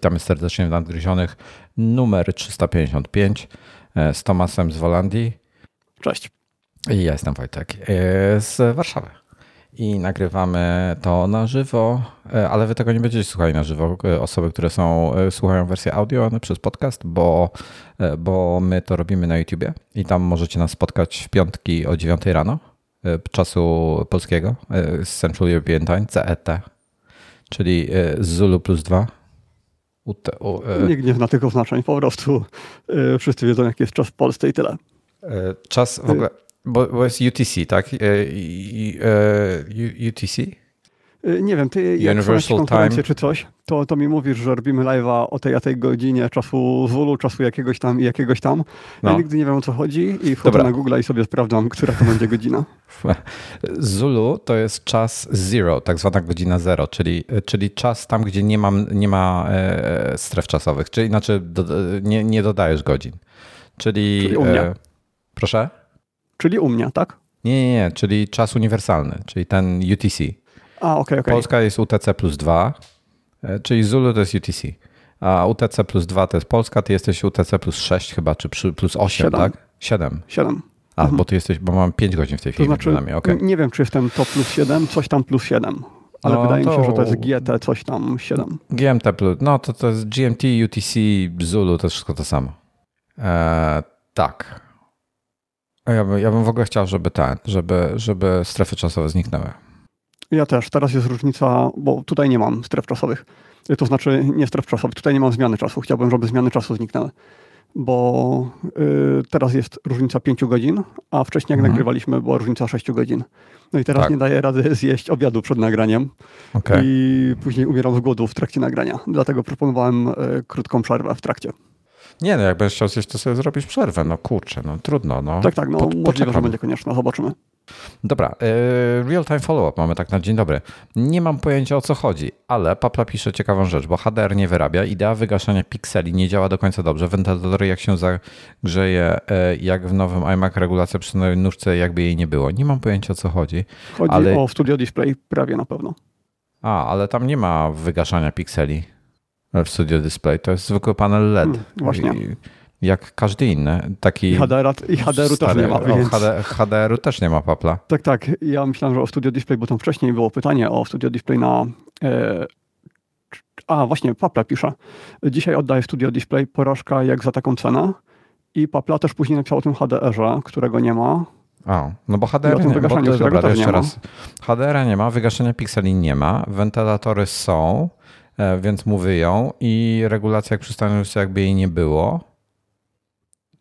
witamy serdecznie w Nadgryzionych numer 355 e, z Tomasem z Wolandii. Cześć. I ja jestem Wojtek e, z Warszawy. I nagrywamy to na żywo, e, ale wy tego nie będziecie słuchali na żywo. Osoby, które są, słuchają wersji audio przez podcast, bo, bo my to robimy na YouTubie i tam możecie nas spotkać w piątki o 9 rano czasu polskiego z Central European Time, CET, czyli Zulu plus 2 u te, u, e... Nikt nie zna tego znaczeń, po prostu e, wszyscy wiedzą, jaki jest czas w Polsce i tyle. E, czas w ogóle, bo, bo jest UTC, tak? E, UTC? Y, nie wiem, ty jak Universal konferencję czy coś, to, to mi mówisz, że robimy live'a o tej a tej godzinie czasu Zulu, czasu jakiegoś tam i jakiegoś tam. No. Ja nigdy nie wiem o co chodzi i wchodzę Dobra. na Google i sobie sprawdzam, która to będzie godzina. Zulu to jest czas zero, tak zwana godzina zero, czyli, czyli czas tam, gdzie nie, mam, nie ma e, stref czasowych, czyli znaczy do, nie, nie dodajesz godzin. Czyli, czyli u mnie. E, proszę? Czyli u mnie, tak? Nie, nie, nie, czyli czas uniwersalny, czyli ten UTC. A, okay, okay. Polska jest UTC plus 2, e, czyli Zulu to jest UTC. A UTC plus 2 to jest Polska, ty jesteś UTC plus 6 chyba, czy plus 8, 7. tak? 7. 7. A, mhm. bo ty jesteś, bo mam 5 godzin w tej chwili. To znaczy, okay. nie wiem, czy jestem to plus 7, coś tam plus 7. Ale no, wydaje mi się, że to jest GT coś tam 7. GMT plus, no to to jest GMT, UTC, Zulu, to jest wszystko to samo. Eee, tak. Ja, by, ja bym w ogóle chciał, żeby ten, żeby, żeby strefy czasowe zniknęły. Ja też. Teraz jest różnica, bo tutaj nie mam stref czasowych. To znaczy nie stref czasowych, tutaj nie mam zmiany czasu. Chciałbym, żeby zmiany czasu zniknęły. Bo y, teraz jest różnica 5 godzin, a wcześniej jak mhm. nagrywaliśmy była różnica 6 godzin. No i teraz tak. nie daję rady zjeść obiadu przed nagraniem. Okay. I później umieram z głodu w trakcie nagrania. Dlatego proponowałem y, krótką przerwę w trakcie. Nie, no jak będziesz chciał zjeść, to sobie zrobisz przerwę. No kurczę, no trudno. No. Tak, tak, no po, możliwe, że będzie konieczna. Zobaczymy. Dobra, y, real-time follow-up mamy tak na dzień dobry. Nie mam pojęcia o co chodzi, ale Papla pisze ciekawą rzecz, bo HDR nie wyrabia, idea wygaszania pikseli nie działa do końca dobrze. Wentylator jak się zagrzeje, y, jak w nowym iMac regulacja przy nowej nóżce, jakby jej nie było. Nie mam pojęcia o co chodzi. Chodzi ale... o Studio Display prawie na pewno. A, ale tam nie ma wygaszania pikseli w Studio Display. To jest zwykły panel LED. Hmm, właśnie. I jak każdy inny. Taki I, HDR, i HDR-u też nie ma. Więc... HD, HDR-u też nie ma papla. Tak, tak. Ja myślałem, że o Studio Display, bo tam wcześniej było pytanie o Studio Display na... E... A, właśnie, Papla pisze. Dzisiaj oddaję Studio Display porażka jak za taką cenę. I Papla też później napisał o tym HDR-ze, którego nie ma. A, no bo HDR nie, bo dobra, jeszcze raz. HDR nie ma, wygaszenia pikseli nie ma, wentylatory są, więc mu wyją i regulacja jak przy jakby jej nie było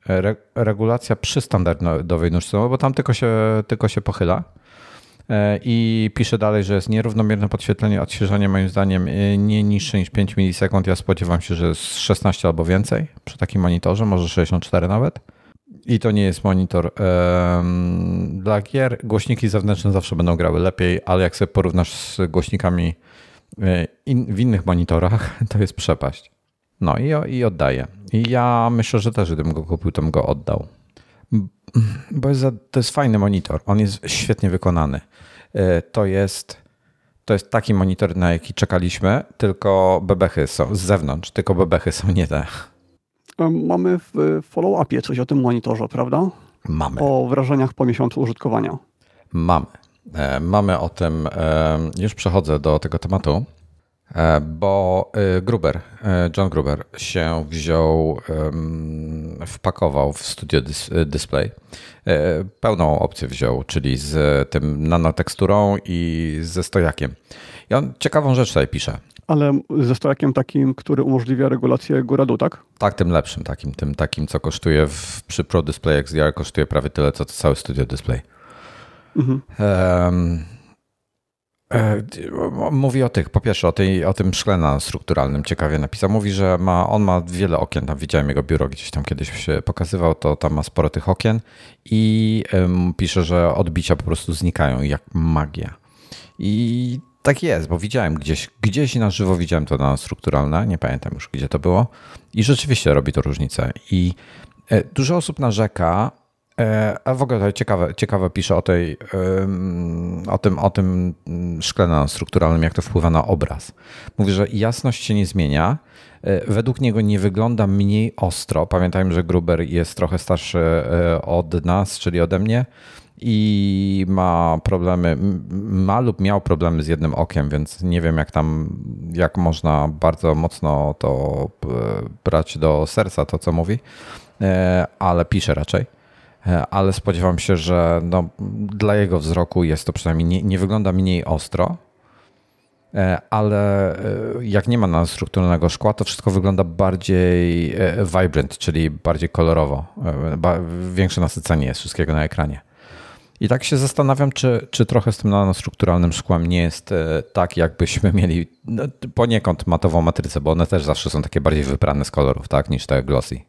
re, regulacja przy standardowej nóżce, bo tam tylko się, tylko się pochyla. E, I pisze dalej, że jest nierównomierne podświetlenie, odświeżanie moim zdaniem e, nie niższe niż 5 milisekund. Ja spodziewam się, że jest 16 albo więcej przy takim monitorze, może 64 nawet. I to nie jest monitor dla gier. Głośniki zewnętrzne zawsze będą grały lepiej, ale jak sobie porównasz z głośnikami e, in, w innych monitorach, to jest przepaść. No i, i oddaję. I ja myślę, że też gdybym go kupił, to bym go oddał. Bo jest, to jest fajny monitor. On jest świetnie wykonany. E, to jest, to jest taki monitor, na jaki czekaliśmy, tylko bebechy są z zewnątrz, tylko bebechy są nie te. Mamy w follow-upie coś o tym monitorze, prawda? Mamy. O wrażeniach po miesiącu użytkowania. Mamy. E, mamy o tym, e, już przechodzę do tego tematu. E, bo e, Gruber, e, John Gruber się wziął, wpakował w Studio Display. Pełną opcję wziął, czyli z tym nanoteksturą i ze stojakiem. I on ciekawą rzecz tutaj pisze. Ale ze stojakiem takim, który umożliwia regulację góra-dół, tak? Tak, tym lepszym takim, tym takim, co kosztuje w, przy Pro Display XDR kosztuje prawie tyle, co cały Studio Display. Mhm. Um, mówi o tych, po pierwsze o, tej, o tym szkle strukturalnym, ciekawie napisał. Mówi, że ma, on ma wiele okien, tam widziałem jego biuro gdzieś tam kiedyś się pokazywał, to tam ma sporo tych okien i pisze, że odbicia po prostu znikają jak magia. I tak jest, bo widziałem gdzieś, gdzieś na żywo widziałem to strukturalne, nie pamiętam już gdzie to było i rzeczywiście robi to różnicę. I e, dużo osób narzeka, E, a w ogóle ciekawe, ciekawe pisze o tej, o tym, o tym szklem strukturalnym, jak to wpływa na obraz. Mówi, że jasność się nie zmienia. Według niego nie wygląda mniej ostro. Pamiętajmy, że Gruber jest trochę starszy od nas, czyli ode mnie i ma problemy, ma lub miał problemy z jednym okiem, więc nie wiem jak tam, jak można bardzo mocno to brać do serca, to co mówi, e, ale pisze raczej. E, ale spodziewam się, że no, dla jego wzroku jest to przynajmniej nie, nie wygląda mniej ostro, e, ale jak nie ma nanostrukturalnego szkła, to wszystko wygląda bardziej vibrant, czyli bardziej kolorowo. Większe nasycenie jest wszystkiego na ekranie. I tak się zastanawiam, czy, czy trochę z tym nanostrukturalnym szkłem nie jest e, tak, jakbyśmy mieli no, poniekąd matową matrycę, bo one też zawsze są takie bardziej wyprane z kolorów, tak, niż te glossy.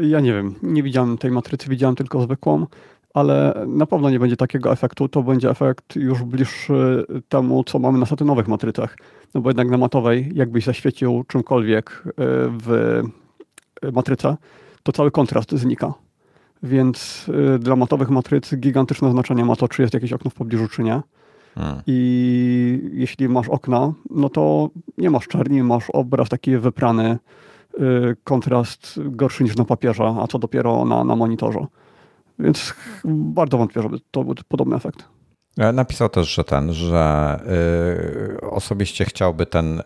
Ja nie wiem, nie widziałem tej matrycy, widziałem tylko zwykłą, ale na pewno nie będzie takiego efektu. To będzie efekt już bliższy temu, co mamy na satynowych matrycach. No bo jednak na matowej, jakbyś zaświecił czymkolwiek e, w matryce, to cały kontrast znika więc y, dla matowych matryc gigantyczne znaczenie ma to, czy jest jakieś okno w pobliżu, czy nie. Hmm. I jeśli masz okna, no to nie masz czerni, masz obraz taki wyprany, kontrast gorszy niż na papierze, a co dopiero na, na monitorze. Więc bardzo wątpię, żeby to był podobny efekt. E, napisał też, że ten, że y, osobiście chciałby ten y,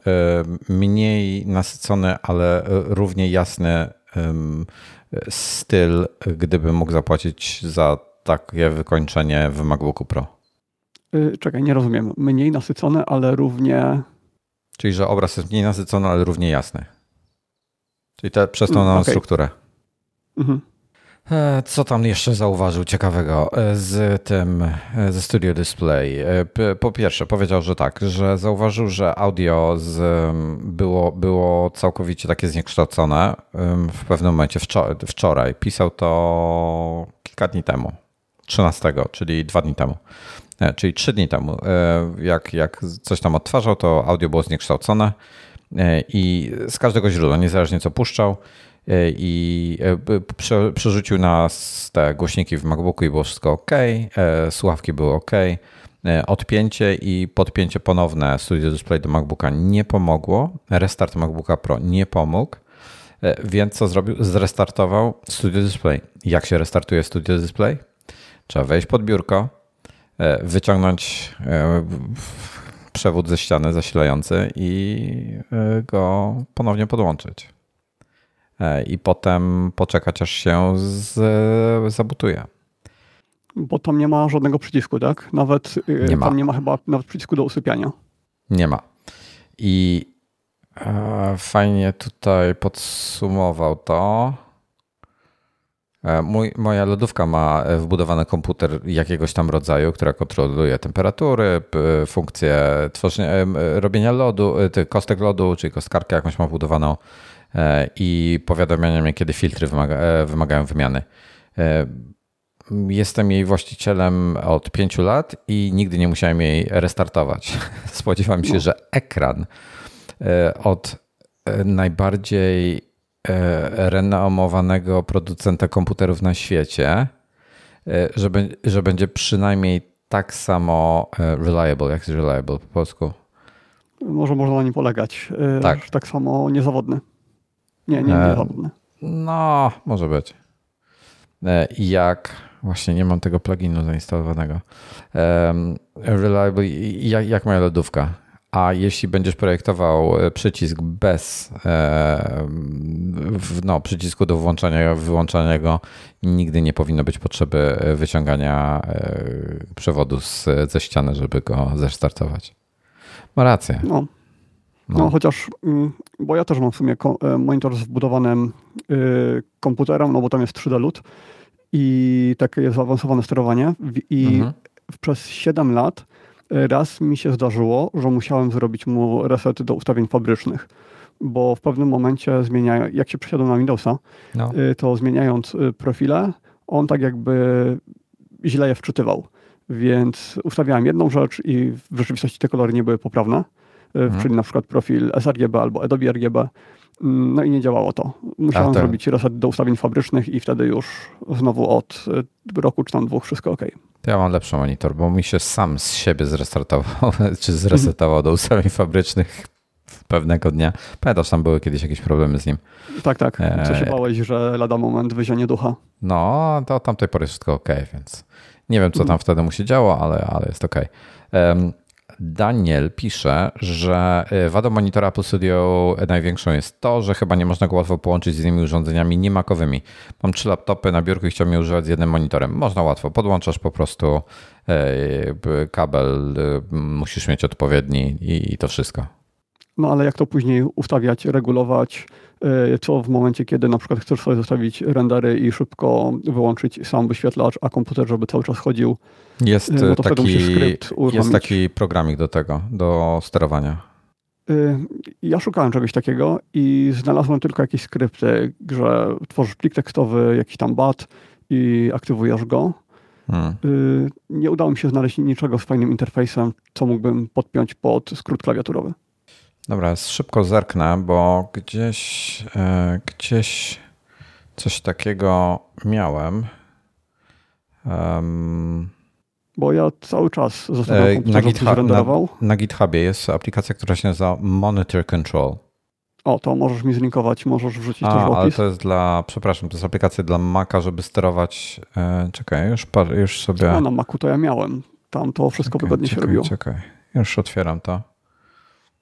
mniej nasycony, ale równie jasny styl, gdyby mógł zapłacić za takie wykończenie w MacBooku Pro? Y, czekaj, nie rozumiem. Mniej nasycone, ale równie. Czyli, że obraz jest mniej nasycony, ale równie jasny. Czyli te, przez tą mm, okay. strukturę. Mhm. E, co tam jeszcze zauważył ciekawego e, z tym, e, ze Studio Display? Po pierwsze, powiedział, że tak, że zauważył, że audio z, było, było całkowicie takie zniekształcone w pewnym momencie wczoraj. Pisał to kilka dni temu, 13, czyli dwa dni temu. Czyli trzy dni temu. Jak, jak coś tam odtwarzał, to audio było zniekształcone i z każdego źródła, niezależnie co puszczał, E, i e, przerzucił nas te głośniki w MacBooku i było wszystko ok, e, słuchawki były ok, odpięcie i podpięcie ponowne Studio Display do MacBooka nie pomogło, restart MacBooka Pro nie pomógł, więc co zrobił? Zrestartował Studio Display. Jak się restartuje Studio Display? Trzeba wejść pod biurko, wyciągnąć przewód ze ściany zasilający i go ponownie podłączyć. E, i potem poczekać, aż się z, zabutuje. Bo tam nie ma żadnego przycisku, tak? Nawet y, nie ma. tam nie ma chyba nawet przycisku do usypiania. Nie ma. I e, fajnie tutaj podsumował to. E, mój, moja lodówka ma wbudowany komputer jakiegoś tam rodzaju, która kontroluje temperatury, funkcje tworzenia, robienia lodu, kostek lodu, czyli kostkarkę jakąś ma wbudowaną E, i powiadamiania mnie, kiedy filtry wymaga, e, wymagają wymiany. E, jestem jej właścicielem od pięciu lat i nigdy nie musiałem jej restartować. Spodziewam się, no. że ekran od najbardziej renomowanego producenta komputerów na świecie, że, że będzie przynajmniej tak samo reliable, jak jest reliable po polsku. Może można na nim polegać. Tak. Tak samo niezawodny. Nie, nie, nie e, No, może być. E, jak właśnie nie mam tego pluginu zainstalowanego. Reliable, jak, jak moja lodówka. A jeśli będziesz projektował e, przycisk bez no, przycisku do włączania wyłączania go, nigdy nie powinno być potrzeby wyciągania przewodu z, ze ściany, żeby go zestartować. Ma rację. No. No. no, chociaż, mm, bo ja też mam w sumie e, monitor z wbudowanym komputerem, no bo tam jest 3D LUT i takie zaawansowane sterowanie i mhm. przez 7 lat e, raz mi się zdarzyło, że musiałem zrobić mu reset do ustawień fabrycznych, bo w pewnym momencie zmienia, jak się przesiadłem na Windowsa, no. Y, to zmieniając y, profile, on tak jakby źle je wczytywał. Więc ustawiałem jedną rzecz i w rzeczywistości te kolory nie były poprawne mhm. czyli na przykład profil sRGB albo Adobe RGB. Mm, no i nie działało to. Musiałem tak. zrobić reset do ustawień fabrycznych i wtedy już znowu od roku czy tam dwóch wszystko ok. To ja mam lepszy monitor, bo mi się sam z siebie zrestartował, czy zresetował do ustawień fabrycznych pewnego dnia. Pamiętasz, tam były kiedyś jakieś problemy z nim. Tak, tak. Co się e, bałeś, że lada moment wyzienie ducha? No, to od tamtej pory wszystko ok, więc nie wiem, co tam mhm. wtedy mu się działo, ale, ale jest ok. Um, Daniel pisze, że e, wadą monitora Apple Studio największą jest to, że chyba nie można go łatwo połączyć z innymi urządzeniami niemakowymi. Mam trzy laptopy na biurku i chciałbym je używać z jednym monitorem. Można łatwo, podłączasz po prostu e, kabel, musisz mieć odpowiedni i to wszystko. No ale jak to później ustawiać, regulować, e, co w momencie, kiedy na przykład chcesz sobie zostawić rendery i szybko wyłączyć sam wyświetlacz, a komputer, żeby cały czas chodził, jest, to taki, jest taki programik do tego, do sterowania. E, ja szukałem czegoś takiego i znalazłem tylko jakieś skrypty, że tworzysz plik tekstowy, jakiś tam bat i aktywujesz go. Hmm. Nie udało mi się znaleźć niczego z fajnym interfejsem, co mógłbym podpiąć pod skrót klawiaturowy. Dobra, szybko zerknę, bo gdzieś, e, gdzieś coś takiego miałem. Um, bo ja cały czas zostawiam e, na, GitHub, na, na GitHubie jest aplikacja, która się nazywa Monitor Control. O, to możesz mi zlinkować, możesz wrzucić A, też opis. ale to jest dla, przepraszam, to jest aplikacja dla Maca, żeby sterować, e, czekaj, już, już sobie... No, na Macu to ja miałem, tam to wszystko czekaj, wygodnie czekaj, się robiło. Czekaj, już otwieram to.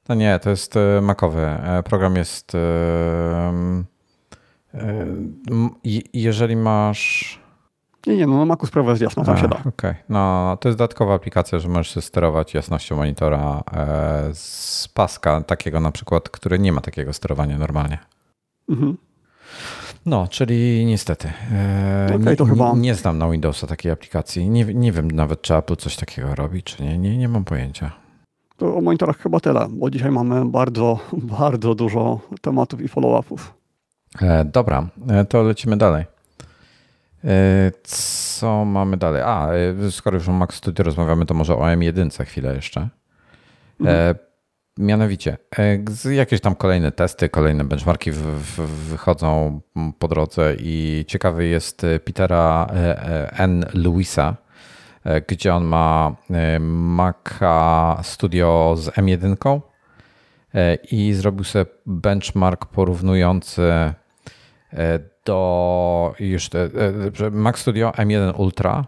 No nie, to jest e, makowy. E, program jest. Jeżeli masz. Nie, nie, no na Macu sprawa jest jasna, tam A, się da. Okej, okay. no to jest dodatkowa aplikacja, że możesz sterować jasnością monitora z paska takiego na przykład, który nie ma takiego sterowania normalnie. Mhm. No, czyli niestety. Okay, nie, chyba... nie, nie znam na Windowsa takiej aplikacji. Nie, nie wiem nawet, czy Apple coś takiego robi, czy nie. Nie, nie mam pojęcia. To o monitorach chyba tyle, bo dzisiaj mamy bardzo, bardzo dużo tematów i follow-upów. E, dobra, e, to lecimy dalej. E, co mamy dalej? A, e, skoro już o Mac Studio rozmawiamy, to może o M1 chwilę jeszcze. E, mhm. Mianowicie, jakieś tam kolejne testy, kolejne benchmarki w, w, wychodzą po drodze i ciekawy jest Petera N. Lewisa, gdzie on ma Maca Studio z M1 e, i zrobił sobie benchmark porównujący do już Mac Studio M1 Ultra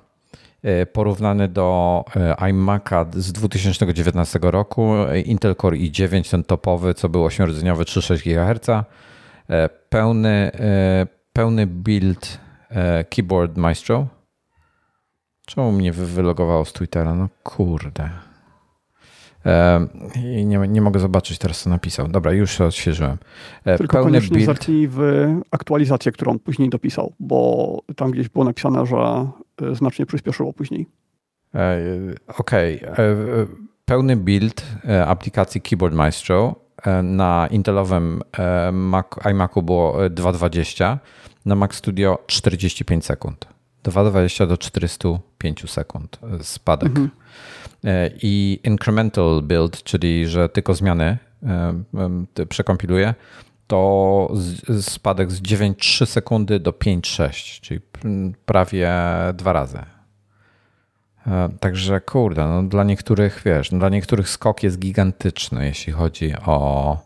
porównany do iMac'a z 2019 roku, Intel Core i9, ten topowy, co był 8-rdzeniowy 3,6 GHz, pełny, pełny build Keyboard Maestro, Czemu mnie wylogowało z Twittera? No kurde. I nie, nie mogę zobaczyć teraz, co napisał. Dobra, już się odświeżyłem. E, Tylko Pełny build. zerknij w aktualizację, którą później dopisał, bo tam gdzieś było napisane, że e, znacznie przyspieszyło później. E, okej. Okay. Pełny build aplikacji Keyboard Maestro na Intelowym Mac, iMacu było 2.20, na Mac Studio 45 sekund. 2,20 do 405 sekund spadek. Mhm. E, I incremental build, czyli że tylko zmiany e, przekompiluje, to spadek z 9,3 sekundy do 5,6, czyli prawie dwa razy. Także kurde, no dla niektórych, wiesz, no dla niektórych skok jest gigantyczny, jeśli chodzi o,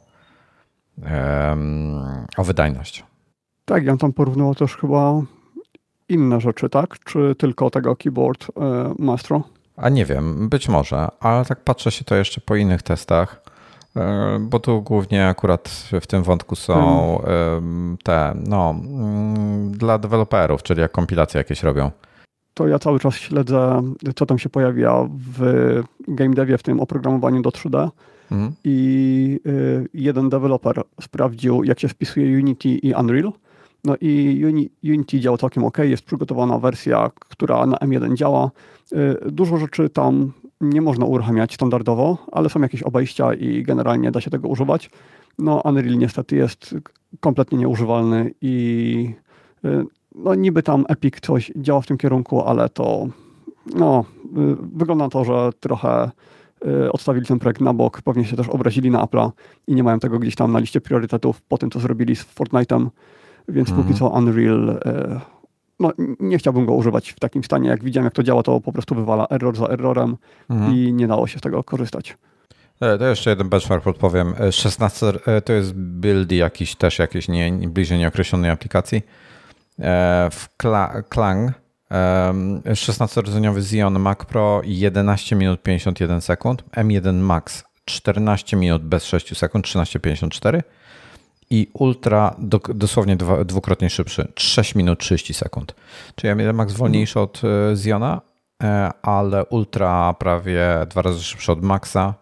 o wydajność. Tak, ja tam porównywał też chyba inne rzeczy, tak? Czy tylko tego keyboard e, Maestro? A nie wiem, być może, ale tak patrzę się to jeszcze po innych testach, e, bo tu głównie akurat w tym wątku są hmm. te, no, mm, dla deweloperów, czyli jak kompilacje jakieś robią. To ja cały czas śledzę, co tam się pojawia w game devie, w tym oprogramowaniu do 3D. Mhm. I y, jeden deweloper sprawdził, jak się spisuje Unity i Unreal no i Unity działa całkiem ok, jest przygotowana wersja, która na M1 działa. Y, dużo rzeczy tam nie można uruchamiać standardowo, ale są jakieś obejścia i generalnie da się tego używać. No Unreal niestety jest kompletnie nieużywalny i y, no niby tam Epic coś działa w tym kierunku, ale to no, y, wygląda na to, że trochę odstawili ten projekt na bok, pewnie się też obrazili na Apple'a i nie mają tego gdzieś tam na liście priorytetów po tym, co zrobili z Fortnite'em, więc mhm. póki co Unreal no, nie chciałbym go używać w takim stanie. Jak widziałem, jak to działa, to po prostu wywala error za errorem mhm. i nie dało się z tego korzystać. E, to jeszcze jeden benchmark podpowiem. 16 e, e, to jest build jakiś też jakiejś nie, bliżej nieokreślonej aplikacji. W Klang 16-rdzeniowy Xeon Mac Pro 11 minut 51 sekund, M1 Max 14 minut bez 6 sekund, 13,54 i Ultra do, dosłownie dwa, dwukrotnie szybszy, 6 minut 30 sekund. Czyli M1 Max wolniejszy od Xeona, ale Ultra prawie dwa razy szybszy od Maxa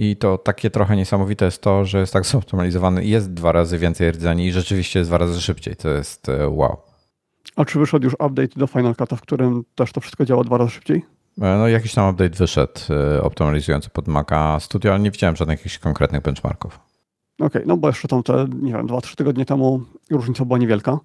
i to takie trochę niesamowite jest to, że jest tak zoptymalizowany. Jest dwa razy więcej rdzeni i rzeczywiście jest dwa razy szybciej. To jest e, wow. A czy wyszedł już update do Final Cut, w którym też to wszystko działa dwa razy szybciej? E, no jakiś tam update wyszedł e, optymalizujący pod Maca Studio, ale nie widziałem żadnych jakichś konkretnych benchmarków. Okej, okay, no bo jeszcze tam te, nie wiem, dwa, trzy tygodnie temu różnica była niewielka.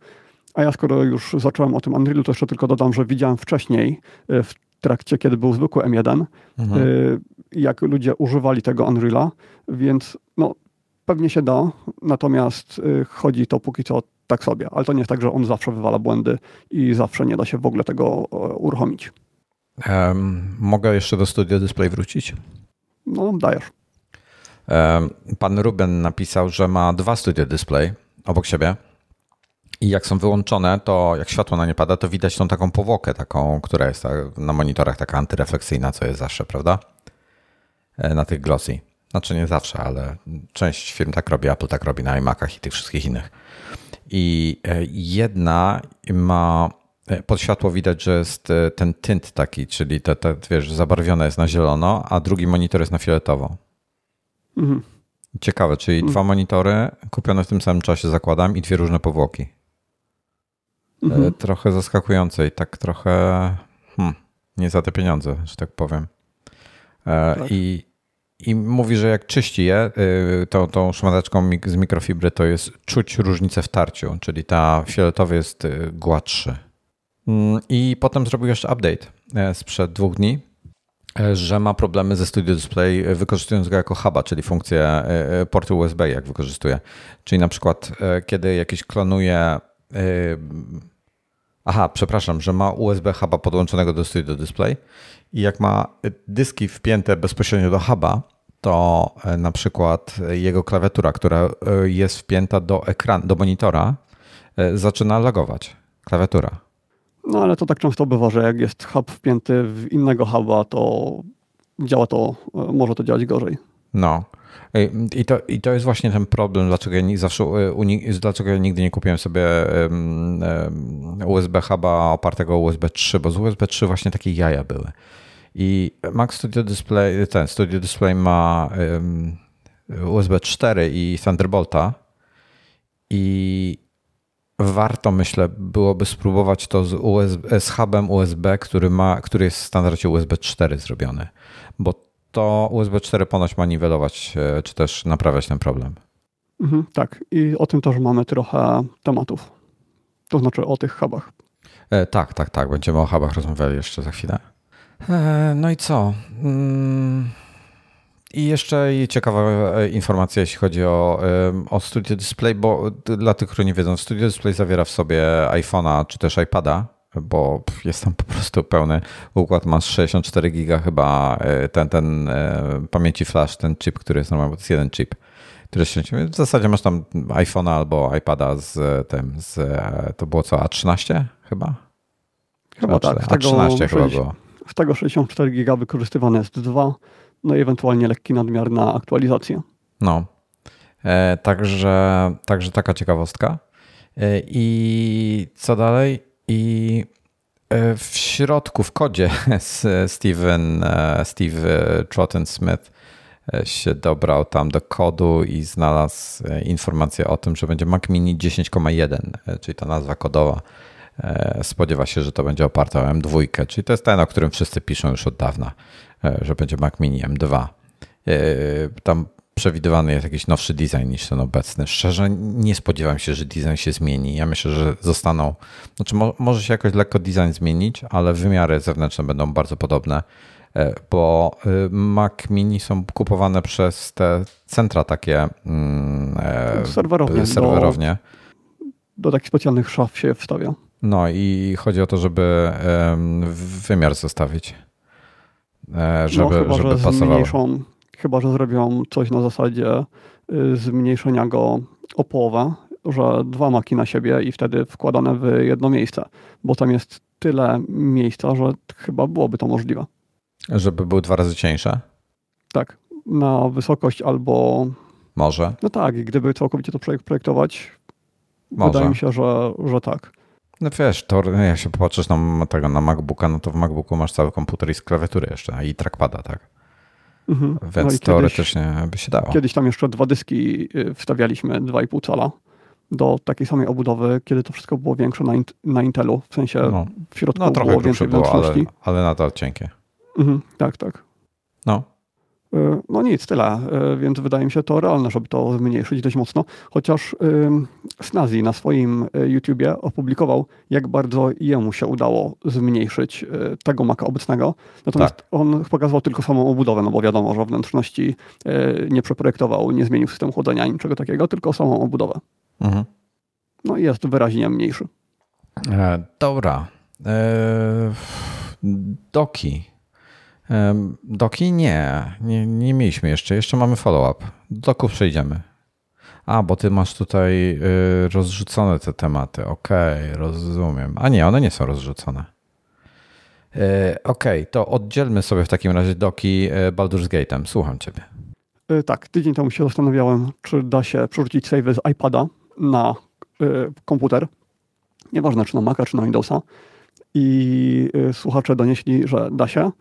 A ja skoro już zacząłem o tym Unrealu, to jeszcze tylko dodam, że widziałem wcześniej w trakcie, kiedy był zwykły M1, mhm. Y, jak ludzie używali tego Unreala, więc no, pewnie się da, natomiast y, chodzi to póki co tak sobie, ale to nie jest tak, że on zawsze wywala błędy i zawsze nie da się w ogóle tego uruchomić. Um, mogę jeszcze do Studio Display wrócić? No, dajesz. Pan Ruben napisał, że ma dwa Studio Display obok siebie i jak są wyłączone, to jak światło na nie pada, to widać tą taką powłokę, taką, która jest na monitorach taka antyrefleksyjna, co jest zawsze, prawda? E, na tych glossy. Znaczy nie zawsze, ale część firm tak robi, Apple tak robi na iMacach i tych wszystkich innych. I e, jedna ma e, pod światło widać, że jest ten tint taki, czyli te, te wiesz, zabarwione jest na zielono, a drugi monitor jest na fioletowo. Mhm. Ciekawe, czyli mhm. dwa monitory kupione w tym samym czasie zakładam i dwie różne powłoki. Mhm. E, trochę zaskakujące i tak trochę hmm, nie za te pieniądze, że tak powiem. E, tak. I, I mówi, że jak czyści je y, tą, tą szmateczką z mikrofibry, to jest czuć różnicę w tarciu, czyli ta fioletowy jest y, gładszy. Mm, I potem zrobił jeszcze update e, sprzed dwóch dni, że ma problemy ze Studio Display wykorzystując go jako huba, czyli funkcję portu USB, jak wykorzystuje. Czyli na przykład, kiedy jakiś klonuje Aha, przepraszam, że ma USB huba podłączonego do Studio Display i jak ma dyski wpięte bezpośrednio do huba, to e, na przykład jego klawiatura, która e, jest wpięta do ekranu, do monitora, e, zaczyna lagować. Klawiatura. No ale to tak często bywa, że jak jest hub wpięty w innego huba, to działa to, może to działać gorzej. No. I to, I to jest właśnie ten problem, dlaczego ja zawsze, e, dlaczego ja nigdy nie kupiłem sobie USB huba opartego USB 3, bo z USB 3 właśnie takie jaja były. I Mac Studio Display, ten Studio Display ma USB 4 i Thunderbolta i warto, myślę, byłoby spróbować to z, USB, z hubem USB, który, ma, który jest w standardzie USB 4 zrobiony, bo to USB 4 ponoć ma niwelować, e, czy też naprawiać ten problem. Mhm, tak, i o tym też mamy trochę tematów. To znaczy o tych hubach. E, tak, tak, tak. Będziemy o hubach rozmawiali jeszcze za chwilę. E, no i co? Mm. I jeszcze ciekawa e, informacja, jeśli chodzi o, o Studio Display, bo dla tych, którzy nie wiedzą, Studio Display zawiera w sobie iPhone'a czy też iPada bo jest tam po prostu pełny układ, masz 64 giga chyba e, ten, ten e, pamięci flash, ten chip, który jest normalny, bo to jest jeden chip, w zasadzie masz tam iPhone'a albo iPada z tym, z, to było co, A13 chyba? Chyba tak. A13 chyba było. Z tego 64 giga wykorzystywane jest dwa, no i ewentualnie lekki nadmiar na aktualizację. No, e, także, także taka ciekawostka. E, I co dalej? I e, w środku, w kodzie Steven, e, Steve Troughton Smith e, się dobrał tam do kodu i znalazł informację o tym, że będzie Mac Mini 10,1, czyli ta nazwa kodowa. Spodziewa się, że to będzie oparte o M2, czyli to jest ten, o którym wszyscy piszą już od dawna, że będzie Mac Mini M2. Tam przewidywany jest jakiś nowszy design niż ten obecny. Szczerze nie spodziewam się, że design się zmieni. Ja myślę, że zostaną, znaczy mo, może się jakoś lekko design zmienić, ale wymiary zewnętrzne będą bardzo podobne. bo Mac Mini są kupowane przez te centra takie mm, serwerownie. serwerownie. Do, do takich specjalnych szaf się wstawia. No i chodzi o to, żeby wymiar zostawić. Żeby, no, chyba, żeby że pasowało. Chyba, że zrobią coś na zasadzie y, zmniejszenia go o połowę, że dwa maki na siebie i wtedy wkładane w jedno miejsce, bo tam jest tyle miejsca, że chyba byłoby to możliwe. Żeby były dwa razy cieńsze? Tak, na wysokość albo. Może. No tak, gdyby całkowicie to projektować, Może. wydaje mi się, że, że tak. No wiesz, to jak się popatrzysz na tego na MacBooka, no to w MacBooku masz cały komputer i z klawiatury jeszcze, i trackpada, tak? Mhm. Więc no teoretycznie kiedyś, by się dało. Kiedyś tam jeszcze dwa dyski y, wstawialiśmy 2,5 cala do takiej samej obudowy, kiedy to wszystko było większe na, na Intelu, w sensie no. w środku no, trochę było więcej było, ale, ale nadal cienkie. Mhm, tak, tak. No. Y, no nic, tyle, y, więc wydaje mi się to realne, żeby to zmniejszyć dość mocno, chociaż Snazi na swoim YouTubie opublikował, jak bardzo jemu się udało zmniejszyć tego maka obecnego, natomiast tak. on pokazywał tylko samą obudowę, no bo wiadomo, że wnętrzności nie przeprojektował, nie zmienił systemu chłodzenia, niczego takiego, tylko samą obudowę. Mhm. No i jest wyraźnie mniejszy. E, dobra. E, doki. Doki nie, nie, nie mieliśmy jeszcze. Jeszcze mamy follow-up. Do doków przejdziemy. A, bo ty masz tutaj y, rozrzucone te tematy. Okej, okay, rozumiem. A nie, one nie są rozrzucone. Y, okej, okay, to oddzielmy sobie w takim razie doki y, Baldur's Gate'em. Słucham ciebie. Tak, tydzień temu się zastanawiałem, czy da się przerzucić save z iPada na komputer. Nieważne, czy na Maca, czy na Windowsa. I słuchacze donieśli, że da się.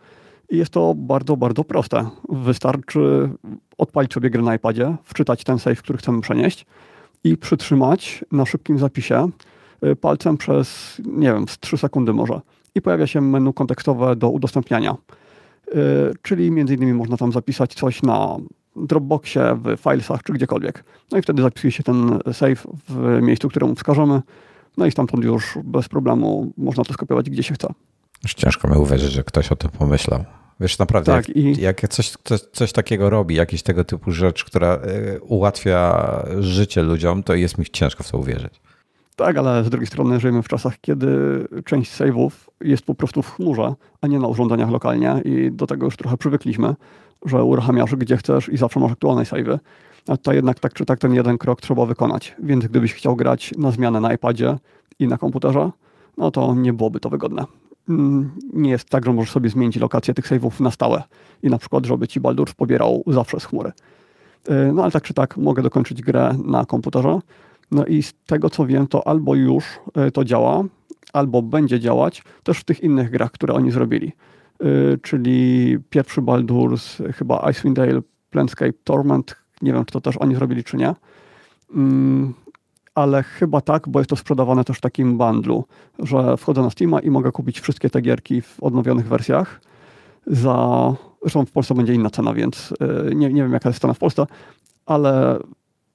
Jest to bardzo, bardzo proste. Wystarczy odpalić sobie grę na iPadzie, wczytać ten save, który chcemy przenieść i przytrzymać na szybkim zapisie y, palcem przez, nie wiem, z 3 sekundy może. I pojawia się menu kontekstowe do udostępniania. Y, czyli między innymi można tam zapisać coś na Dropboxie, w Filesach czy gdziekolwiek. No i wtedy zapisuje się ten save w miejscu, któremu wskażemy. No i stamtąd już bez problemu można to skopiować gdzie się chce. Już ciężko mi uwierzyć, że ktoś o tym pomyślał. Wiesz, naprawdę, tak, jak, i... jak coś, coś, coś, takiego robi, jakiś tego typu rzecz, która e, ułatwia życie ludziom, to jest mi ciężko w to uwierzyć. Tak, ale z drugiej strony żyjemy w czasach, kiedy część save'ów jest po prostu w chmurze, a nie na urządzeniach lokalnie i do tego już trochę przywykliśmy, że uruchamiasz gdzie chcesz i zawsze masz aktualne save'y. A to jednak tak czy tak ten jeden krok trzeba wykonać. Więc gdybyś chciał grać na zmianę na iPadzie i na komputerze, no to nie byłoby to wygodne. Mm, nie jest tak, że możesz sobie zmienić lokację tych save'ów na stałe i na przykład, żeby ci Baldur pobierał zawsze z chmury. E, no ale tak czy tak mogę dokończyć grę na komputerze. No i z tego co wiem, to albo już e, to działa, albo będzie działać też w tych innych grach, które oni zrobili. E, czyli pierwszy Baldur's, chyba Icewind Dale, Planescape Torment, nie wiem czy to też oni zrobili czy nie. Ale chyba tak, bo jest to sprzedawane też w takim bundlu, że wchodzę na Steama i mogę kupić wszystkie te gierki w odnowionych wersjach za... Zresztą w Polsce będzie inna cena, więc e, nie, nie wiem jaka jest cena w Polsce, ale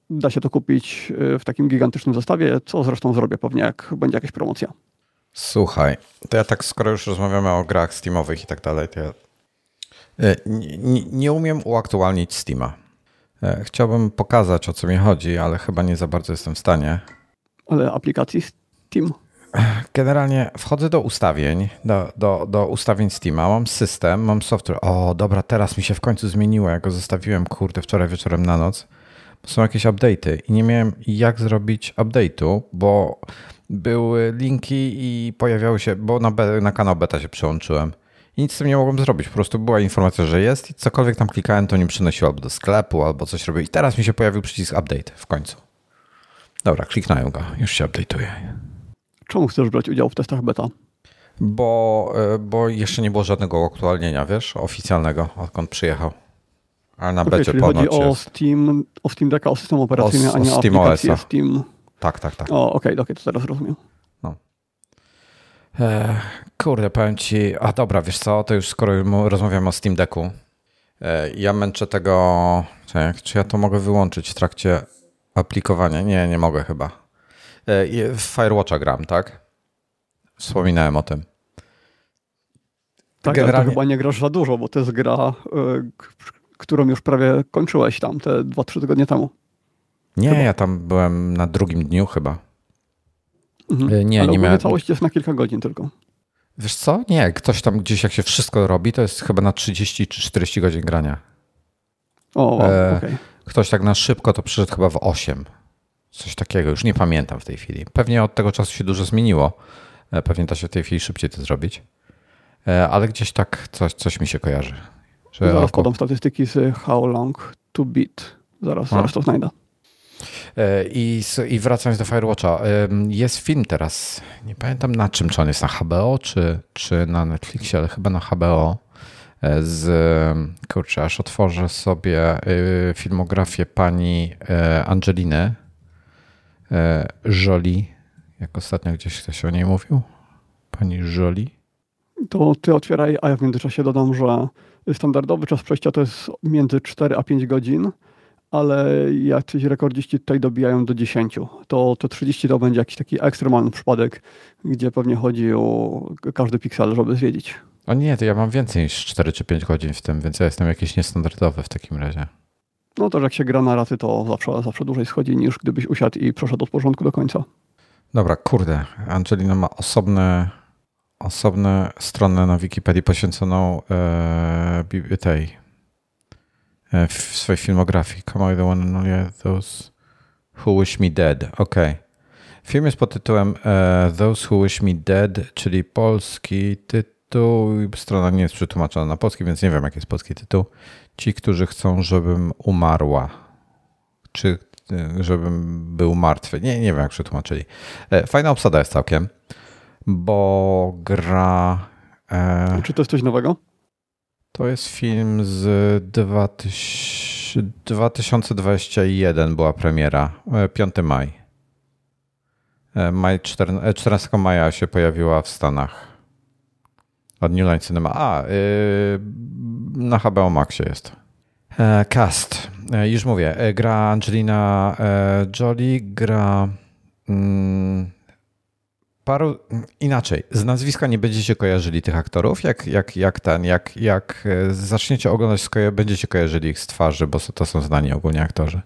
da się to kupić e, w takim gigantycznym zestawie, co zresztą zrobię pewnie, jak będzie jakaś promocja. Słuchaj, to ja tak, skoro już rozmawiamy o grach Steamowych i tak dalej, to ja e, nie, nie umiem uaktualnić Steama. E, chciałbym pokazać, o co mi chodzi, ale chyba nie za bardzo jestem w stanie. Ale aplikacji Steam? Generalnie wchodzę do ustawień, do, do, do ustawień Steama, mam system, mam software. O, dobra, teraz mi się w końcu zmieniło, jak go zostawiłem, kurde, wczoraj wieczorem na noc. Są jakieś update'y i nie miałem jak zrobić update'u, bo były linki i pojawiały się, bo na, na kanał beta się przełączyłem i nic z tym nie mogłem zrobić. Po prostu była informacja, że jest i cokolwiek tam klikałem, to nie przynosiło albo do sklepu, albo coś robił. I teraz mi się pojawił przycisk update w końcu. Dobra, kliknąłem go, już się update'uje. Czemu chcesz brać udział w testach beta? Bo, e, bo jeszcze nie było żadnego aktualnienia, wiesz, oficjalnego, odkąd przyjechał. Ale na okay, becie czyli chodzi o Steam, o Steam Decka, o system operacyjny, o, a nie o, Steam aplikację Steam. Tak, tak, tak. O, okej, okay, okay, to teraz rozumiem. E, kurde, powiem ci, a dobra, wiesz co, to już skoro rozmawiamy o Steam Decku, e, ja męczę tego, czy ja to mogę wyłączyć w trakcie aplikowania? Nie, nie mogę chyba. E, w Firewatcha gram, tak? Wspominałem o tym. Tak, Generalnie... ale chyba nie grasz za dużo, bo to jest gra, którą już prawie kończyłeś tam te 2-3 tygodnie temu. Nie, chyba. ja tam byłem na drugim dniu chyba. Mhm. Y, nie, ale nie miałem. całość jest na kilka godzin tylko. Wiesz co? Nie, ktoś tam gdzieś jak się wszystko robi, to jest chyba na 30 czy 40 godzin grania. O, wow, e, okay. Ktoś tak na szybko to przyszedł chyba w 8. Coś takiego, już nie pamiętam w tej chwili. Pewnie od tego czasu się dużo zmieniło. E, pewnie da się w tej chwili szybciej to zrobić. E, ale gdzieś tak coś, coś mi się kojarzy. Że zaraz podam statystyki z How Long to Beat. Zaraz, zaraz to znajdę. E, I, I wracając do Firewatcha, jest film teraz, nie pamiętam na czym, czy on jest na HBO, czy, czy na Netflixie, ale chyba na HBO z, kurczę, aż otworzę sobie filmografię pani Angeliny Jolie, jak ostatnio gdzieś ktoś o niej mówił. Pani Jolie. To ty otwieraj, a ja w międzyczasie dodam, że standardowy czas przejścia to jest między 4 a 5 godzin, ale jacyś rekordziści tutaj dobijają do 10. To, to 30 to będzie jakiś taki ekstremalny przypadek, gdzie pewnie chodzi o każdy piksel, żeby zwiedzić. O nie, to ja mam więcej niż 4 czy 5 godzin w tym, więc ja jestem jakiś niestandardowy w takim razie. No to, że jak się gra na raty, to zawsze, zawsze dłużej schodzi niż gdybyś usiadł i przeszedł od początku do końca. Dobra, kurde. Angelina ma osobne, osobne stronę na Wikipedii poświęconą e, tej w swojej filmografii. Come I the one and only those who wish me dead. Ok. Film jest pod tytułem e, Those Who Wish Me Dead, czyli polski tytuł. Strona nie jest przetłumaczona na polski, więc nie wiem, jaki jest polski tytuł. Ci, którzy chcą, żebym umarła. Czy Y, żebym był martwy. Nie, nie wiem, jak przetłumaczyli. E, fajna obsada jest całkiem, bo gra. E, Czy to jest coś nowego? To jest film z 2021 była premiera, 5 e, maj. Maj 14, 14 maja się pojawiła w Stanach. Od New Line Cinema. A, na HBO Maxie jest. Cast. E, już mówię, e, gra Angelina e, Jolie, gra mm, paru inaczej. Z nazwiska nie będziecie kojarzyli tych aktorów, jak, jak, jak ten, jak, jak zaczniecie oglądać, będziecie kojarzyli ich z twarzy, bo to są znani ogólnie aktorzy.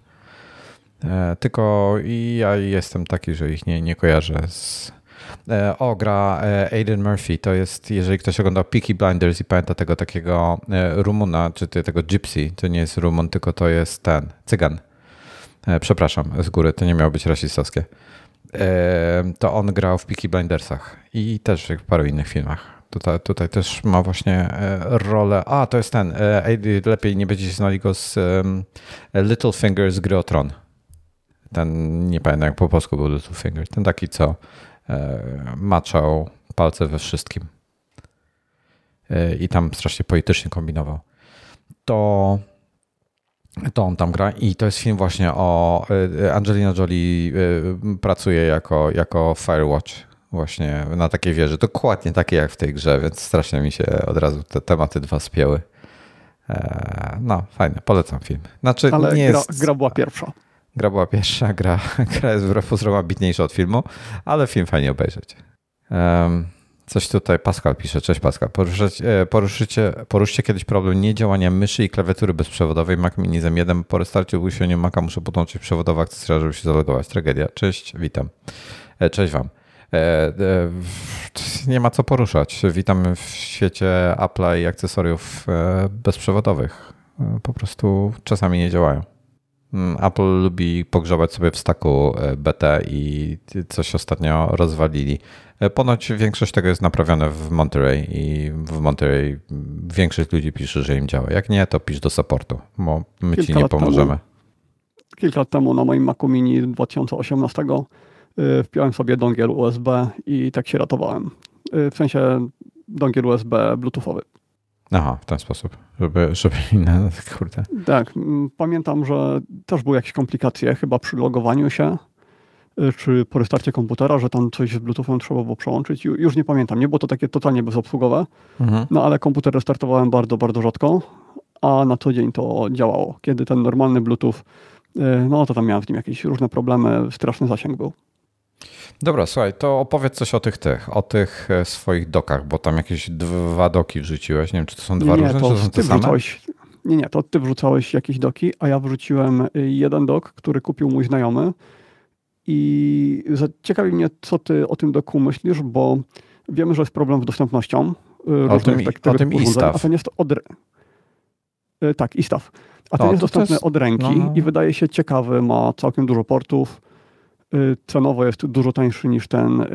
Tylko ja jestem taki, że ich nie, nie kojarzę z, E, o, gra e, Aiden Murphy. To jest, jeżeli ktoś oglądał Peaky Blinders i pamięta tego takiego e, Rumuna, czy tego Gypsy, to nie jest Rumun, tylko to jest ten, Cygan. Przepraszam z góry, to nie miało być rasistowskie. To on grał w Peaky Blindersach i też w paru innych filmach. Tutaj, tutaj też ma właśnie rolę. A, to jest ten. Lepiej nie będziecie znali go z Littlefinger z gry o Tron. Ten, nie pamiętam jak po polsku był Littlefinger. Ten taki, co E, maczał palce we wszystkim. E, I tam strasznie politycznie kombinował. To, to on tam gra i to jest film właśnie o e, Angelina Jolie pracuje jako, jako Firewatch właśnie na takiej wieży. Dokładnie takie jak w tej grze, więc strasznie mi się od razu te tematy dwa spięły. No, fajne, polecam film. Znaczy, Ale nie gra, jest... gra była pierwsza. Gra była pierwsza, gra, gra jest wbrew pozorom bitniejsza od filmu, ale film fajnie obejrzeć. Um, coś tutaj Pascal pisze. Cześć Pascal. Poruszycie, poruszycie, poruszycie kiedyś problem niedziałania myszy i klawiatury bezprzewodowej Mac Mini z M1. Po restarcie usiłowaniu Maca muszę podłączyć przewodowe akcesoria, żeby się zalogować. Tragedia. Cześć, witam. E, cześć Wam. E, e, nie ma co poruszać. Witam w świecie Apple'a i akcesoriów bezprzewodowych. Po prostu czasami nie działają. Mm, Apple lubi pogrzebać sobie w staku e, BT i coś ostatnio rozwalili. E, ponoć większość tego jest naprawione w Monterey i w Monterey większość ludzi pisze, że im działa. Jak nie, to pisz do supportu, bo my Kilka ci nie pomożemy. Temu, kilka lat temu na moim Macu Mini 2018 e, wpiąłem sobie dongiel USB i tak się ratowałem. W sensie dongiel USB bluetoothowy. Aha, w ten sposób, żeby, żeby inne, kurde. Tak, pamiętam, że też były jakieś komplikacje chyba przy logowaniu się, y, czy po restarcie komputera, że tam coś z Bluetoothem trzeba było przełączyć. Już nie pamiętam, nie było to takie totalnie bezobsługowe, mhm. no ale komputer restartowałem bardzo, bardzo rzadko, a na co dzień to działało. Kiedy ten normalny Bluetooth, y, no to tam miałem z nim jakieś różne problemy, straszny zasięg był. Dobra, słuchaj, to opowiedz coś o tych tych, o tych e, swoich dokach, bo tam jakieś dwa doki wrzuciłeś. Nie wiem, czy to są dwa nie, różne, to czy to są te same? Nie, nie, to ty wrzucałeś jakieś doki, a ja wrzuciłem y, jeden dok, który kupił mój znajomy. I ciekawi mnie, co ty o tym doku myślisz, bo wiemy, że jest problem z dostępnością y, o tym, tak, o tym a ten jest od... Y, tak, ISTAF. A ten o, jest dostępny jest... od ręki no, no. i wydaje się ciekawy, ma całkiem dużo portów. Cenowo jest dużo tańszy niż ten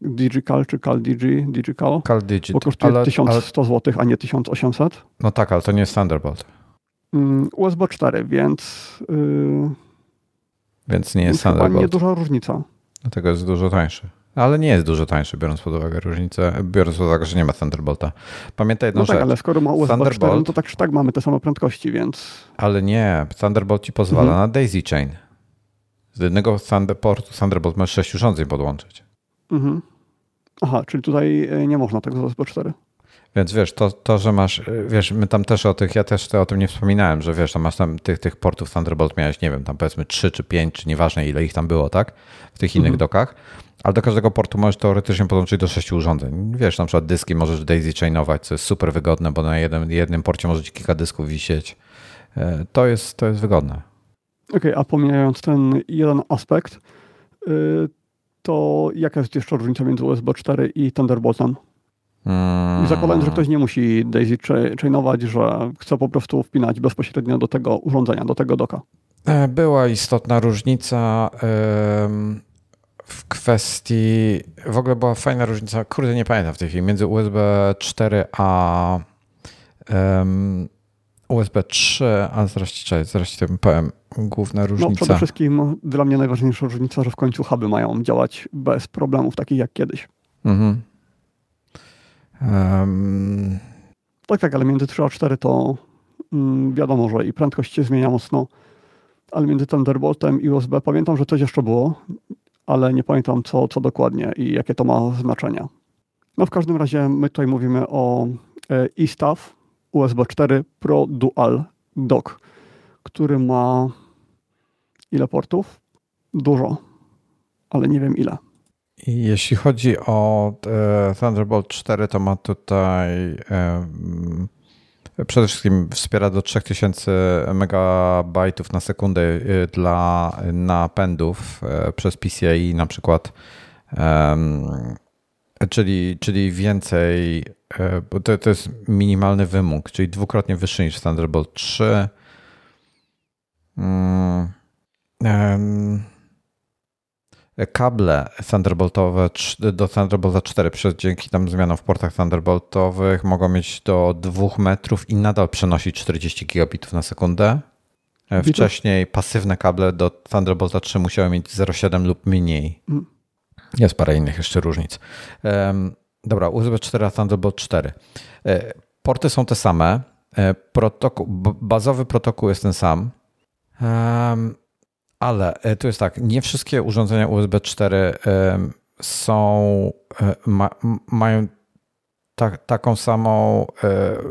Digical czy CalDigi? Digical? CalDigi. Bo kosztuje ale, 1100 ale... zł, a nie 1800. No tak, ale to nie jest Thunderbolt. Mm, USB 4, więc... Yy... Więc nie jest Thunderbolt. Chyba nie duża różnica. Dlatego jest dużo tańszy. Ale nie jest dużo tańszy, biorąc pod uwagę różnicę, biorąc pod uwagę, że nie ma Thunderbolta. Pamiętaj jedną no tak, rzecz. ale skoro ma USB Thunderbolt, 4, no to tak czy tak mamy te same prędkości, więc... Ale nie, Thunderbolt ci pozwala mhm. na Daisy Chain. Z jednego Thunderboltu Thunderbolt masz 6 urządzeń podłączyć. Mhm. Aha, czyli tutaj e, nie można tego z USB 4. Więc wiesz, to, to, że masz, e, wiesz, my tam też o tych, ja też o tym nie wspominałem, że wiesz, tam masz tam tych, tych portów Thunderbolt miałeś, nie wiem, tam powiedzmy 3 czy 5, czy nieważne ile ich tam było, tak? W tych innych mhm. dokach. Ale do każdego portu możesz teoretycznie podłączyć do sześciu urządzeń. Wiesz, na przykład dyski możesz daisy chainować, co jest super wygodne, bo na jednym, jednym porcie może ci kilka dysków wisieć. E, to jest, to jest wygodne. Okej, okay, a pomijając ten jeden aspekt, y, to jaka jest jeszcze różnica między USB 4 i Thunderboltem? Hmm. Zakładając, że ktoś nie musi daisy chainować, że chce po prostu wpinać bezpośrednio do tego urządzenia, do tego doka. E, była istotna różnica w kwestii, w ogóle była fajna różnica, kurde nie pamiętam w tej chwili, między USB 4 a USB 3, a zaraz ci powiem główna różnica. No, przede wszystkim dla mnie najważniejsza różnica, że w końcu huby mają działać bez problemów takich jak kiedyś. Mhm. Um. Tak, tak, ale między 3 a 4 to mm, wiadomo, że i prędkość się zmienia mocno, ale między Thunderboltem i USB pamiętam, że coś jeszcze było, ale nie pamiętam co, co dokładnie i jakie to ma znaczenia. No w każdym razie my tutaj mówimy o eStaff USB 4 Pro Dual Dock, który ma ile portów? Dużo, ale nie wiem ile. Jeśli chodzi o e, Thunderbolt 4, to ma tutaj e, przede wszystkim wspiera do 3000 megabajtów na sekundę e, dla napędów przez PCIe na przykład, czyli, czyli więcej, bo to, to jest minimalny wymóg, czyli dwukrotnie wyższy niż Thunderbolt 3. Kable Thunderboltowe do Thunderbolta 4 przez, dzięki tam zmianom w portach Thunderboltowych mogą mieć do 2 metrów i nadal przenosić 40 gigabitów na sekundę. E, wcześniej pasywne kable do Thunderbolta 3 musiały mieć 0,7 lub mniej. Mm. Jest parę innych jeszcze różnic. Dobra, USB 4 a Thunderbolt 4. E, porty są te same. E, protokół, bazowy protokół jest ten sam. Ale e, tu jest tak, nie wszystkie urządzenia USB 4 są, e, ma, mają ta, taką samą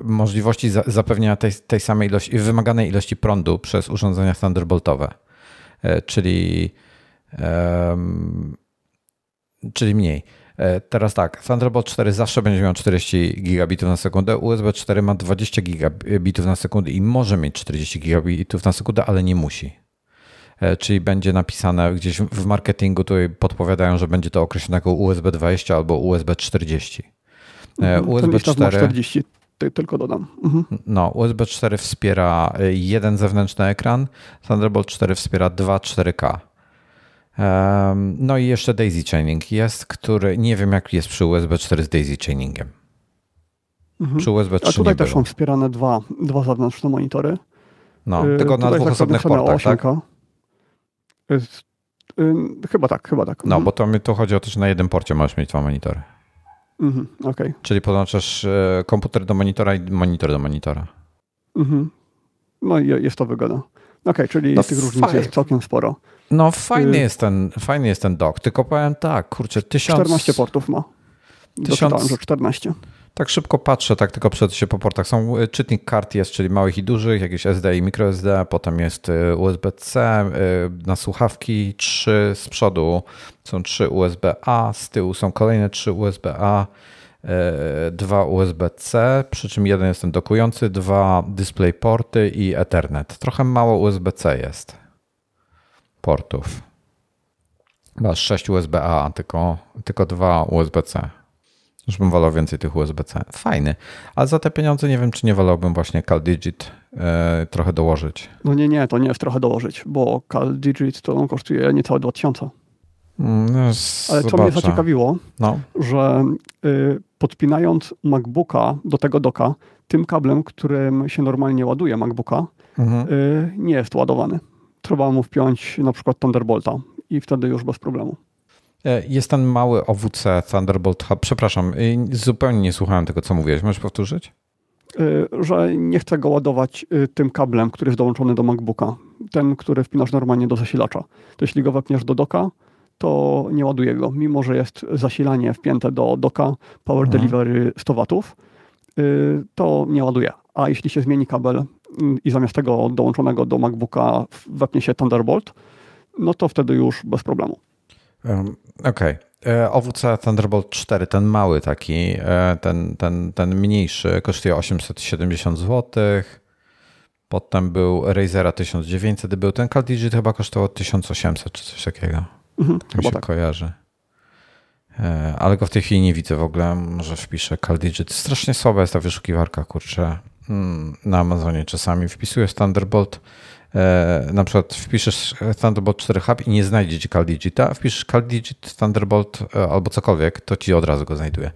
możliwości zapewnienia tej, tej samej ilości, wymaganej ilości prądu przez urządzenia Thunderboltowe. Czyli, czyli mniej. Teraz tak, Thunderbolt 4 zawsze będzie miał 40 gigabitów na sekundę, USB 4 ma 20 gigabitów na sekundę i może mieć 40 gigabitów na sekundę, ale nie musi. E, czyli będzie napisane gdzieś w marketingu, tutaj podpowiadają, że będzie to określone jako USB 20 albo USB 40. E, mhm, USB 4 40 tylko dodam. Mhm. No, USB 4 wspiera e, jeden zewnętrzny ekran, Thunderbolt 4 wspiera 2 4K. No i jeszcze daisy chaining jest, który nie wiem jak jest przy USB 4 z daisy chainingiem. Mhm. Przy USB 3 A tutaj też są wspierane dwa, dwa zewnętrzne monitory. No, tylko na dwóch osobnych portach, tak? Chyba tak, chyba tak. No, mhm. bo to mi tu chodzi o to, że na jednym porcie możesz mieć dwa monitory. Mhm, okay. Czyli podłączasz e, komputer do monitora i monitor do monitora. Mhm. No i jest to wygoda. Okej, okay, czyli no tych różnic jest całkiem sporo. No fajny, y jest ten, fajny jest ten dock, tylko powiem tak, kurczę, tysiąc... 14 portów ma. Tysiąc... Doczytałem, że 14. Tak szybko patrzę, tak tylko przed się po portach. Są y, czytnik kart jest, czyli małych i dużych, jakieś SD i microSD, potem jest y, USB-C, y, na słuchawki trzy z przodu są trzy USB-A, z tyłu są kolejne trzy USB-A, dwa USB-C, przy czym jeden jest ten dokujący, dwa DisplayPorty i Ethernet. Trochę mało USB-C jest portów. Masz 6 USB-A, tylko, tylko dwa USB-C. Już bym wolał więcej tych USB-C. Fajny. Ale za te pieniądze nie wiem, czy nie wolałbym właśnie CalDigit e, trochę dołożyć. No nie, nie, to nie jest trochę dołożyć, bo CalDigit to on kosztuje niecałe 2000. Mm, no, Ale co mnie zaciekawiło, no. że y, podpinając MacBooka do tego doka, tym kablem, którym się normalnie ładuje MacBooka, mhm. y, nie jest ładowany. Trzeba mu wpiąć na przykład Thunderbolta i wtedy już bez problemu. E, jest ten mały OWC Thunderbolt Hub. Przepraszam, y, zupełnie nie słuchałem tego, co mówiłeś. Możesz powtórzyć? Y, że nie chcę go ładować y, tym kablem, który jest dołączony do MacBooka. Ten, który wpinasz normalnie do zasilacza. To jeśli go wepniesz do doka, to nie ładuje go. Mimo, że jest zasilanie wpięte do doka Power mhm. Delivery 100 watów, to nie ładuje. A jeśli się zmieni kabel i zamiast tego dołączonego do MacBooka wepnie się Thunderbolt, no to wtedy już bez problemu. Okej. Okay. E, OWC Thunderbolt 4, ten mały taki, e, ten, ten, ten mniejszy, kosztuje 870 zł. Potem był Razera 1900, był ten CalDigit chyba kosztował 1800 czy coś takiego. Mhm, tak mi się tak. kojarzy. E, ale go w tej chwili nie widzę w ogóle. Może wpiszę CalDigit. Strasznie słaba jest ta wyszukiwarka, kurczę. Hmm, na Amazonie czasami wpisujesz Thunderbolt E, na przykład wpiszesz Thunderbolt 4 Hub i nie znajdzie ci CalDigita, wpiszesz CalDigit Thunderbolt e, albo cokolwiek, to ci od razu go znajduje.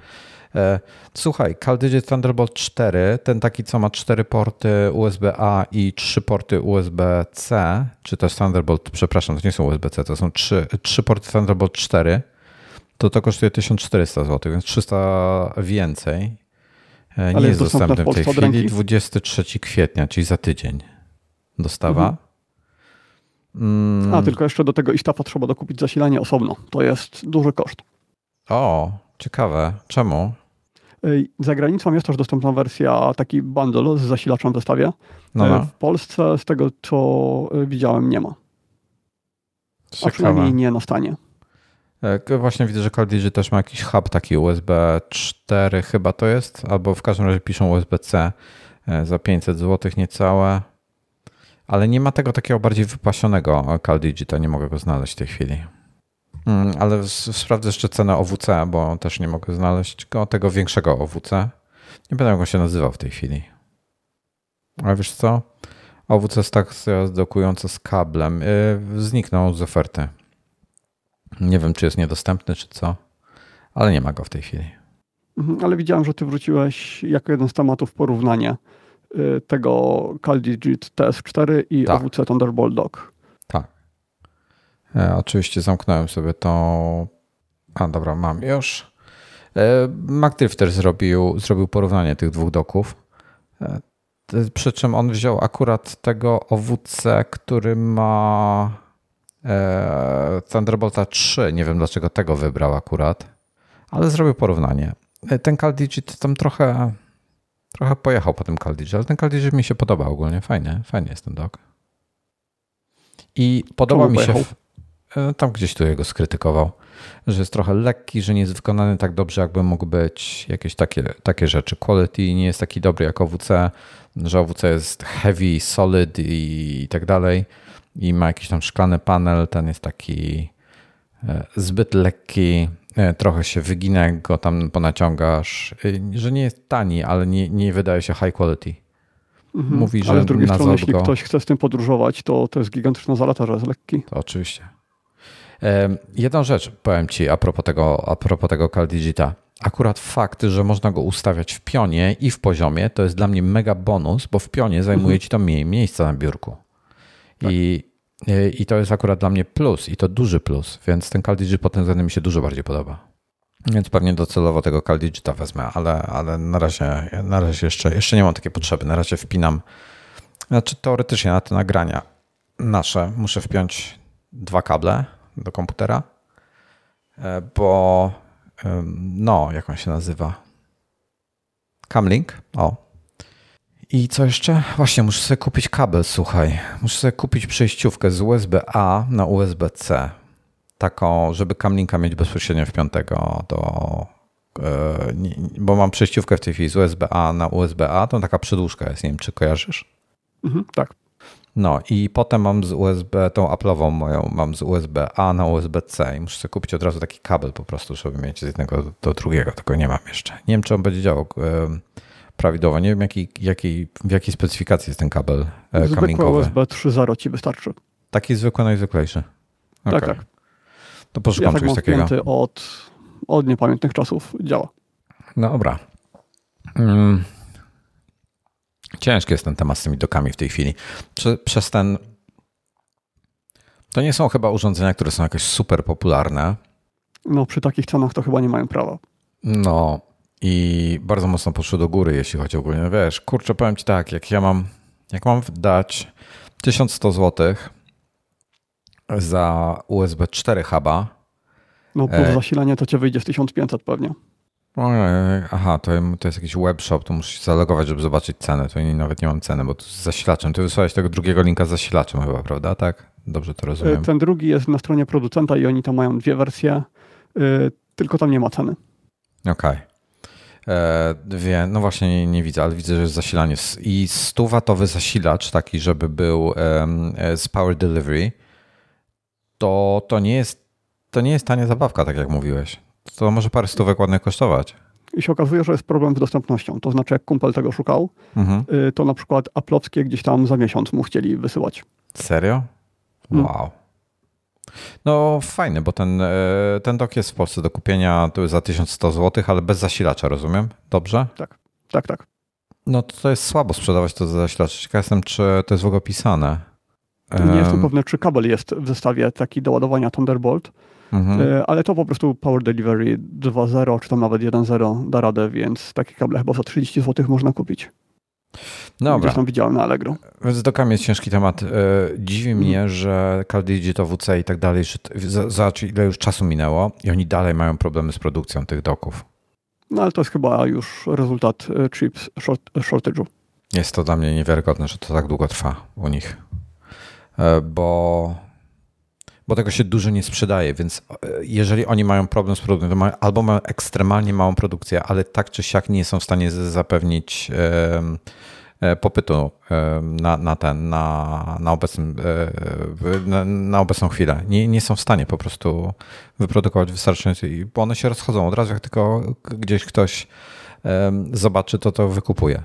E, słuchaj, CalDigit Thunderbolt 4, ten taki, co ma 4 porty USB-A i 3 porty USB-C, czy też Thunderbolt, przepraszam, to nie są USB-C, to są 3, 3 porty Thunderbolt 4, to to kosztuje 1400 zł, więc 300 więcej. Nie Ale jest, dostępny w tej chwili, 23 kwietnia, czyli za tydzień dostawa. Mhm. Mm. A, tylko jeszcze do tego iStafa trzeba dokupić zasilanie osobno. To jest duży koszt. O, ciekawe. Czemu? Za granicą jest też dostępna wersja, taki bundle z zasilaczem w zestawie. No, no. W Polsce z tego, co widziałem, nie ma. Ciekawe. A przynajmniej nie na stanie. E, właśnie widzę, że CalDigi też ma jakiś hub taki USB 4 chyba to jest, albo w każdym razie piszą USB-C e, za 500 zł niecałe ale nie ma tego takiego bardziej wypasionego CalDigita, nie mogę go znaleźć w tej chwili. Mm, ale sprawdzę jeszcze cenę OWC, bo też nie mogę znaleźć go, tego większego OWC. Nie pamiętam, jak on się nazywał w tej chwili. Ale wiesz co? OWC jest tak dokujący z kablem. Yy, zniknął z oferty. Nie wiem, czy jest niedostępny, czy co, ale nie ma go w tej chwili. Mhm, ale widziałem, że ty wróciłeś jako jeden z tematów porównania Y, tego CalDigit TS4 i tak. OWC Thunderbolt Dock. E, oczywiście zamknąłem sobie to. A dobra, mam już. E, MacDrifter zrobił, zrobił porównanie tych dwóch doków. E, przy czym on wziął akurat tego OWC, który ma Thunderbolta 3. Nie wiem dlaczego tego wybrał akurat, ale zrobił porównanie. Ten CalDigit tam trochę Trochę pojechał po tym Caldige, ale ten Caldige mi się podoba ogólnie. Fajnie, fajnie jest ten dog. I podoba Czemu mi się, tam gdzieś tu jego skrytykował, że jest trochę lekki, że nie jest wykonany tak dobrze, jakby mógł być. Jakieś takie, takie rzeczy. Quality nie jest taki dobry jak OWC, że OWC jest heavy, solid i, i tak dalej. I ma jakiś tam szklany panel, ten jest taki e, zbyt lekki, E, trochę się wygina, jak go tam ponaciągasz, e, że nie jest tani, ale nie, nie wydaje się high quality. Mhm. Mówi, że ale z drugiej strony, jeśli go... ktoś chce z tym podróżować, to to jest gigantyczna zaleta, że jest lekki. To oczywiście. E, jedną rzecz powiem Ci a propos tego, a propos tego CalDigita. Akurat fakt, że można go ustawiać w pionie i w poziomie, to jest dla mnie mega bonus, bo w pionie zajmuje mhm. Ci to mniej miejsca na biurku. Tak. I i to jest akurat dla mnie plus i to duży plus, więc ten CalDigi pod tym względem mi się dużo bardziej podoba. Więc pewnie docelowo tego CalDigita wezmę, ale, ale na, razie, na razie jeszcze, jeszcze nie mam takiej potrzeby. Na razie wpinam, znaczy teoretycznie na te nagrania nasze muszę wpiąć dwa kable do komputera, e, bo no, jak on się nazywa? Camlink, o. I co jeszcze? Właśnie, muszę sobie kupić kabel, słuchaj. Muszę sobie kupić przejściówkę z USB-A na USB-C. Taką, żeby Camlinka mieć bezpośrednio wpiątego do... E, bo mam przejściówkę w tej chwili z USB-A na USB-A, to taka przedłużka jest, nie wiem, czy kojarzysz? Mhm, tak. No i potem mam z USB, tą Apple'ową moją, mam z USB-A na USB-C i muszę sobie kupić od razu taki kabel po prostu, żeby mieć z jednego do drugiego, tylko nie mam jeszcze. Nie wiem, czy on będzie działał prawidłowo. Nie wiem, jaki, jaki, w jakiej specyfikacji jest ten kabel e, Zwykły kablinkowy. USB 3.0 ci wystarczy. Taki zwykły, najzwyklejszy. Okay. Tak, tak. To poszukam ja tak czegoś takiego. Od, od niepamiętnych czasów działa. No dobra. Hmm. Ciężki jest ten temat z tymi dokami w tej chwili. Prze, przez ten. To nie są chyba urządzenia, które są jakoś super popularne. No, przy takich cenach to chyba nie mają prawa. No, i bardzo mocno poszły do góry, jeśli chodzi ogólnie. Wiesz, kurczę, powiem ci tak, jak ja mam, jak mam dać 1100 zł za USB 4 huba. No, plus e... zasilanie to cię wyjdzie w 1500 pewnie. Aha, to, to jest jakiś webshop, to musisz zalogować, żeby zobaczyć cenę. To nie, nawet nie mam ceny, bo to z zasilaczem. Ty wysłałeś tego drugiego linka z zasilaczem chyba, prawda? Tak? Dobrze to rozumiem. Ten drugi jest na stronie producenta i oni tam mają dwie wersje, yy, tylko tam nie ma ceny. Okej. Okay. E, no właśnie nie, nie, widzę, ale widzę, że jest zasilanie. I 100-watowy zasilacz, taki, żeby był e, z Power Delivery, to, to, nie jest, to nie jest tania zabawka, tak jak mówiłeś. To może parę stówek ładnie kosztować. I się okazuje, że jest problem z dostępnością. To znaczy, jak kumpel tego szukał, mhm. Y, to na przykład Apple'owskie gdzieś tam za miesiąc mu chcieli wysyłać. Serio? Mm. Wow. No fajny, bo ten, e, ten dok jest w Polsce do kupienia za 1100 zł, ale bez zasilacza, rozumiem? Dobrze? Tak, tak, tak. No to jest słabo sprzedawać to za zasilacz. Ciekaw jestem, czy to jest w ogóle opisane. Nie jestem pewny, czy kabel jest w zestawie taki do ładowania Thunderbolt, mhm. E, ale to po prostu Power Delivery 2.0 czy tam nawet 1.0 da radę, więc takie kable chyba za 30 zł można kupić. Dobra. Gdzieś tam widziałem na Allegro. Z dokami jest ciężki temat. E, dziwi mnie, mm. że CalDigit, WC i tak dalej, zobacz ile już czasu minęło i oni dalej mają problemy z produkcją tych doków. No ale to jest chyba już rezultat e, chips shortage'u. Jest to dla mnie niewiarygodne, że to tak długo trwa u nich. Bo, bo tego się dużo nie sprzedaje, więc jeżeli oni mają problem z produkcją, to mają, albo mają ekstremalnie małą produkcję, ale tak czy siak nie są w stanie zapewnić E, popytu e, na, na ten, na, na, obecnym, e, na, na, obecną chwilę. Nie, nie są w stanie po prostu wyprodukować wystarczająco, bo one się rozchodzą od razu, jak tylko gdzieś ktoś zobaczy, to to wykupuje.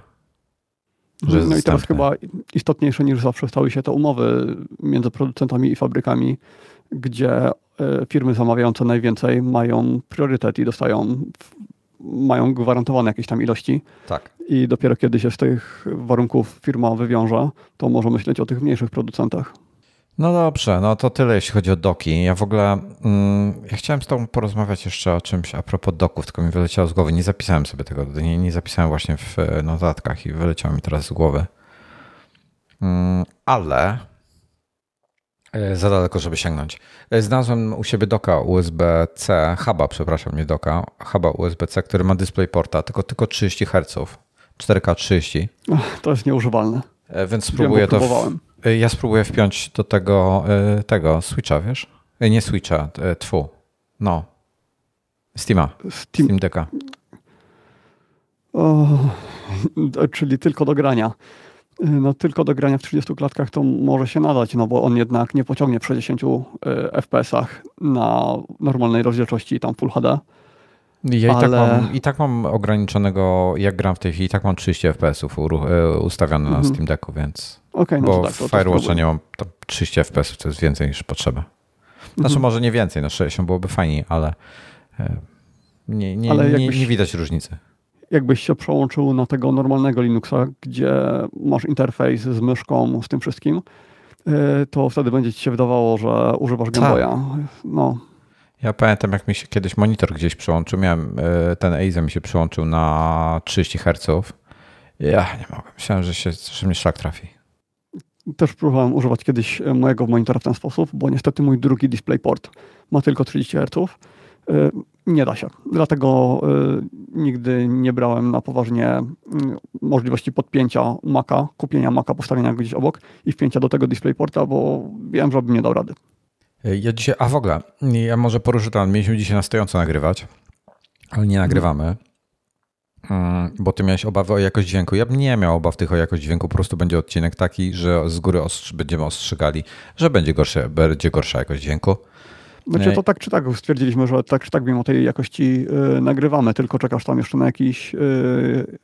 No i teraz chyba istotniejsze niż zawsze stały się te umowy między producentami i fabrykami, gdzie firmy zamawiające najwięcej mają priorytet i dostają mają gwarantowane jakieś tam ilości. Tak. I dopiero kiedy się z tych warunków firma wywiąże, to może myśleć o tych mniejszych producentach. No dobrze, no to tyle jeśli chodzi o doki. Ja w ogóle mm, ja chciałem z Tobą porozmawiać jeszcze o czymś a propos doków, tylko mi wyleciało z głowy. Nie zapisałem sobie tego, nie, nie zapisałem właśnie w notatkach i wyleciało mi teraz z głowy. Mm, ale E, za daleko, żeby sięgnąć. E, znalazłem u siebie doka USB-C, huba, przepraszam, nie doka, huba USB-C, który ma DisplayPorta, tylko, tylko 30 Hz, 4K 30. To jest nieużywalne. E, więc spróbuję Wiem, to. W, ja spróbuję wpiąć do tego, tego Switcha, wiesz? Nie Switcha, tfu. No. Steama. Steam, Steam Decka. O, czyli tylko do grania. Y, no tylko do grania w 30 klatkach to może się nadać, no bo on jednak nie pociągnie przy 10 y, FPS-ach na normalnej rozdzielczości tam Full HD. Ja ale... i, tak mam, i tak mam ograniczonego, jak gram w tej chwili, i tak mam 30 FPS-ów y, ustawione na mhm. Steam Decku, więc. Okay, no bo tak, w Firewatcha nie mam 30 FPS-ów, to jest więcej niż potrzeba. Znaczy, mhm. może nie więcej, no 60 byłoby fajniej, ale nie, nie, ale nie, nie widać różnicy jakbyś się przełączył na tego normalnego Linuxa, gdzie masz interfejs z myszką, z tym wszystkim, y, to wtedy będzie ci się wydawało, że używasz Game tak. Boya. No. Ja pamiętam, jak mi się kiedyś monitor gdzieś przyłączył. Miałem, y, ten Eiza mi się przyłączył na 30 Hz. Ja nie mogłem. Myślałem, że, się, że mnie szlak trafi. Też próbowałem używać kiedyś mojego monitora w ten sposób, bo niestety mój drugi DisplayPort ma tylko 30 Hz Nie da się. Dlatego nigdy nie brałem na poważnie mm, możliwości podpięcia Maca, kupienia Maca, postawienia go gdzieś obok i wpięcia do tego DisplayPorta, bo wiem, że bym nie dał rady. Ja dzisiaj, a w ogóle, ja może poruszę to, mieliśmy dzisiaj na stojąco nagrywać, ale nie nagrywamy, mm, bo ty miałeś obawy o jakość dźwięku. Ja bym nie miał obaw tych o jakość dźwięku, po prostu będzie odcinek taki, że z góry będziemy ostrzygali, że będzie, gorsze, będzie gorsza jakość dźwięku. Znaczy to tak czy tak stwierdziliśmy, że tak czy tak mimo tej jakości yy, nagrywamy, tylko czekasz tam jeszcze na jakiś yy,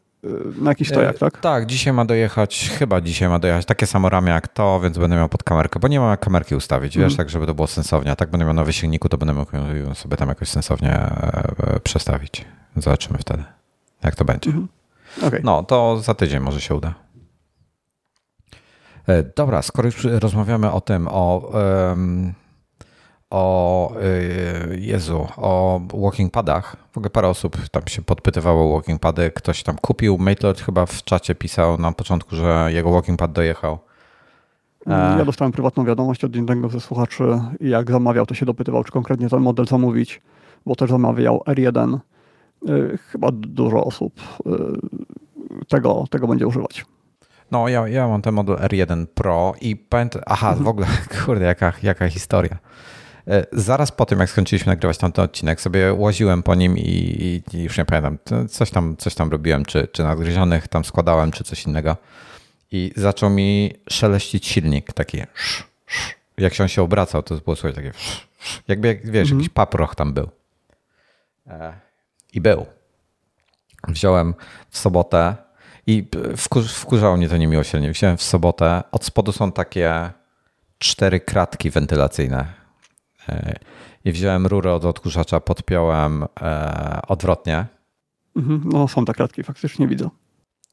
na jakiś stojak, tak? Tak, dzisiaj ma dojechać, chyba dzisiaj ma dojechać takie samo ramię jak to, więc będę miał pod kamerkę, bo nie mam jak kamerki ustawić, wiesz, mm. tak żeby to było sensownie. A tak będę miał nowy silniku, to będę mógł sobie tam jakoś sensownie e, przestawić. Zobaczymy wtedy, jak to będzie. Mm -hmm. okay. No, to za tydzień może się uda. E, dobra, skoro już rozmawiamy o tym, o um, o y, Jezu, o walking padach. W ogóle parę osób tam się podpytywało o walking pady. Ktoś tam kupił. Maitlord chyba w czacie pisał na początku, że jego walking pad dojechał. E, ja dostałem prywatną wiadomość od jednego ze słuchaczy i jak zamawiał, to się dopytywał, czy konkretnie ten model zamówić, bo też zamawiał R1. Y, chyba dużo osób y, tego, tego będzie używać. No, ja, ja mam ten model R1 Pro i pamiętam, aha, w mhm. ogóle, kurde, jaka, jaka historia. E, zaraz po tym, jak skończyliśmy nagrywać tamten odcinek, sobie łaziłem po nim i, i już nie pamiętam, coś tam, coś tam robiłem, czy, czy nadgryzionych tam składałem, czy coś innego. I zaczął mi szeleścić silnik, taki sz, sz. jak się on się obracał, to było słychać takie sz, jakby, jak, wiesz, mhm. jakiś paproch tam był. E, I był. Wziąłem w sobotę i wkurzało mnie to niemiłosiernie. Wziąłem w sobotę, od spodu są takie cztery kratki wentylacyjne i wziąłem rurę od odkurzacza, podpiąłem e, odwrotnie. Mhm, no są te kratki, faktycznie widzę.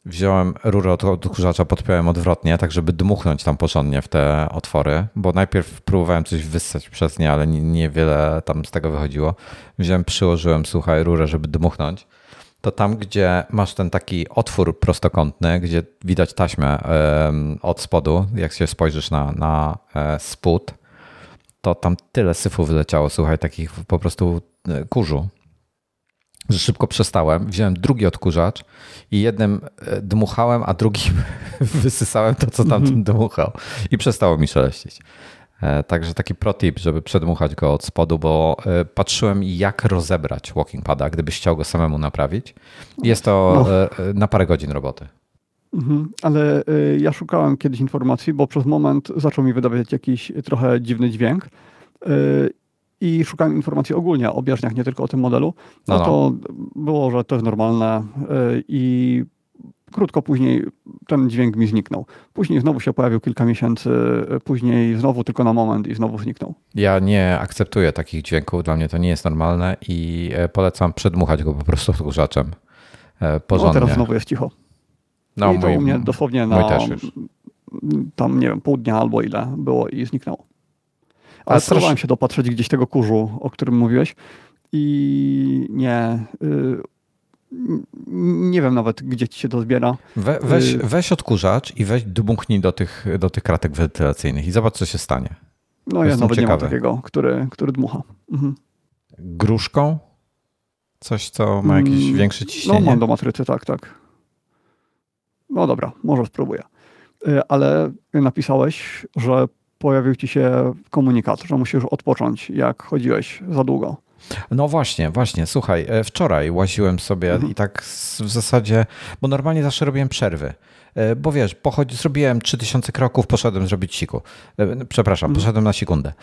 Wziąłem rurę od odkurzacza, podpiąłem odwrotnie, tak żeby dmuchnąć tam porządnie w te otwory, bo najpierw próbowałem coś wyssać przez nie, ale niewiele tam z tego wychodziło. Wziąłem, przyłożyłem, słuchaj, rurę, żeby dmuchnąć. To tam, gdzie masz ten taki otwór prostokątny, gdzie widać taśmę od spodu, jak się spojrzysz na, na e, spód, to tam tyle syfu wyleciało, słuchaj, takich po prostu e, kurzu, że szybko przestałem. Wziąłem drugi odkurzacz i jednym e, dmuchałem, a drugim wysysałem to, co tam mm dmuchał i przestało mi szeleścić. E, także taki protip, żeby przedmuchać go od spodu, bo patrzyłem jak rozebrać walking pada, gdybyś chciał go samemu naprawić. Jest to no. na parę godzin roboty. Mhm, ale y, ja szukałem kiedyś informacji, bo przez moment zaczął mi wydawać jakiś trochę dziwny dźwięk. Y, I szukałem informacji ogólnie o bieżniach, nie tylko o tym modelu. No, no. to było, że to jest normalne y, i krótko później ten dźwięk mi zniknął. Później znowu się pojawił kilka miesięcy, później znowu tylko na moment i znowu zniknął. Ja nie akceptuję takich dźwięków, dla mnie to nie jest normalne i e, polecam przedmuchać go po prostu odkurzaczem porządnie. No teraz znowu jest cicho. No, I to mój, u mnie dosłownie na tam, nie wiem, pół dnia albo ile było i zniknęło. Ale próbowałem się dopatrzeć gdzieś tego kurzu, o którym mówiłeś i nie... Y, nie wiem nawet, gdzie ci się to zbiera. We, weź, y, weź odkurzacz i weź dmuchnij do tych, do tych kratek wentylacyjnych i zobacz, co się stanie. No ja nawet ciekawy. nie mam takiego, który, który dmucha. Mhm. Gruszką? Coś, co ma jakieś mm, większe ciśnienie? No mam do matrycy, tak, tak. No dobra, może spróbuję. Y, ale napisałeś, że pojawił ci się komunikat, że musisz odpocząć, jak chodziłeś za długo. No właśnie, właśnie. Słuchaj, e, wczoraj łaziłem sobie mhm. i tak w zasadzie, bo normalnie zawsze robiłem przerwy. E, bo wiesz, pochodzi, zrobiłem 3000 kroków, poszedłem zrobić siku. E, przepraszam, mhm. poszedłem na sekundę.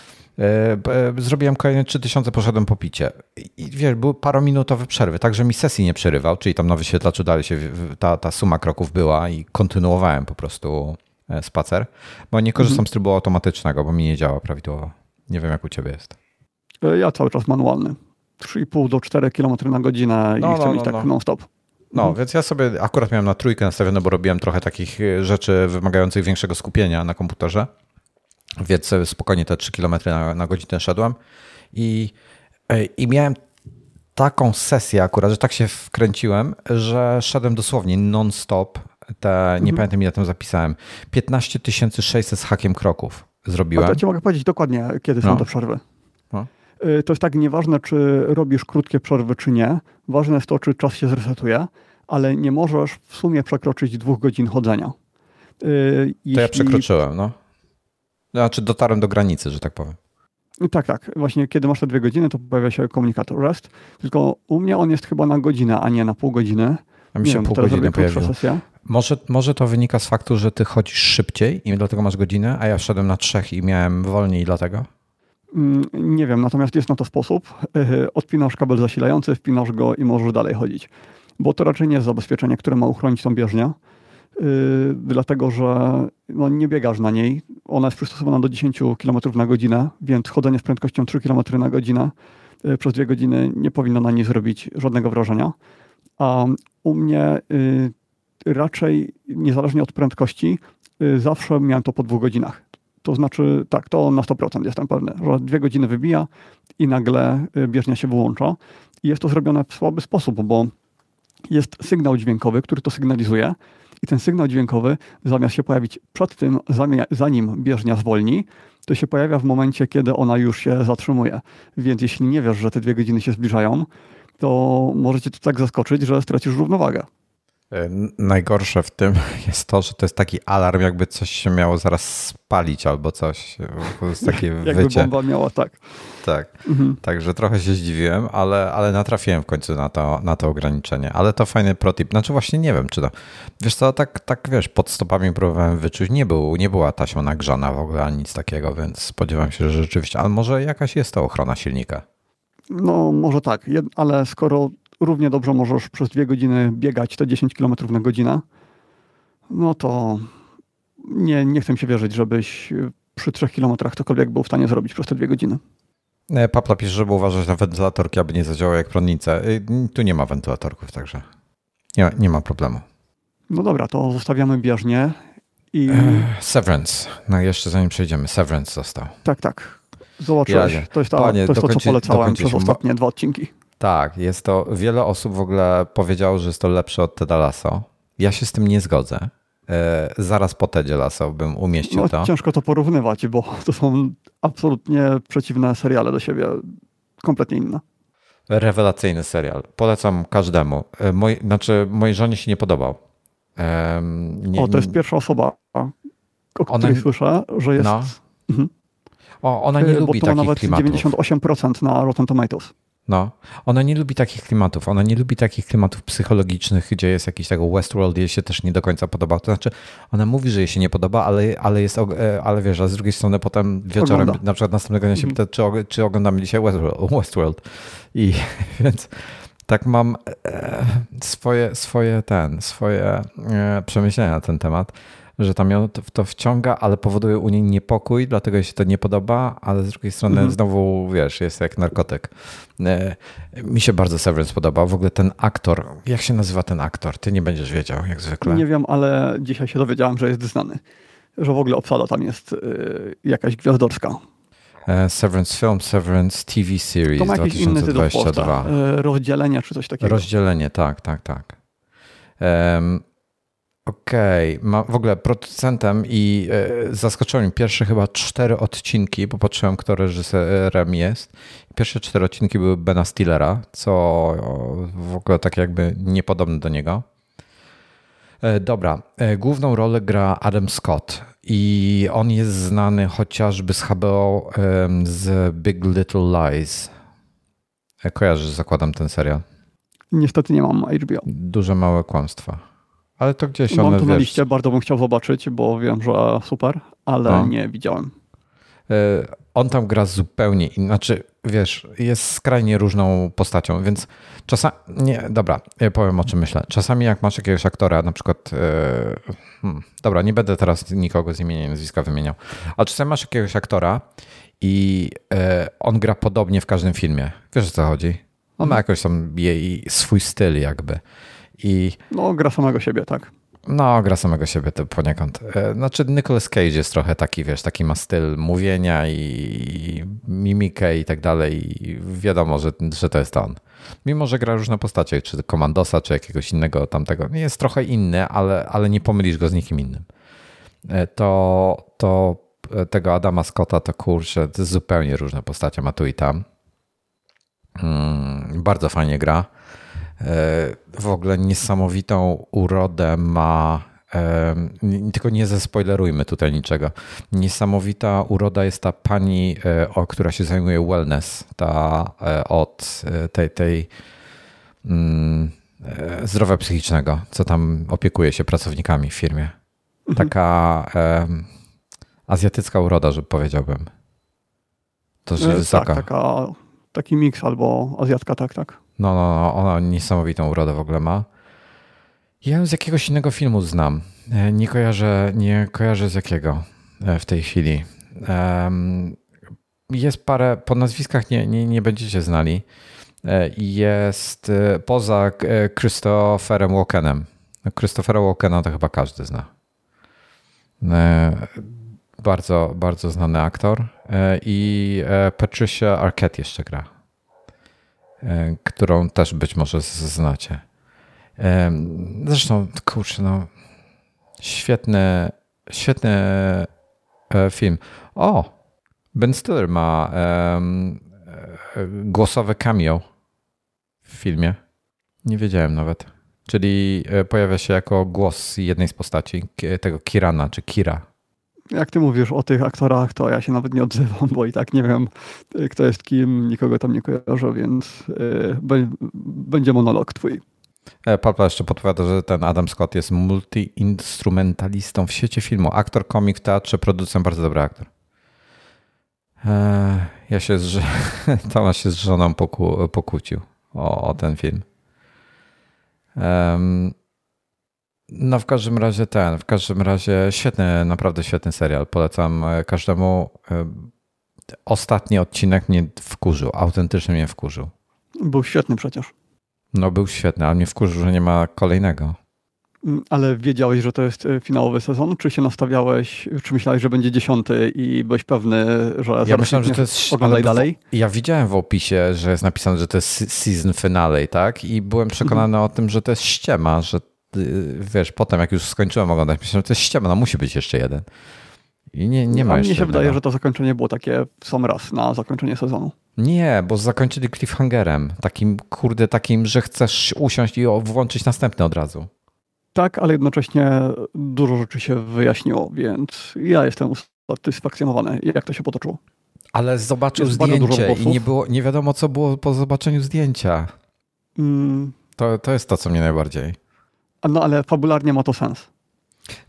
Zrobiłem kolejne 3000, poszedłem po picie. I wiesz, były parominutowe przerwy, także mi sesji nie przerywał, czyli tam na wyświetlaczu dalej się ta, ta suma kroków była i kontynuowałem po prostu spacer, bo nie korzystam mhm. z trybu automatycznego, bo mi nie działa prawidłowo. Nie wiem, jak u ciebie jest. Ja cały czas manualny. 3,5 do 4 km na godzinę no, i chcę no, mieć no, tak no. non-stop. No, mhm. więc ja sobie akurat miałem na trójkę nastawione, bo robiłem trochę takich e, rzeczy wymagających większego skupienia na komputerze, więc sobie spokojnie te 3 km na, na godzinę szedłem i, e, i miałem taką sesję akurat, że tak się wkręciłem, że szedłem dosłownie non-stop. Te, nie mhm. pamiętam ile tam zapisałem. 15 600 z hakiem kroków zrobiłem. A to ci mogę powiedzieć dokładnie, kiedy no. są te przerwy. No. Y, to jest tak nieważne, czy robisz krótkie przerwy, czy nie. Ważne jest to, czy czas się zresetuje, ale nie możesz w sumie przekroczyć dwóch godzin chodzenia. Jeśli... To ja przekroczyłem, no. Znaczy dotarłem do granicy, że tak powiem. Tak, tak. Właśnie kiedy masz te dwie godziny, to pojawia się komunikator REST. Tylko u mnie on jest chyba na godzinę, a nie na pół godziny. A mi się wiem, pół godziny pojawiło. Może, może to wynika z faktu, że ty chodzisz szybciej i dlatego masz godzinę, a ja wszedłem na trzech i miałem wolniej dlatego? Mm, nie wiem, natomiast jest na to sposób. Odpinasz kabel zasilający, wpinasz go i możesz dalej chodzić. Bo to raczej nie jest zabezpieczenie, które ma uchronić tą bieżnię. Yy, dlatego że no, nie biegasz na niej. Ona jest przystosowana do 10 km na godzinę, więc chodzenie z prędkością 3 km na godzinę yy, przez dwie godziny nie powinno na niej zrobić żadnego wrażenia. A u mnie raczej, niezależnie od prędkości, zawsze miałem to po dwóch godzinach. To znaczy, tak, to na 100% jestem pewny, że dwie godziny wybija i nagle bieżnia się wyłącza. I jest to zrobione w słaby sposób, bo jest sygnał dźwiękowy, który to sygnalizuje, i ten sygnał dźwiękowy zamiast się pojawić przed tym, zanim bieżnia zwolni, to się pojawia w momencie, kiedy ona już się zatrzymuje. Więc jeśli nie wiesz, że te dwie godziny się zbliżają, to możecie to tak zaskoczyć, że stracisz równowagę. E, najgorsze w tym jest to, że to jest taki alarm, jakby coś się miało zaraz spalić albo coś. To jest takie jakby wycie. bomba miała, tak. Tak, mhm. także trochę się zdziwiłem, ale, ale natrafiłem w końcu na to, na to ograniczenie. Ale to fajny protip. Znaczy właśnie nie wiem, czy to... Wiesz co, tak, tak wiesz, pod stopami próbowałem wyczuć. Nie, był, nie była taśma nagrzana w ogóle, ani nic takiego, więc spodziewam się, że rzeczywiście... Ale może jakaś jest to ochrona silnika? No może tak, ale skoro równie dobrze możesz przez dwie godziny biegać te 10 km na godzinę, no to nie, nie chcę się wierzyć, żebyś przy 3 km cokolwiek był w stanie zrobić przez te dwie godziny. E, Papla pisze, żeby uważać na wentylatorki, aby nie zadziałały jak prądnice. Y, tu nie ma wentylatorków, także nie, nie ma problemu. No dobra, to zostawiamy bieżnie i... Severance. No jeszcze zanim przejdziemy, Severance został. Tak, tak. Zobaczyłeś. Ja to jest, ta, Panie, to, jest to, co polecałem przez ostatnie dwa odcinki. Tak, jest to. Wiele osób w ogóle powiedziało, że jest to lepsze od Teda Lasso. Ja się z tym nie zgodzę. E, zaraz po Tedzie Lasso bym umieścił no, to. Ciężko to porównywać, bo to są absolutnie przeciwne seriale do siebie. Kompletnie inne. Rewelacyjny serial. Polecam każdemu. E, Moj, znaczy, mojej żonie się nie podobał. nie, o, to jest pierwsza osoba, o której ona, słyszę, że jest. No. Mhm. O, ona nie lubi takich nawet klimatów. 98% na Rotten Tomatoes. No, ona nie lubi takich klimatów. Ona nie lubi takich klimatów psychologicznych, gdzie jest jakiś tego Westworld, jej się też nie do końca podoba. To znaczy, ona mówi, że jej się nie podoba, ale, ale jest, e, ale wiesz, a z drugiej strony potem wieczorem, Ogląda. na przykład następnego dnia się pyta, czy, czy oglądamy dzisiaj Westworld. I więc tak mam e, swoje, swoje ten, swoje e, przemyślenia na ten temat że tam ją to wciąga, ale powoduje u niej niepokój, dlatego jej się to nie podoba, ale z drugiej strony mhm. znowu, wiesz, jest jak narkotyk. E, mi się bardzo Severance podobał. W ogóle ten aktor, jak się nazywa ten aktor? Ty nie będziesz wiedział, jak zwykle. Nie wiem, ale dzisiaj się dowiedziałem, że jest znany. Że w ogóle obsada tam jest e, jakaś gwiazdorska. E, Severance Film, Severance TV Series to ma jakiś 2022. Inny tytuł Rozdzielenie czy coś takiego. Rozdzielenie, tak, tak, tak. Um, Okej, okay. w ogóle producentem i e, zaskoczyło mnie pierwsze chyba cztery odcinki, bo patrzyłem, kto reżyserem jest. Pierwsze cztery odcinki były Bena Stillera, co w ogóle tak jakby niepodobne do niego. E, dobra, e, główną rolę gra Adam Scott i on jest znany chociażby z HBO z Big Little Lies. Kojarzysz, zakładam ten serial? Niestety nie mam HBO. Duże małe kłamstwa. Ale to gdzieś Mam one, to na liście, bardzo bym chciał zobaczyć, bo wiem, że super, ale no. nie widziałem. E, on tam gra zupełnie inaczej, wiesz, jest skrajnie różną postacią, więc czasami, nie, dobra, ja powiem o czym myślę. Czasami jak masz jakiegoś aktora, na przykład, yy, hmm, dobra, nie będę teraz nikogo z imienia i nazwiska wymieniał, ale czasami masz jakiegoś aktora i yy, on gra podobnie w każdym filmie. Wiesz o co chodzi? On ma mhm. jakoś tam jej swój styl jakby. I, no, gra samego siebie, tak. No, gra samego siebie to poniekąd. E, znaczy, Nicolas Cage jest trochę taki, wiesz, taki ma styl mówienia i mimikę i tak dalej. I wiadomo, że, że to jest on. Mimo, że gra różne postacie, czy komandosa, czy jakiegoś innego tamtego. Jest trochę inny, ale, ale nie pomylisz go z nikim innym. E, to, to tego Adama Scotta to kurczę, to zupełnie różne postacie ma tu i tam. Mm, bardzo fajnie gra. W ogóle niesamowitą urodę ma tylko nie zespoilerujmy tutaj niczego. Niesamowita uroda jest ta pani, e, o, która się zajmuje wellness, ta e, od e, tej, tej mm, zdrowia psychicznego, co tam opiekuje się pracownikami w firmie. Mhm. Taka um, azjatycka uroda, że powiedziałbym. To, że tak, taka, taki miks albo azjatka, tak, tak. No, no, no, ona niesamowitą urodę w ogóle ma. Ja ją z jakiegoś innego filmu znam. E, nie kojarzę, nie kojarzę z jakiego e, w tej chwili. Jest parę, po nazwiskach nie, nie, nie będziecie znali. E, jest poza Christopherem Walkenem. Christophera Walkena to chyba każdy zna. Bardzo, bardzo znany aktor. I Patricia Arquette jeszcze gra, którą też być może znacie. Zresztą, kurczę, no, świetny, świetny e, film. O, Ben Stiller ma um, głosowe cameo w filmie. Nie wiedziałem nawet. Czyli e, pojawia się jako głos jednej z postaci, tego Kirana czy Kira. Jak ty mówisz o tych aktorach, to ja się nawet nie odzywam, bo i tak nie wiem, kto jest kim, nikogo tam nie kojarzę, więc będzie monolog twój. E, Papa jeszcze podpowiada, że ten Adam Scott jest multi-instrumentalistą w świecie filmu. Aktor, komik, teatrze, producent, bardzo dobry aktor. E, ja się z, Tomasz się z żoną poku, pokłócił o, o, ten film. No w każdym razie ten, w każdym razie świetny, naprawdę świetny serial. Polecam e, każdemu. Ostatni odcinek mnie wkurzył, autentycznie mnie wkurzył. Był świetny przecież. No był świetny, ale mnie wkurzył, że nie ma kolejnego. Mm, ale wiedziałeś, że to jest e, finałowy sezon? Czy się nastawiałeś, czy myślałeś, że będzie dziesiąty i byłeś pewny, że ja myślałem, że to jest oglądaj dalej? Ja widziałem w opisie, że jest napisane, że to jest season finale, tak? I byłem przekonany mhm. o tym, że to jest ściema, że wiesz, potem jak już skończyłem oglądać, myślałem, że to jest ściema, no musi być jeszcze jeden. I nie, nie ma A Mnie się wydaje, że to zakończenie było takie w sam raz na zakończenie sezonu. Nie, bo zakończyli cliffhangerem. Takim, kurde, takim, że chcesz usiąść i włączyć następny od razu. Tak, ale jednocześnie dużo rzeczy się wyjaśniło, więc ja jestem usatysfakcjonowany, jak to się potoczyło. Ale zobaczył Jest zdjęcie i nie, było, nie wiadomo, co było po zobaczeniu zdjęcia. Mm. To, to jest to, co mnie najbardziej. No ale fabularnie ma to sens.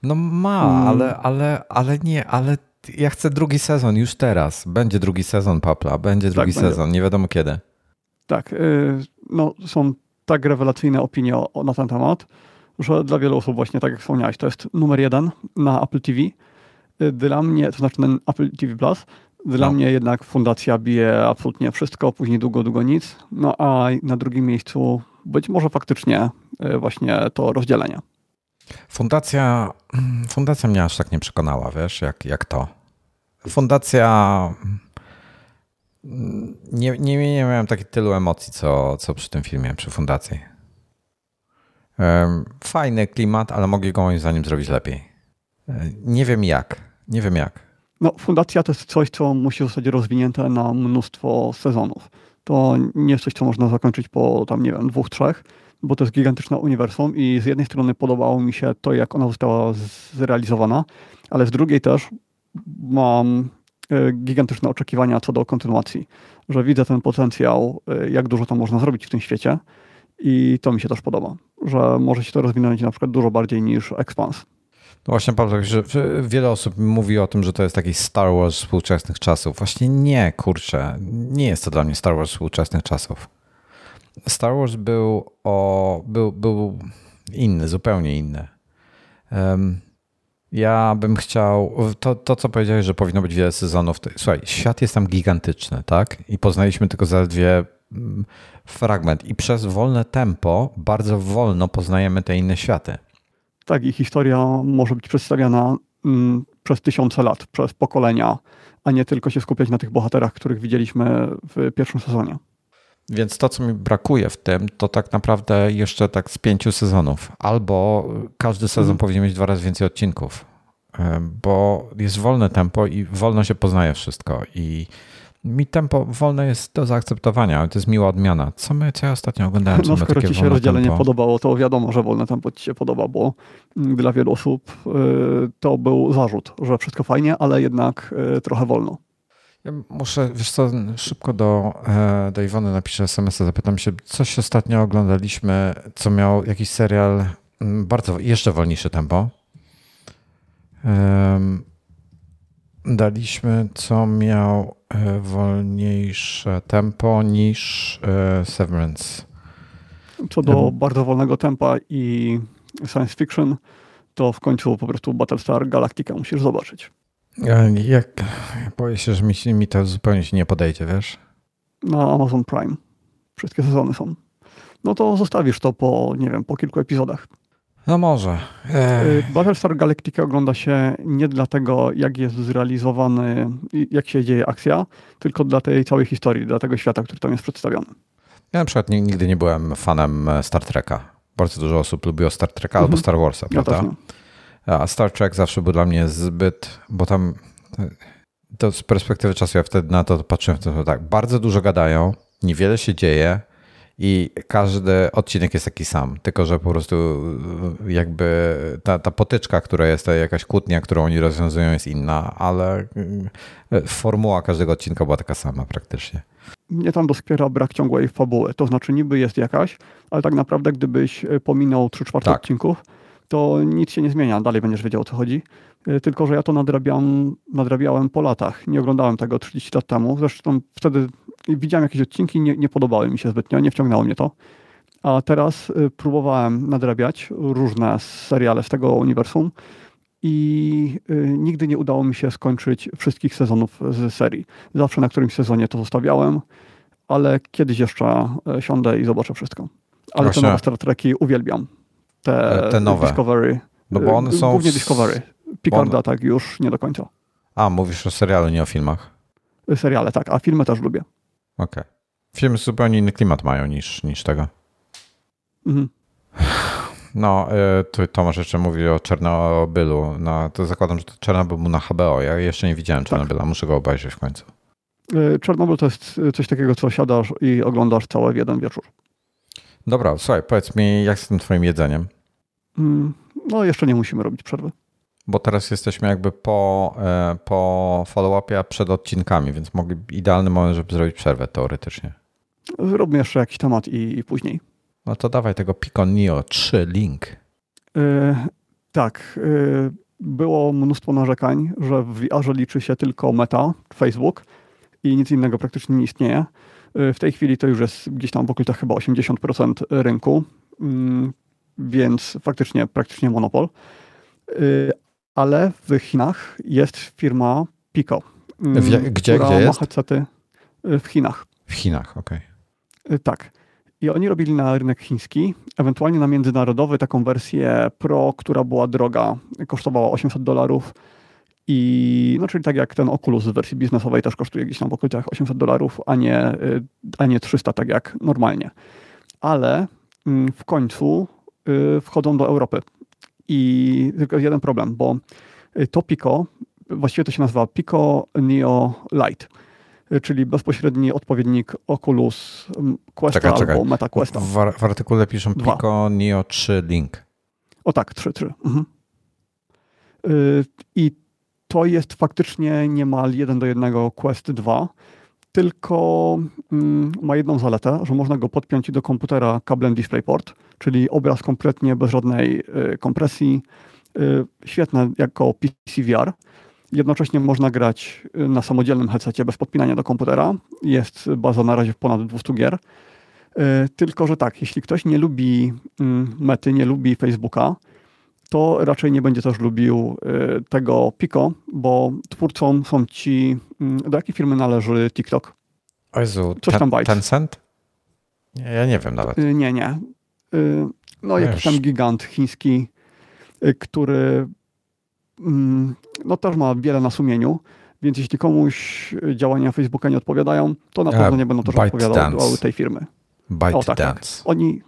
No ma, mm. ale, ale, ale nie, ale ja chcę drugi sezon już teraz. Będzie drugi sezon Papla, będzie drugi tak, sezon, będzie. nie wiadomo kiedy. Tak, y, no są tak rewelacyjne opinie na ten temat, że dla wielu osób właśnie, tak jak wspomniałeś, to jest numer jeden na Apple TV. Y, dla mnie, to znaczy ten Apple TV Plus, dla no. mnie jednak fundacja bije absolutnie wszystko, później długo, długo nic. No a na drugim miejscu być może faktycznie y, właśnie to rozdzielenie. Fundacja, fundacja mnie aż tak nie przekonała, wiesz, jak, jak to. Fundacja. Nie, nie, nie miałem takich tylu emocji, co, co przy tym filmie, przy fundacji. Fajny klimat, ale mogli go moim zdaniem zrobić lepiej. E, nie wiem jak. Nie wiem jak. No, fundacja to jest coś, co musi zostać rozwinięte na mnóstwo sezonów. To nie jest coś, co można zakończyć po tam, nie wiem, dwóch, trzech bo to jest gigantyczne uniwersum i z jednej strony podobało mi się to, jak ona została zrealizowana, ale z drugiej też mam e, gigantyczne oczekiwania co do kontynuacji, że widzę ten potencjał, e, jak dużo tam można zrobić w tym świecie i to mi się też podoba, że może się to rozwinąć na przykład dużo bardziej niż Expanse. No właśnie, Paweł, że wiele osób mówi o tym, że to jest taki Star Wars współczesnych czasów. Właśnie nie, kurczę, nie jest to dla mnie Star Wars współczesnych czasów. Star Wars był, o, był, był inny, zupełnie inny. Um, ja bym chciał, to, to co powiedziałeś, że powinno być wiele sezonów. Słuchaj, świat jest tam gigantyczny, tak? I poznaliśmy tylko zaledwie mm, fragment. I przez wolne tempo bardzo wolno poznajemy te inne światy. Tak, i historia może być przedstawiana mm, przez tysiące lat, przez pokolenia, a nie tylko się skupiać na tych bohaterach, których widzieliśmy w pierwszym sezonie. Więc to, co mi brakuje w tym, to tak naprawdę jeszcze tak z pięciu sezonów. Albo każdy sezon mhm. powinien mieć dwa razy więcej odcinków, e, bo jest wolne tempo i wolno się poznaje wszystko. I Mi tempo wolne jest do zaakceptowania, ale to jest miła odmiana. Co, my, co ja ostatnio oglądałem? No skoro ci się rozdzielenie tempo? podobało, to wiadomo, że wolne tempo ci się podoba, bo dla wielu osób y, to był zarzut, że wszystko fajnie, ale jednak y, trochę wolno. Ja muszę, wiesz co, szybko do, e, do Iwony napiszę SMS-a, zapytam się, coś ostatnio oglądaliśmy, co miał jakiś serial mm, bardzo, jeszcze wolniejsze tempo. Um, daliśmy, co miał wolniejsze tempo niż e, Severance. Co do bardzo wolnego tempa i science fiction, to w końcu po prostu Battlestar Galactica musisz zobaczyć. Jak, boję się, że mi, mi to zupełnie się nie podejdzie, wiesz? Na Amazon Prime. Wszystkie sezony są. No to zostawisz to po, nie wiem, po kilku epizodach. No może. Ech. Battlestar Galactica ogląda się nie dlatego, jak jest zrealizowany, jak się dzieje akcja, tylko dla tej całej historii, dla tego świata, który tam jest przedstawiony. Ja na przykład nigdy nie byłem fanem Star Treka. Bardzo dużo osób lubiło Star Treka mhm. albo Star Warsa, prawda? Ja a Star Trek zawsze był dla mnie zbyt, bo tam to z perspektywy czasu ja wtedy na to patrzyłem, to tak, bardzo dużo gadają, niewiele się dzieje i każdy odcinek jest taki sam, tylko że po prostu jakby ta, ta potyczka, która jest, ta jakaś kłótnia, którą oni rozwiązują jest inna, ale e, formuła każdego odcinka była taka sama praktycznie. Mnie tam doskwiera brak ciągłej fabuły, to znaczy niby jest jakaś, ale tak naprawdę gdybyś pominął 3 czwarte tak. odcinków, to nic się nie zmienia, dalej będziesz wiedział o co chodzi. E, tylko, że ja to nadrabiam, nadrabiałem po latach. Nie oglądałem tego 30 lat temu. Zresztą wtedy widziałem jakieś odcinki, nie, nie podobały mi się zbytnio, nie wciągnęło mnie to. A teraz e, próbowałem nadrabiać różne seriale z tego uniwersum i e, nigdy nie udało mi się skończyć wszystkich sezonów z serii. Zawsze na którymś sezonie to zostawiałem, ale kiedyś jeszcze siądę i zobaczę wszystko. Ale Właśnie. te nowe Star Treki uwielbiam te, te nowe. Discovery. No bo one są... Głównie Discovery. Picarda tak już nie do końca. A, mówisz o serialu, nie o filmach? Seriale, tak, a filmy też lubię. Okej. Okay. Filmy zupełnie inny klimat mają niż, niż tego. Mhm. No, y, tu Tomasz jeszcze mówi o Czernobylu. No, to zakładam, że to Czernobyl był na HBO. Ja jeszcze nie widziałem tak. Czernobyla, tak. muszę go obejrzeć w końcu. Y, Czernobyl to jest coś takiego, co siadasz i oglądasz całe w jeden wieczór. Dobra, słuchaj, powiedz mi, jak z tym twoim jedzeniem? Mm, no, jeszcze nie musimy robić przerwy. Bo teraz jesteśmy jakby po, e, po follow-upie, a przed odcinkami, więc mogli idealny moment, żeby zrobić przerwę teoretycznie. Zróbmy jeszcze jakiś temat i, i później. No to dawaj tego Pico Neo 3 link. Yy, tak. Yy, było mnóstwo narzekań, że w VR liczy się tylko meta, Facebook i nic innego praktycznie nie istnieje. Yy, w tej chwili to już jest gdzieś tam w okolicach chyba 80% rynku. Mm, więc faktycznie praktycznie monopol. Ale w Chinach jest firma Pico. Mm, gdzie, gdzie jest? headsety y, w Chinach. W Chinach, okej. Okay. Tak. I oni robili na rynek chiński, ewentualnie na międzynarodowy taką wersję Pro, która była droga, kosztowała 800 dolarów. I no, czyli tak jak ten Oculus w wersji biznesowej też kosztuje gdzieś tam w okolicach 800 dolarów, a nie, y, a nie 300, tak jak normalnie. Ale mm, w końcu Y, wchodzą do Europy. I tylko jeden problem, bo y, to Pico, właściwie to się nazywa Pico Neo Lite, y, czyli bezpośredni odpowiednik Oculus Questa czekaj, czekaj. albo Meta Questa. W, w artykule piszą Dwa. Pico Neo 3 Link. O tak, 3, 3. Mhm. I to jest faktycznie niemal jeden do jednego Quest 2, tylko mm, ma jedną zaletę, że można go podpiąć do komputera kablem DisplayPort, czyli obraz kompletnie bez żadnej y, kompresji. Y, świetne jako PCVR. Jednocześnie można grać y, na samodzielnym headsetie bez podpinania do komputera. Jest baza na razie ponad 200 gier. Tylko, że tak, jeśli ktoś nie lubi mm, mety, nie lubi Facebooka, to raczej nie będzie też lubił tego Pico, bo twórcą są ci, mm, do jakiej firmy należy TikTok? O Jezu, Coś tam ten, Tencent? Nie, ja nie wiem nawet. Nie, nie. Y, no, jakiś tam gigant chiński, y, który mm, no też ma wiele na sumieniu, więc jeśli komuś działania Facebooka nie odpowiadają, to na pewno nie będą też odpowiadały tej firmy. Byte o, tak, tak. Oni,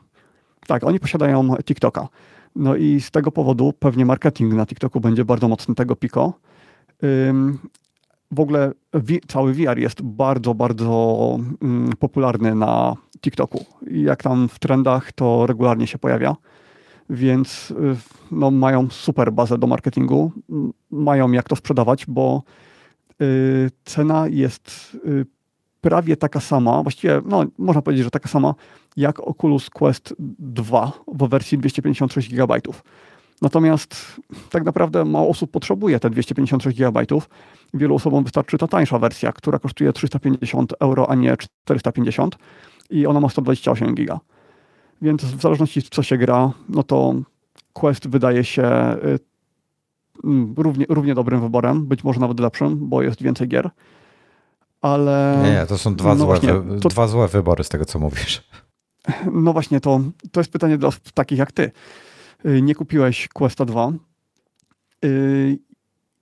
tak, oni posiadają TikToka. No i z tego powodu pewnie marketing na TikToku będzie bardzo mocny tego Pico. w ogóle cały VR jest bardzo, bardzo mm, popularny na TikToku. Jak tam w trendach to regularnie się pojawia, więc y, no, mają super bazę do marketingu, mają jak to sprzedawać, bo y, cena jest y, prawie taka sama, właściwie no, można powiedzieć, że taka sama jak Oculus Quest 2 w wersji 256 GB. Natomiast tak naprawdę mało osób potrzebuje te 256 GB. Wielu osobom wystarczy ta tańsza wersja, która kosztuje 350 euro, a nie 450 i ona ma 128 GB. Więc w zależności co się gra, no to Quest wydaje się y, mm, równie, równie dobrym wyborem, być może nawet lepszym, bo jest więcej gier. Ale. Nie, nie to są dwa, no złe, właśnie, to... dwa złe wybory z tego, co mówisz. No właśnie, to, to jest pytanie dla takich jak ty. Y, nie kupiłeś Questa 2 y,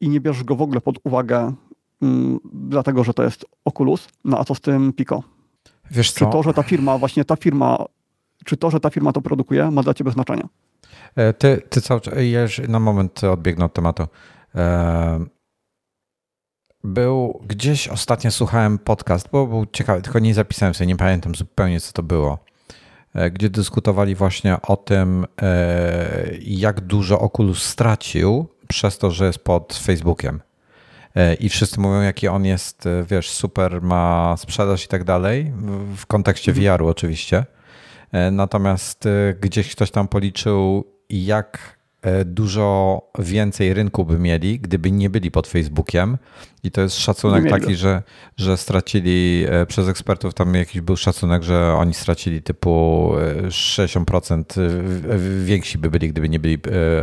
i nie bierzesz go w ogóle pod uwagę, mm, dlatego że to jest Oculus, no a co z tym Pico? Wiesz co? Czy to, że ta firma, właśnie ta firma, czy to, że ta firma to produkuje, ma dla ciebie znaczenie? E, ty, ty cały czas, na moment odbiegnę od tematu. E, był gdzieś ostatnio słuchałem podcast, bo był ciekawy, tylko nie zapisałem sobie, nie pamiętam zupełnie co to było. E, gdzie dyskutowali właśnie o tym, e, jak dużo Oculus stracił przez to, że jest pod Facebookiem. E, I wszyscy mówią, jaki on jest, wiesz, super, ma sprzedaż i tak dalej, w kontekście mhm. VR-u oczywiście. Natomiast gdzieś ktoś tam policzył, jak dużo więcej rynku by mieli, gdyby nie byli pod Facebookiem. I to jest szacunek taki, że, że stracili e, przez ekspertów, tam jakiś był szacunek, że oni stracili typu 60% e, więksi by byli, gdyby nie byli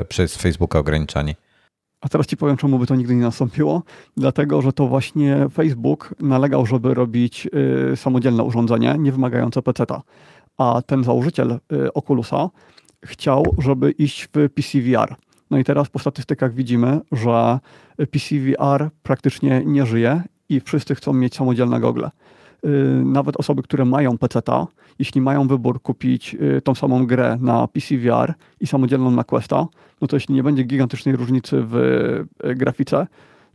przez Facebooka ograniczani. A teraz ci powiem, czemu by to nigdy nie nastąpiło. Dlatego, że to właśnie Facebook nalegał, żeby robić samodzielne urządzenie, nie wymagające PC-a. A ten założyciel Oculusa chciał, żeby iść w PCVR. No i teraz po statystykach widzimy, że PCVR praktycznie nie żyje i wszyscy chcą mieć samodzielne gogle. Y, nawet osoby, które mają PC-ta, jeśli mają wybór kupić y, tą samą grę na PCVR i samodzielną na Questa, no to jeśli nie będzie gigantycznej różnicy w y, grafice,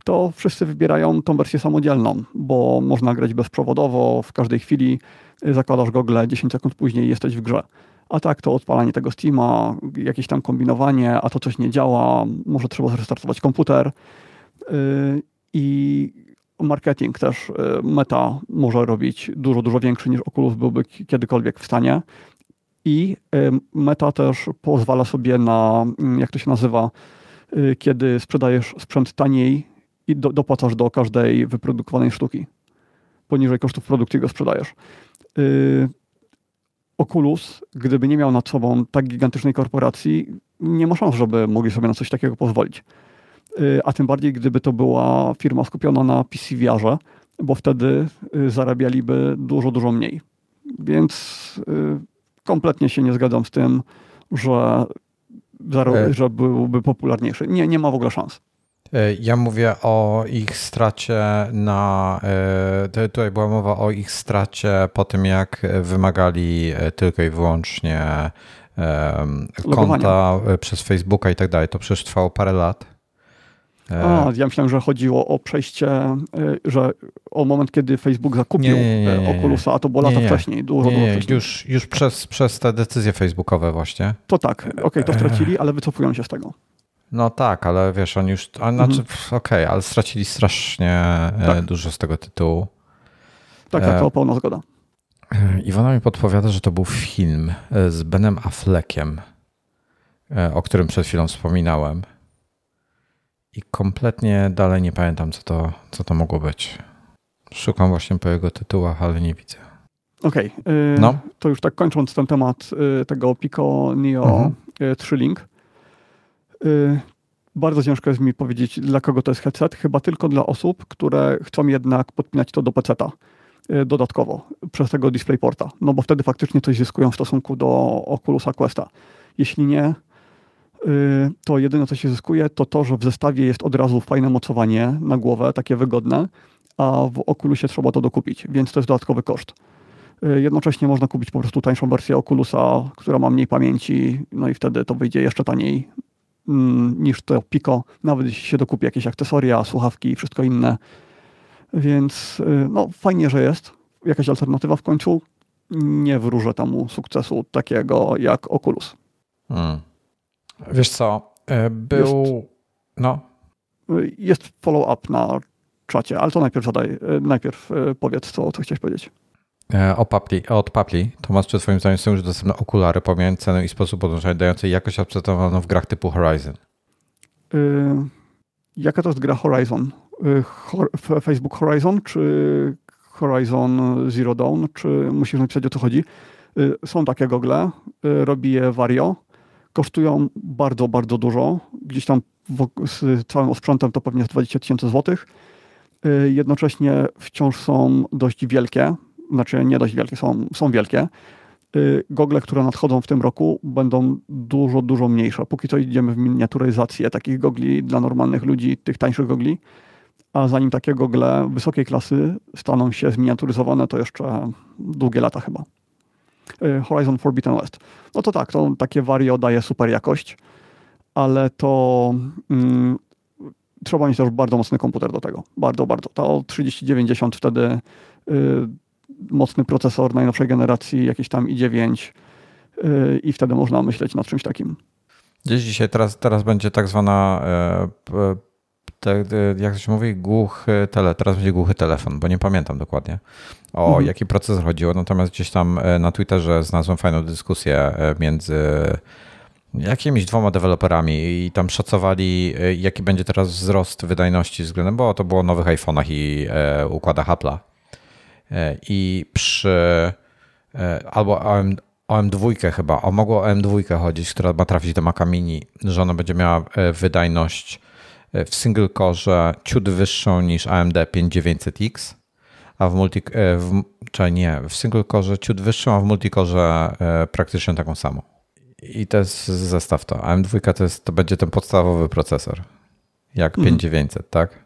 to wszyscy wybierają tą wersję samodzielną, bo można grać bezprzewodowo, w każdej chwili zakładasz gogle, 10 sekund później jesteś w grze a tak to odpalanie tego Steama, jakieś tam kombinowanie, a to coś nie działa, może trzeba zrestartować komputer. Y, I marketing też y, Meta może robić dużo, dużo większy niż Oculus byłby kiedykolwiek w stanie. I y, Meta też pozwala sobie na, mm, jak to się nazywa, kiedy sprzedajesz sprzęt taniej i do, dopłacasz do każdej wyprodukowanej sztuki. Poniżej kosztów produkcji go sprzedajesz. Oculus, gdyby nie miał nad sobą tak gigantycznej korporacji, nie ma szans, żeby mogli sobie na coś takiego pozwolić. Y, a tym bardziej, gdyby to była firma skupiona na PC VR-ze, bo wtedy y, zarabialiby dużo, dużo mniej. Więc y, kompletnie się nie zgadzam z tym, że, e. że byłby popularniejszy. Nie, nie ma w ogóle szans. E, ja mówię o ich stracie na. E, tutaj była mowa o ich stracie po tym, jak wymagali e, tylko i wyłącznie konta przez Facebooka i tak dalej. To przecież trwało parę lat. A, ja myślałem, że chodziło o przejście, że o moment, kiedy Facebook zakupił nie, nie, nie, Oculusa, a to było lata wcześniej, dużo, dużo wcześniej. Już, już przez, przez te decyzje facebookowe właśnie. To tak, okej, okay, to stracili, ale wycofują się z tego. No tak, ale wiesz, oni już, a, znaczy, mhm. okej, okay, ale stracili strasznie e, tak. dużo z tego tytułu. Tak, tak, to e, pełna zgoda. E, Iwona mi podpowiada, że to był film z Benem Affleckiem, o którym przed chwilą wspominałem. I kompletnie dalej nie pamiętam, co to, co to mogło być. Szukam właśnie po jego tytułach, ale nie widzę. Okej, okay, no. to już tak kończąc ten temat tego Pico Neo mhm. 3 Link. Y, bardzo ciężko jest mi powiedzieć, dla kogo to jest headset. Chyba tylko dla osób, które chcą jednak podpinać to do PC-a y, dodatkowo przez tego DisplayPorta, no bo wtedy faktycznie coś zyskują w stosunku do Oculusa Questa. Jeśli nie, y, to jedyne co się zyskuje to to, że w zestawie jest od razu fajne mocowanie na głowę, takie wygodne, a w Oculusie trzeba to dokupić, więc to jest dodatkowy koszt. Jednocześnie można kupić po prostu tańszą wersję Oculusa, która ma mniej pamięci, no i wtedy to wyjdzie jeszcze taniej niż to Pico, nawet jeśli się dokupi jakieś akcesoria, słuchawki i wszystko inne, Więc no, fajnie, że jest jakaś alternatywa w końcu. Nie wróżę temu sukcesu takiego jak Oculus. Hmm. Wiesz co, był... Jest, no. Jest follow-up na czacie, ale to najpierw zadaj, najpierw powiedz, co, co chciałeś powiedzieć. E, o papli, od Papli. Tomasz, czy Twoim zdaniem są już dostępne okulary, pomijając cenę i sposób podłączania, dające jakość akceptowalną w grach typu Horizon? Yy, jaka to jest gra Horizon? Yy, Facebook Horizon, czy Horizon Zero Dawn, czy musisz napisać o co chodzi? Są takie gogle, robi je Vario, kosztują bardzo, bardzo dużo. Gdzieś tam z całym osprzętem to pewnie 20 tysięcy złotych. Jednocześnie wciąż są dość wielkie, znaczy nie dość wielkie, są, są wielkie. Y, gogle, które nadchodzą w tym roku, będą dużo, dużo mniejsze. Póki co idziemy w miniaturyzację takich gogli dla normalnych ludzi, tych tańszych gogli. A zanim takie gogle wysokiej klasy staną się zminiaturyzowane, to jeszcze długie lata chyba. Y, Horizon Forbidden West. No to tak, to takie Vario daje super jakość, ale to mm, trzeba mieć też bardzo mocny komputer do tego. Bardzo, bardzo. To 3090 wtedy y, mocny procesor najnowszej generacji, jakiś tam i9 yy, i wtedy można myśleć nad czymś takim. Gdzieś dzisiaj, teraz, teraz będzie tak zwana, e, te, jak to się mówi, głuchy tele, teraz będzie głuchy telefon, bo nie pamiętam dokładnie o mhm. jaki procesor chodziło, natomiast gdzieś tam e, na Twitterze znalazłem fajną dyskusję e, między jakimiś dwoma deweloperami i tam szacowali, jaki będzie teraz wzrost wydajności względem, bo to było o nowych iPhone'ach i układach Apple'a. E, i przy e, albo OM, OM2 chyba, o mogło OM2 chodzić, która ma trafić do Maca Mini, że ona będzie miała e, wydajność w single core ciut wyższą niż AMD 5900X, a w multi, w, czy nie, w single core ciut wyższą, a w multicore praktycznie taką samą. I to jest zestaw to. AM2 to, jest, to będzie ten podstawowy procesor, jak 5900, mhm. tak?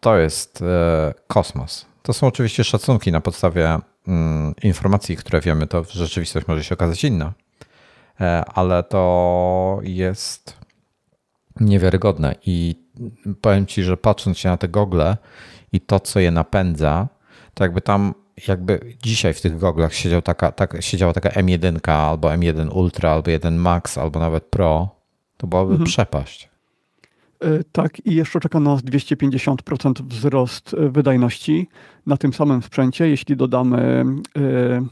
To jest e, kosmos. To są oczywiście szacunki na podstawie mm, informacji, które wiemy, to rzeczywistość może się okazać inna, e, ale to jest niewiarygodne i powiem Ci, że patrząc się na te gogle i to, co je napędza, to jakby tam, jakby dzisiaj w tych goglach siedział taka, tak, siedziała taka M1 albo M1 Ultra, albo 1 Max, albo nawet Pro, to byłaby mhm. przepaść. E, tak, i jeszcze czeka nas 250% wzrost e, wydajności na tym samym sprzęcie, jeśli dodamy e,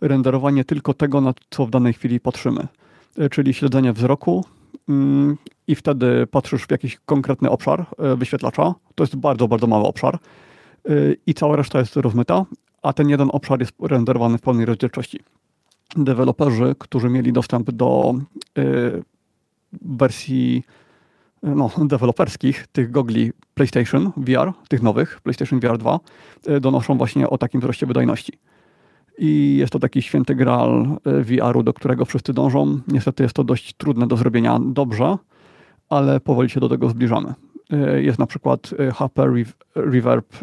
renderowanie tylko tego, na co w danej chwili patrzymy, czyli śledzenie wzroku mm, i wtedy patrzysz w jakiś konkretny obszar wyświetlacza. To jest bardzo, bardzo mały obszar i cała reszta jest rozmyta, a ten jeden obszar jest renderowany w pełnej rozdzielczości. Deweloperzy, którzy mieli dostęp do wersji no, deweloperskich, tych gogli PlayStation VR, tych nowych, PlayStation VR 2, e, donoszą właśnie o takim wzroście wydajności. I jest to taki święty graal e, VR-u, do którego wszyscy dążą. Niestety jest to dość trudne do zrobienia dobrze, ale powoli się do tego zbliżamy. E, jest na przykład HP Reverb,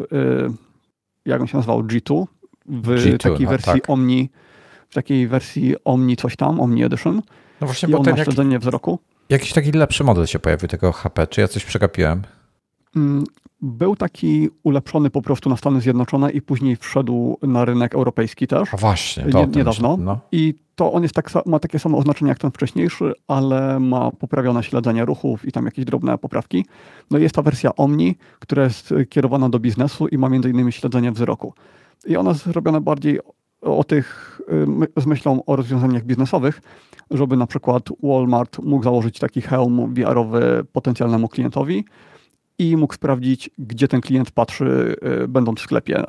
jak on się nazywał, G2, w G2, takiej no, wersji tak. Omni, w takiej wersji Omni coś tam, Omni Edition. No właśnie, I bo on ma śledzenie jak... wzroku. Jakiś taki lepszy model się pojawił tego HP. Czy ja coś przegapiłem? Mm, był taki ulepszony po prostu na Stany Zjednoczone i później wszedł na rynek europejski też. A właśnie, to nie, niedawno. No. I to on jest tak, ma takie samo oznaczenie jak ten wcześniejszy, ale ma poprawione śledzenie ruchów i tam jakieś drobne poprawki. No i jest ta wersja Omni, która jest kierowana do biznesu i ma między innymi śledzenie wzroku. I ona jest zrobiona bardziej o tych, z myślą o rozwiązaniach biznesowych, żeby na przykład Walmart mógł założyć taki hełm VR-owy potencjalnemu klientowi i mógł sprawdzić, gdzie ten klient patrzy, y, będąc w sklepie.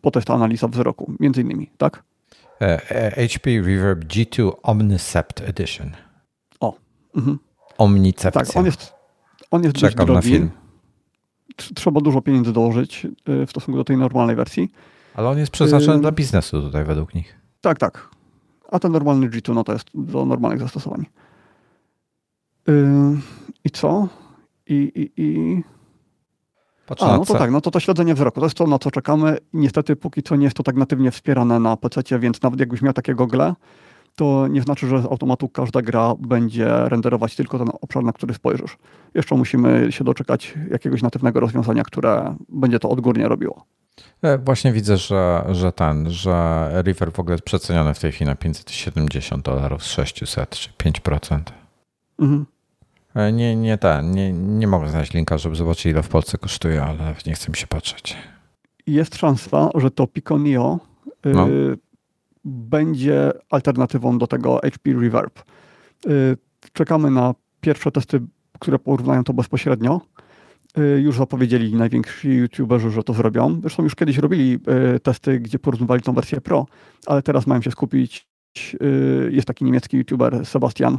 Po to jest ta analiza wzroku, między innymi, tak? HP e, Reverb G2 Omnicept Edition. O. Mhm. Omnicepcja. Tak, on jest, on jest Czekam dość drogi. Trzeba dużo pieniędzy dołożyć y, w stosunku do tej normalnej wersji. Ale on jest przeznaczony dla biznesu tutaj według nich. Tak, tak. A ten normalny G2 no to jest do normalnych zastosowań. I co? I, i, i... A, no to tak, no to to śledzenie wzroku, to jest to, na co czekamy. Niestety póki co nie jest to tak natywnie wspierane na PC, więc nawet jakbyś miał takie gogle, to nie znaczy, że z automatu każda gra będzie renderować tylko ten obszar, na który spojrzysz. Jeszcze musimy się doczekać jakiegoś natywnego rozwiązania, które będzie to odgórnie robiło. E, właśnie widzę, że, że ten, że River w ogóle jest przeceniony w tej chwili na 570 dolarów z 600, czy 5%. Mhm. E, nie, nie ten, nie, nie mogę znaleźć linka, żeby zobaczyć ile w Polsce kosztuje, ale nie chcę mi się patrzeć. Jest szansa, że to Pico y, no. będzie alternatywą do tego HP Reverb. Y, czekamy na pierwsze testy, które porównają to bezpośrednio. Y, już zapowiedzieli najwięksi youtuberzy, że to zrobią. Zresztą już kiedyś robili testy, gdzie porównywali tą wersję Pro, ale teraz mają się skupić. Jest taki niemiecki youtuber Sebastian,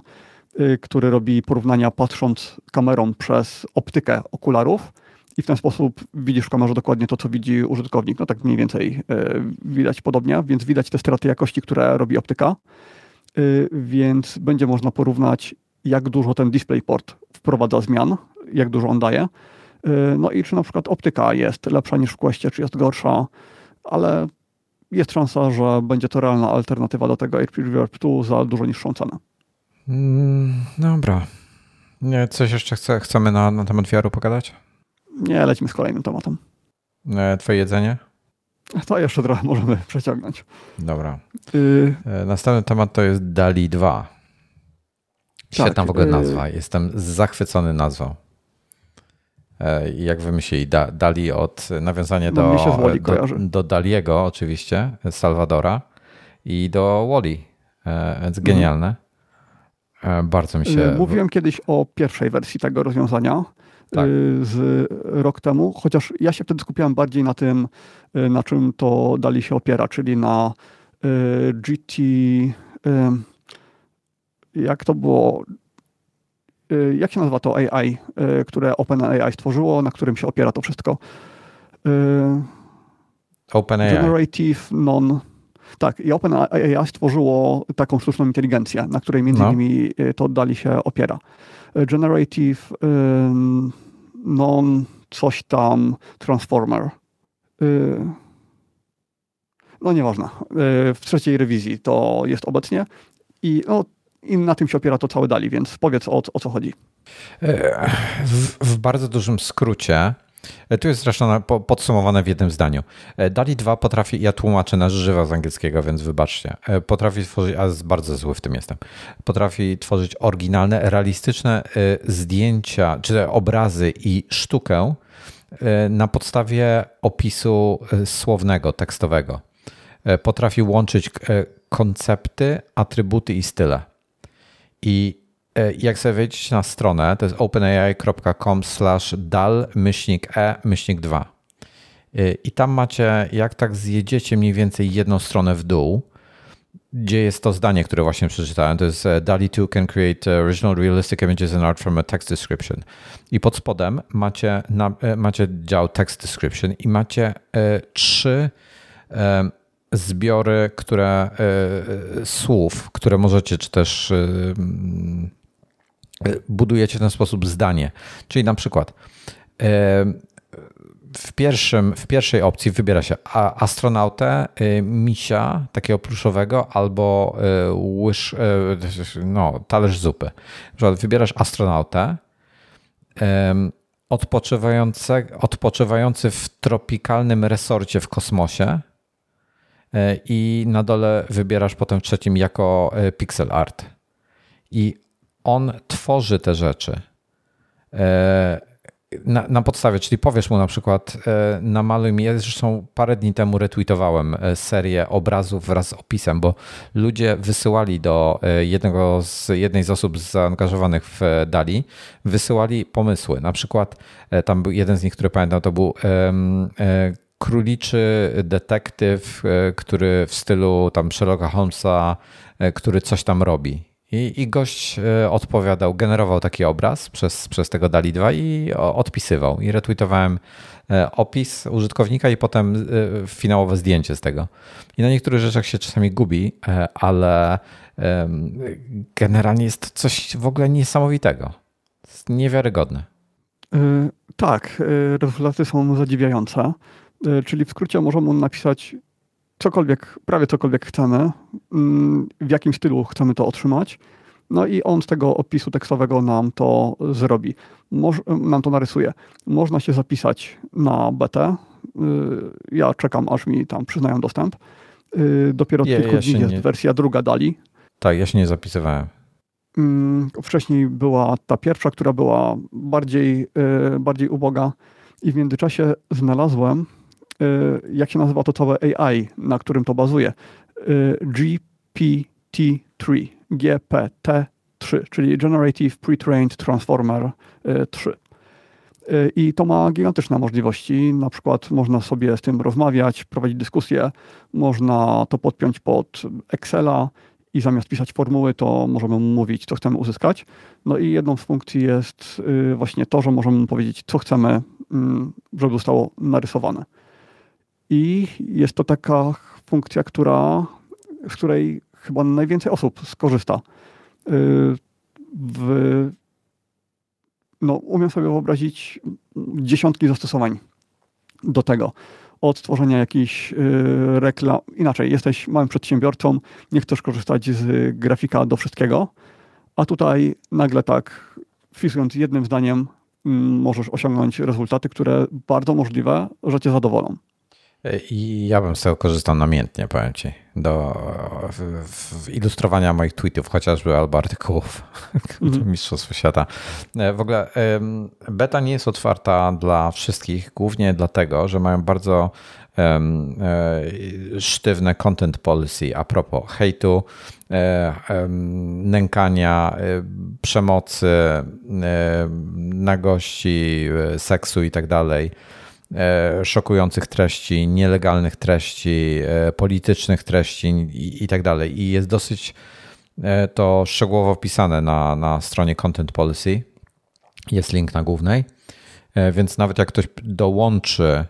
Y, który robi porównania patrząc kamerą przez optykę okularów i w ten sposób widzisz w kamerze dokładnie to, co widzi użytkownik. No tak mniej więcej y, widać podobnie, więc widać te straty jakości, które robi optyka, y, więc będzie można porównać, jak dużo ten DisplayPort wprowadza zmian, jak dużo on daje. No i czy na przykład optyka jest lepsza niż w Questie, czy jest gorsza, ale jest szansa, że będzie to realna alternatywa do tego HP Reverb 2 za dużo niższą cenę. Mm, dobra. Nie, coś jeszcze chce, chcemy na, na temat wiaru pogadać? Nie, lecimy z kolejnym tematem. E, twoje jedzenie? To jeszcze trochę możemy przeciągnąć. Dobra. Y e, Następny temat to jest DALI 2. Świetna tak, w ogóle y nazwa. Jestem zachwycony nazwą. E, jak wymyślili, da, Dali od nawiązania no, do, do, do Daliego oczywiście, Salvadora i do Wally. Więc genialne. E, bardzo mi się. E, mówiłem kiedyś o pierwszej wersji tego rozwiązania e, tak. z rok temu, chociaż ja się wtedy skupiałem bardziej na tym, na czym to dali się opiera, czyli na GT. Jak to było? Jak się nazywa to AI, które OpenAI stworzyło, na którym się opiera to wszystko? OpenAI. Generative Non. Tak, i OpenAI stworzyło taką sztuczną inteligencję, na której między no. innymi y, to oddali się opiera. Y, Generative non coś tam transformer. Y, no nieważne. W trzeciej rewizji to jest obecnie i, no, i na tym się opiera to całe dali, więc powiedz o, o co chodzi. W, w bardzo dużym skrócie E, tu jest zresztą podsumowane w jednym zdaniu. E, DALI 2 potrafi, ja tłumaczę na żywo z angielskiego, więc wybaczcie, e, potrafi tworzyć, a bardzo zły w tym jestem, potrafi tworzyć oryginalne, realistyczne zdjęcia, czy obrazy i sztukę na podstawie opisu słownego, tekstowego. Potrafi łączyć koncepty, atrybuty i style. I E, jak sobie wejdziecie na stronę, to jest openai.com slash dal myślnik e myślnik 2. E, I tam macie, jak tak zjedziecie mniej więcej jedną stronę w dół, gdzie jest to zdanie, które właśnie przeczytałem. To jest DALI 2 can create original realistic images and art from a text description. I pod spodem macie, macie dział text description i macie trzy zbiory, które słów, które możecie, czy też budujecie w ten sposób zdanie. Czyli na przykład e, w, pierwszym, w pierwszej opcji wybiera się astronautę, e, misia takiego pluszowego albo e, łyż, no, talerz zupy. Wybierasz astronautę, odpoczywający, odpoczywający w tropikalnym resorcie w kosmosie i na dole wybierasz potem w trzecim jako pixel art. I on tworzy te rzeczy e, na, na, podstawie, czyli powiesz mu na przykład e, namaluj mi, ja zresztą parę dni temu retweetowałem e, serię obrazów wraz z opisem, bo ludzie wysyłali do jednego z, jednej z osób zaangażowanych w Dali, wysyłali pomysły. Na przykład tam był jeden z nich, który pamiętam, to był króliczy detektyw, który w stylu tam Sherlocka Holmesa, który coś tam robi i, I gość e, odpowiadał, generował taki obraz przez, przez tego DALI 2 i odpisywał. I retweetowałem e, opis użytkownika i potem e, finałowe zdjęcie z tego. I na niektórych rzeczach się czasami gubi, ale generalnie jest coś w ogóle niesamowitego. Jest niewiarygodne. Tak, rezultaty są zadziwiające. Czyli w skrócie możemy napisać cokolwiek, prawie cokolwiek chcemy, mm, w jakim stylu chcemy to otrzymać. No i on z tego opisu tekstowego nam to zrobi, Moż, nam to narysuje. Można się zapisać na betę. Y, ja czekam, aż mi tam przyznają dostęp. Y, dopiero od ja, kilku ja dni jest nie... wersja druga Dali. Tak, ja się nie zapisywałem. Mm, wcześniej była ta pierwsza, która była bardziej, y, bardziej uboga i w międzyczasie znalazłem, jak się nazywa to całe AI, na którym to bazuje. GPT-3. GPT-3, czyli Generative Pre-trained Transformer 3. Y, y, I to ma gigantyczne możliwości. Na przykład można sobie z tym rozmawiać, prowadzić dyskusje, można to podpiąć pod Excela i zamiast pisać formuły, to możemy mówić, co chcemy uzyskać. No i jedną z funkcji jest y, właśnie to, że możemy powiedzieć, co chcemy, mm, żeby zostało narysowane. I jest to taka funkcja, która, z której chyba najwięcej osób skorzysta. Y, w, no, umiem sobie wyobrazić dziesiątki zastosowań do tego. Od tworzenia jakichś y, reklam, inaczej, jesteś małym przedsiębiorcą, nie chcesz korzystać z grafika do wszystkiego, a tutaj nagle tak, wpisując jednym zdaniem, mm, możesz osiągnąć rezultaty, które bardzo możliwe, że cię zadowolą. I ja bym z tego korzystał namiętnie, powiem Ci, do w, w ilustrowania moich tweetów chociażby albo artykułów mm. Mistrzostw Świata. E, w ogóle beta nie jest otwarta dla wszystkich, głównie dlatego, że mają bardzo um, sztywne content policy a propos hejtu, um, nękania, przemocy, nagości, seksu i tak dalej E, szokujących treści, nielegalnych treści, e, politycznych treści i, i tak dalej. I jest dosyć e, to szczegółowo opisane na, na stronie Content Policy. Jest link na głównej. Więc nawet jak ktoś dołączy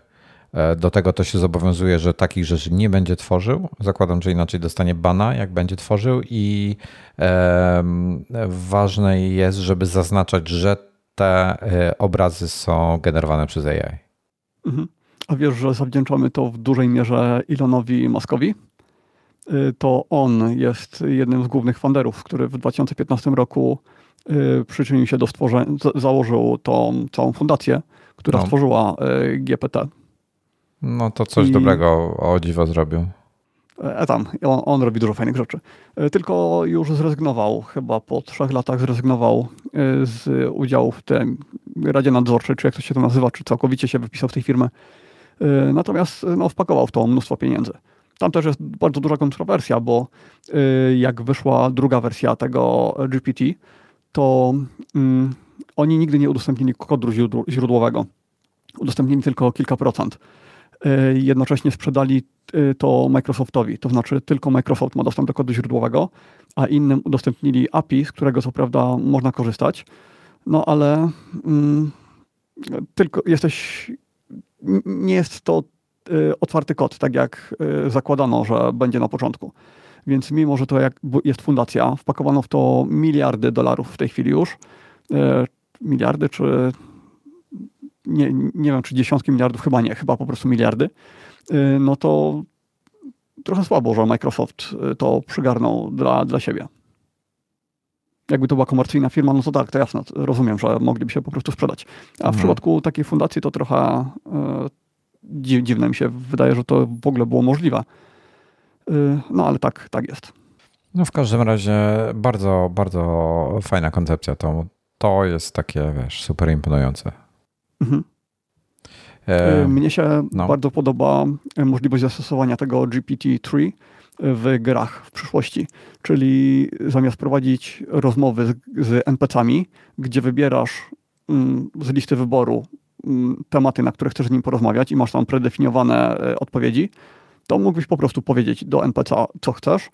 do tego, to się zobowiązuje, że takich rzeczy nie będzie tworzył. Zakładam, że inaczej dostanie bana, jak będzie tworzył. I e, ważne jest, żeby zaznaczać, że te obrazy są generowane przez AI. Mhm. A wiesz, że zawdzięczamy to w dużej mierze Elonowi Muskowi? Y, to on jest jednym z głównych funderów, który w 2015 roku y, przyczynił się do stworzenia, założył tą całą fundację, która no. stworzyła y, GPT. No to coś I... dobrego o dziwo zrobił. E, tam, on, on, robi dużo fajnych rzeczy. E, tylko już zrezygnował, chyba po trzech latach zrezygnował e, z udziału w tym Radzie Nadzorczej, czy jak to się to nazywa, czy całkowicie się wypisał z tej firmy. Natomiast no, wpakował w to mnóstwo pieniędzy. Tam też jest bardzo duża kontrowersja, bo jak wyszła druga wersja tego GPT, to um, oni nigdy nie udostępnili kodu źródłowego. Udostępnili tylko kilka procent. E, jednocześnie sprzedali e, to Microsoftowi. To znaczy tylko Microsoft ma dostęp do kodu źródłowego, a innym udostępnili API, z którego co prawda można korzystać, no ale mm, tylko jesteś, nie jest to y, otwarty kod, tak jak y, zakładano, że będzie na początku. Więc mimo, że to jak jest fundacja, wpakowano w to miliardy dolarów w tej chwili już, y, miliardy czy nie, nie wiem, czy dziesiątki miliardów, chyba nie, chyba po prostu miliardy, y, no to trochę słabo, że Microsoft y, to przygarnął dla, dla siebie. Jakby to była komercyjna firma, no to tak, to jasne, rozumiem, że mogliby się po prostu sprzedać. A w mhm. przypadku takiej fundacji to trochę y, dziwne mi się wydaje, że to w ogóle było możliwe. no ale tak, tak jest. No w każdym razie bardzo, bardzo fajna koncepcja. To, to jest takie, wiesz, super imponujące. Mhm. E, Mnie się no. bardzo podoba możliwość zastosowania tego GPT-3 w grach w przyszłości. Czyli zamiast prowadzić rozmowy z, z NPC-ami, gdzie wybierasz mm, z listy wyboru mm, tematy, na które chcesz z nim porozmawiać i masz tam predefiniowane e, odpowiedzi, to mógłbyś po prostu powiedzieć do NPC, co chcesz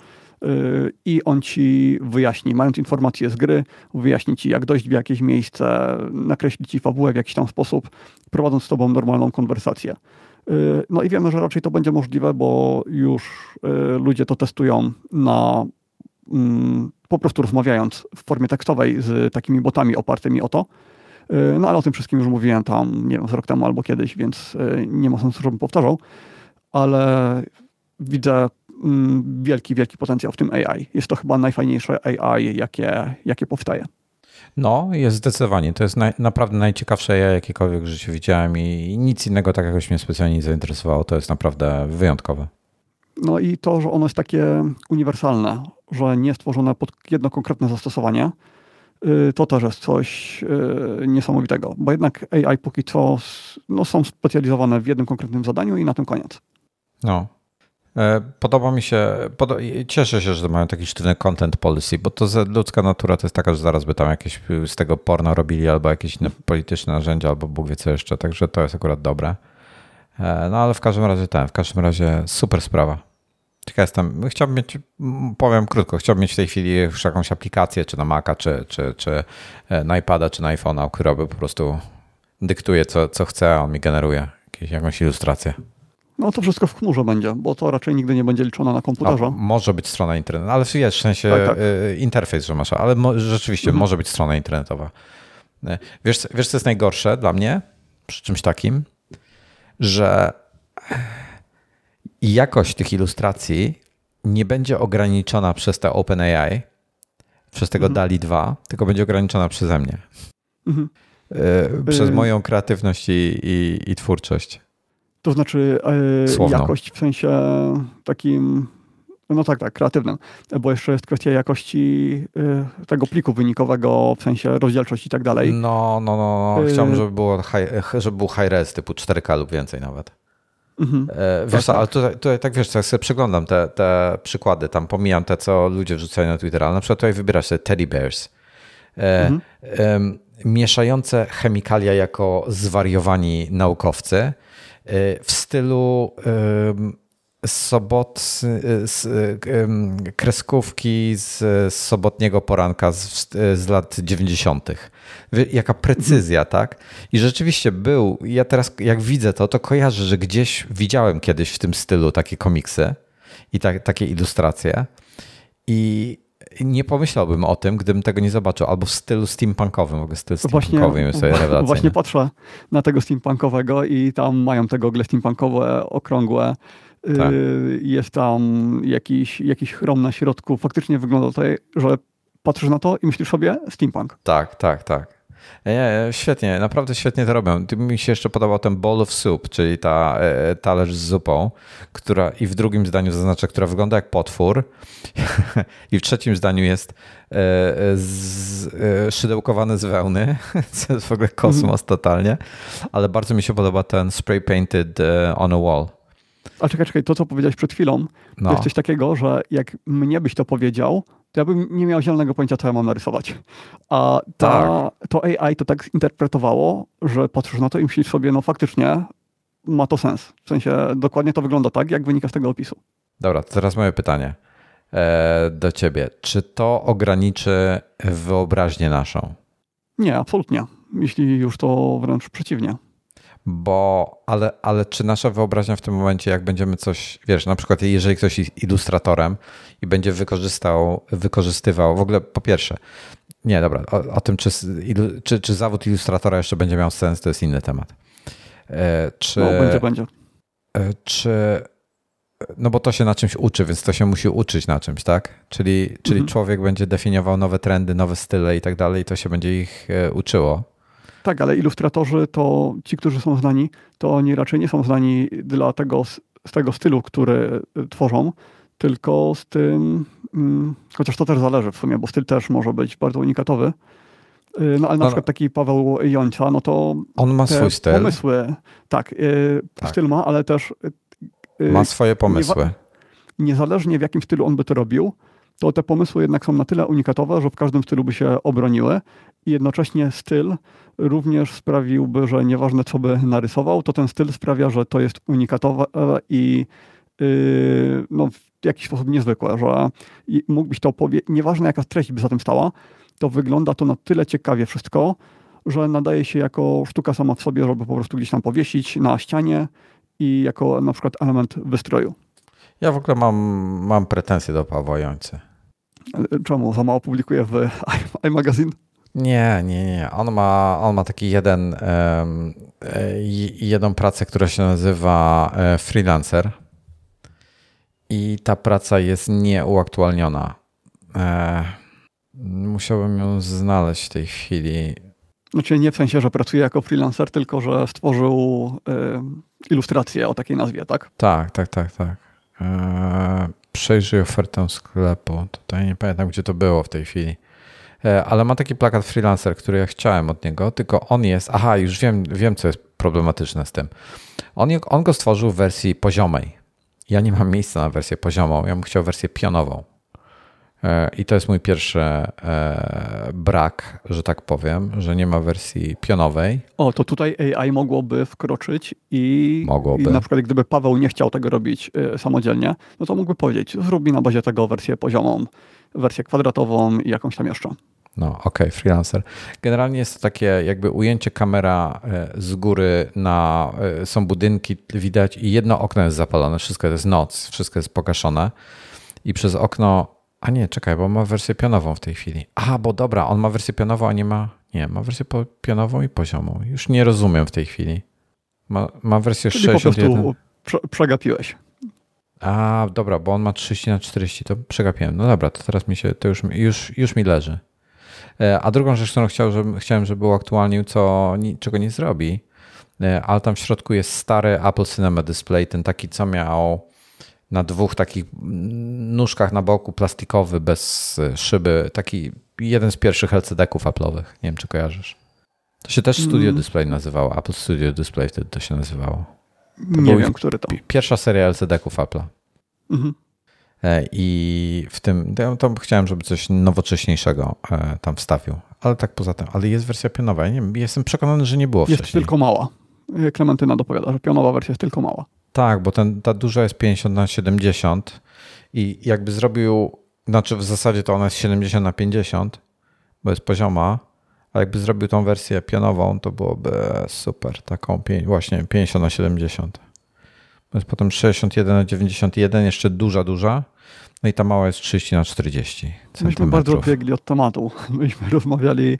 i on ci wyjaśni, mając informacje z gry, wyjaśni ci, jak dojść w jakieś miejsce, nakreśli ci fabułę w jakiś tam sposób, prowadząc z tobą normalną konwersację. Y, no i wiemy, że raczej to będzie możliwe, bo już y, ludzie to testują na mm, po prostu rozmawiając w formie tekstowej z takimi botami opartymi o to. Y, no ale o tym wszystkim już mówiłem tam, nie wiem, z rok temu albo kiedyś, więc nie ma sensu, żebym powtarzał. Ale widzę wielki, wielki potencjał w tym AI. Jest to chyba najfajniejsze AI, jakie, jakie powstaje. No, jest zdecydowanie. To jest naj, naprawdę najciekawsze AI, jakiekolwiek w życiu widziałem i nic innego tak jakoś mnie specjalnie nie zainteresowało. To jest naprawdę wyjątkowe. No i to, że ono jest takie uniwersalne, że nie stworzone pod jedno konkretne zastosowanie, y, to też jest coś y, niesamowitego, bo jednak AI póki co no, są specjalizowane w jednym konkretnym zadaniu i na tym koniec. No. E, podoba mi się, cieszę się, że mają taki sztywny content policy, bo to ludzka natura to jest taka, że zaraz by tam jakieś z tego porno robili albo jakieś inne polityczne narzędzia, albo Bóg wie co jeszcze, także to jest akurat dobre. E, no ale w każdym razie ten, w każdym razie super sprawa. Ciekaw jestem. Chciałbym mieć, powiem krótko, chciałbym mieć w tej chwili już jakąś aplikację, czy na Maca, czy, czy, czy e, na iPada, czy na iPhone'a, która by po prostu dyktuje, co, co chce, a on mi generuje jakieś, jakąś ilustrację. No to wszystko w chmurze będzie, bo to raczej nigdy nie będzie liczone na komputerze. A, może być strona internetowa, ale wiesz, w sensie tak, tak. E, interfejs, że masz, ale mo, rzeczywiście mhm. może być strona internetowa. E, wiesz, wiesz, co jest najgorsze dla mnie przy czymś takim? Że jakość tych ilustracji nie będzie ograniczona przez te OpenAI, przez tego mhm. DALI 2, tylko będzie ograniczona przeze mnie. Mhm. E, przez y- moją kreatywność i, i, i twórczość. To znaczy e, jakość w sensie takim, no tak, tak, kreatywnym, bo jeszcze jest kwestia jakości e, tego pliku wynikowego, w sensie rozdzielczość i tak dalej. No, no, no, no. chciałbym, żeby, było high, żeby był high res typu 4K lub więcej nawet. Mhm. E, wiesz tak, ale tak. tutaj, tutaj tak wiesz, co, ja sobie przeglądam te, te przykłady, tam pomijam te, co ludzie wrzucają na Twittera, ale na przykład tutaj wybierasz sobie teddy bears. E, mhm. mieszające chemikalia jako zwariowani naukowcy e, w stylu sobot, z, kreskówki z, sobotniego poranka z, z lat 90. Jaka precyzja, tak? I rzeczywiście był, ja teraz jak widzę to, to kojarzę, że gdzieś widziałem kiedyś w tym stylu takie komiksy i ta, takie ilustracje i nie pomyślałbym o tym, gdybym tego nie zobaczył, albo w stylu steampunkowym, w ogóle styl steampunkowy jest rewelacyjny. Właśnie patrzę na tego steampunkowego i tam mają te gogle steampunkowe, okrągłe, tak. Y, jest tam jakiś, jakiś chrom na środku. Faktycznie wygląda to, że patrzysz na to i myślisz sobie steampunk. Tak, tak, tak. Nie, świetnie, naprawdę świetnie to robią. Mi się jeszcze podobał ten bowl of soup, czyli ta e, talerz z zupą, która i w drugim zdaniu zaznacza, która wygląda jak potwór i w trzecim zdaniu jest e, z, e, szydełkowany z wełny, co jest w ogóle kosmos mm. totalnie, ale bardzo mi się podoba ten spray painted e, on a wall. A czekaj, czekaj, to co powiedziałeś przed chwilą, no. to jest coś takiego, że jak mnie byś to powiedział, ja bym nie miał zielonego pojęcia, co ja mam narysować. A ta, tak. to AI to tak zinterpretowało, że patrzysz na to i myślisz sobie, no faktycznie ma to sens. W sensie dokładnie to wygląda tak, jak wynika z tego opisu. Dobra, to teraz moje pytanie e, do ciebie. Czy to ograniczy wyobraźnię naszą? Nie, absolutnie. Jeśli już to wręcz przeciwnie bo ale, ale czy nasza wyobraźnia w tym momencie, jak będziemy coś, wiesz, na przykład jeżeli ktoś jest ilustratorem i będzie wykorzystał, wykorzystywał, w ogóle po pierwsze, nie, dobra, o, o tym, czy, czy, czy zawód ilustratora jeszcze będzie miał sens, to jest inny temat. E, czy, no, będzie, będzie. E, czy, no bo to się na czymś uczy, więc to się musi uczyć na czymś, tak? Czyli, czyli mhm. człowiek będzie definiował nowe trendy, nowe style i tak dalej, i to się będzie ich e, uczyło. Tak, ale ilustratorzy to ci, którzy są znani, to oni raczej nie są znani dla tego, z tego stylu, który y, tworzą, tylko z tym, mm, chociaż to też zależy w sumie, bo styl też może być bardzo unikatowy. Y, no ale na no, przykład taki Paweł Jońca, no to on ma swój styl. Pomysły, tak, y, tak, styl ma, ale też ma swoje pomysły. niezależnie w jakim stylu on by to robił, to te pomysły jednak są na tyle unikatowe, że w każdym stylu by się obroniły i jednocześnie styl również sprawiłby, że nieważne co by narysował, to ten styl sprawia, że to jest unikatowe i yy, no, w jakiś sposób niezwykłe, że mógłbyś to powiedzieć, nieważne jaka treść by za tym stała, to wygląda to na tyle ciekawie wszystko, że nadaje się jako sztuka sama w sobie, żeby po prostu gdzieś tam powiesić na ścianie i jako na przykład element wystroju. Ja w ogóle mam, mam pretensje do Pawła Jońcy. Czemu? Za mało publikuje w iMagazine? Nie, nie, nie. On ma, on ma taki jeden, um, jedną pracę, która się nazywa e, freelancer. i ta praca jest nieuaktualniona. Musiałbym ją znaleźć w tej chwili. Znaczy nie w sensie, że pracuje jako freelancer, tylko że stworzył y, ilustrację o takiej nazwie, tak? Tak, tak, tak, tak. E, przejrzyj ofertę sklepu. Tutaj nie pamiętam, gdzie to było w tej chwili. E, ale ma taki plakat freelancer, który ja chciałem od niego, tylko on jest. Aha, już wiem, wiem co jest problematyczne z tym. On, on go stworzył w wersji poziomej. Ja nie mam miejsca na wersję poziomą, ja bym chciał wersję pionową. E, I to jest mój pierwszy e, brak, że tak powiem, że nie ma wersji pionowej. O, to tutaj AI mogłoby wkroczyć i, mogłoby. i na przykład gdyby Paweł nie chciał tego robić e, samodzielnie, no to mógłby powiedzieć, zrób mi na bazie tego wersję poziomą, wersję kwadratową i jakąś tam jeszcze. No, okej, okay, freelancer. Generalnie jest to takie jakby ujęcie kamera z góry na, są budynki, widać i jedno okno jest zapalone, wszystko jest noc, wszystko jest pogaszone i przez okno a nie, czekaj, bo ma wersję pionową w tej chwili. A, bo dobra, on ma wersję pionową, a nie ma. Nie, ma wersję pionową i poziomą. Już nie rozumiem w tej chwili. Ma, ma wersję Czyli 61. Po prostu przegapiłeś. A, dobra, bo on ma 30 na 40, to przegapiłem. No dobra, to teraz mi się, to już, już, już mi leży. E, a drugą rzecz, którą chciał, żeby, chciałem, żeby uaktualnił, co, czego nie zrobi, e, ale tam w środku jest stary Apple Cinema Display, ten taki, co miał na dwóch takich nóżkach na boku, plastikowy, bez szyby. Taki jeden z pierwszych LCD-ków Apple'owych. Nie wiem, czy kojarzysz. To się też Studio mm. Display nazywało. Apple Studio Display wtedy to się nazywało. To nie wiem, który to. Pierwsza seria LCD-ków Apple'a. Mhm. E, I w tym, ja to chciałem, żeby coś nowocześniejszego e, tam wstawił. Ale tak poza tym, ale jest wersja pionowa. Ja nie jestem przekonany, że nie było jest wcześniej. Jest tylko mała. Klementyna dopowiada, że pionowa wersja jest tylko mała. Tak, bo ten, ta duża jest 50 na 70 i jakby zrobił, znaczy w zasadzie to ona jest 70 na 50, bo jest pozioma, a jakby zrobił tą wersję pionową, to byłoby super, taką właśnie 50 na 70. Bo jest potem 61 na 91, jeszcze duża, duża, no i ta mała jest 30 na 40 Myśmy bardzo odbiegli od tematu. Myśmy rozmawiali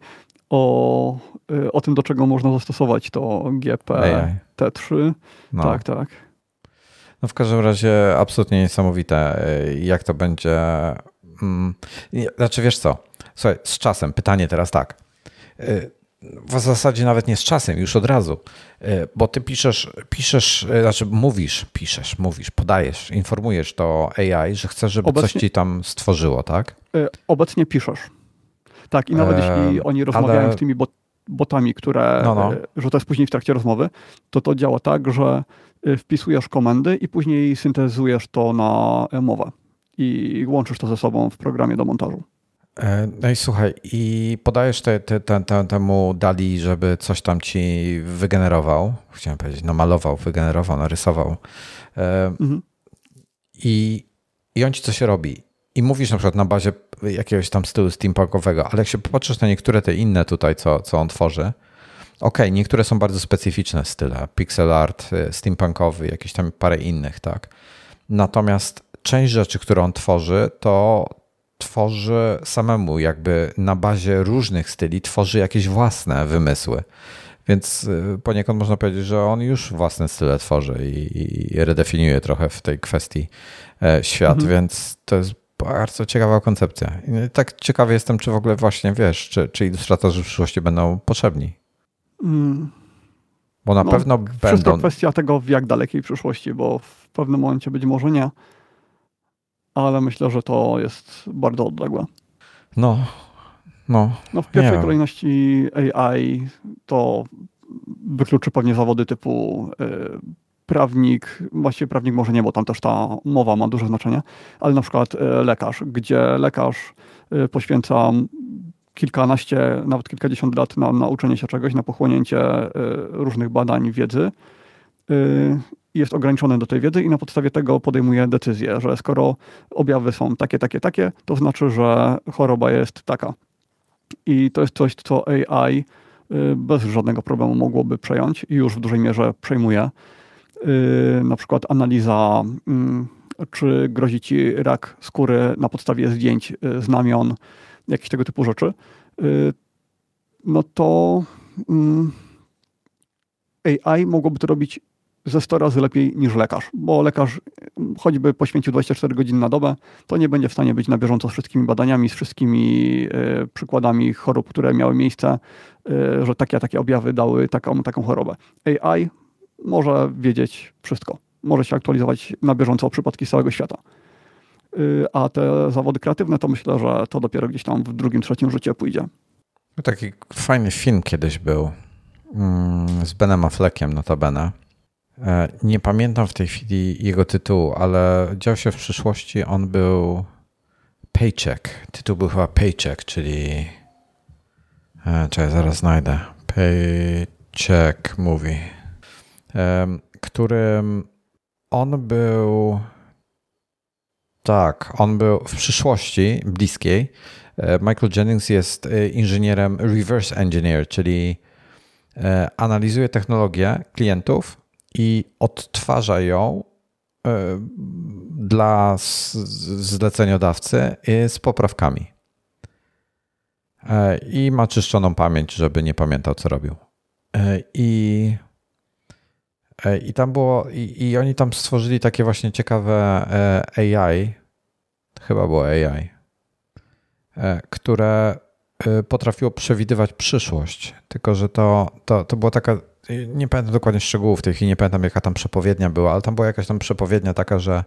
o, y, o tym, do czego można zastosować to GPT-3. No. Tak, tak. No w każdym razie absolutnie niesamowite, y, jak to będzie. Mm, znaczy, wiesz co? Słuchaj, z czasem, pytanie teraz tak. Y, w zasadzie nawet nie z czasem, już od razu, y, bo ty piszesz, piszesz, znaczy mówisz, piszesz, mówisz, podajesz, informujesz to AI, że chcesz, żeby Obecnie... coś ci tam stworzyło, tak? Obecnie piszesz. Tak, i nawet e, jeśli oni rozmawiają ale... z tymi bot, botami, które, no, no. jest później w trakcie rozmowy, to to działa tak, że wpisujesz komendy i później syntezujesz to na mowę i łączysz to ze sobą w programie do montażu. E, no i słuchaj, i podajesz te, te, te, te, temu Dali, żeby coś tam ci wygenerował, chciałem powiedzieć, no malował, wygenerował, narysował. E, mhm. I, I on ci coś robi. I mówisz na przykład na bazie jakiegoś tam stylu steampunkowego, ale jak się popatrzysz na niektóre te inne tutaj, co, co on tworzy, Okej, okay, niektóre są bardzo specyficzne style, pixel art, y, steampunkowy, jakieś tam parę innych, tak. Natomiast część rzeczy, które on tworzy, to tworzy samemu, jakby na bazie różnych styli, tworzy jakieś własne wymysły. Więc y, poniekąd można powiedzieć, że on już własne style tworzy i, i redefiniuje trochę w tej kwestii e, świat, mhm. więc to jest bardzo ciekawa koncepcja. I tak ciekawy jestem, czy w ogóle właśnie wiesz, czy, czy ilustratorzy w przyszłości będą potrzebni. Mm. Bo na no, pewno będą. Wszystko kwestia tego, w jak dalekiej przyszłości, bo w pewnym momencie być może nie, ale myślę, że to jest bardzo odległe. No, no. No w pierwszej kolejności AI to wykluczy pewnie zawody typu y, prawnik, właściwie prawnik może nie, bo tam też ta mowa ma duże znaczenie, ale na przykład y, lekarz, gdzie lekarz y, poświęca kilkanaście, nawet kilkadziesiąt lat na nauczenie się czegoś, na pochłonięcie y, różnych badań, wiedzy, y, jest ograniczony do tej wiedzy i na podstawie tego podejmuje decyzję, że skoro objawy są takie, takie, takie, to znaczy, że choroba jest taka. I to jest coś, co AI y, bez żadnego problemu mogłoby przejąć i już w dużej mierze przejmuje. Na przykład analiza, mm, czy grozi ci rak skóry na podstawie zdjęć, znamion, jakieś tego typu rzeczy, y, no to mm, AI mogłoby to robić ze 100 razy lepiej niż lekarz, bo lekarz choćby poświęcił 24 godziny na dobę, to nie będzie w stanie być na bieżąco z wszystkimi badaniami, z wszystkimi y, przykładami chorób, które miały miejsce, y, że takie takie objawy dały taką, taką chorobę. AI może wiedzieć wszystko, może się aktualizować na bieżąco o przypadki z całego świata. Y, a te zawody kreatywne to myślę, że to dopiero gdzieś tam w drugim, trzecim życiu pójdzie. Taki fajny film kiedyś był mm, z Benem Affleckiem notabene. E, nie pamiętam w tej chwili jego tytułu, ale dział się w przyszłości. On był Paycheck. Tytuł był chyba Paycheck, czyli. E, czekaj, zaraz znajdę. Paycheck Movie. Którym on był. Tak, on był w przyszłości bliskiej. E, Michael Jennings jest inżynierem reverse engineer, czyli analizuje technologię klientów i odtwarza ją e, dla zleceniodawcy z poprawkami. E, I ma czyszczoną pamięć, żeby nie pamiętał, co robił. E, I, i tam było, i, i oni tam stworzyli takie właśnie ciekawe AI, chyba było AI, które potrafiło przewidywać przyszłość. Tylko, że to, to, to była taka nie pamiętam dokładnie szczegółów tej chwili, nie pamiętam jaka tam przepowiednia była, ale tam była jakaś tam przepowiednia taka, że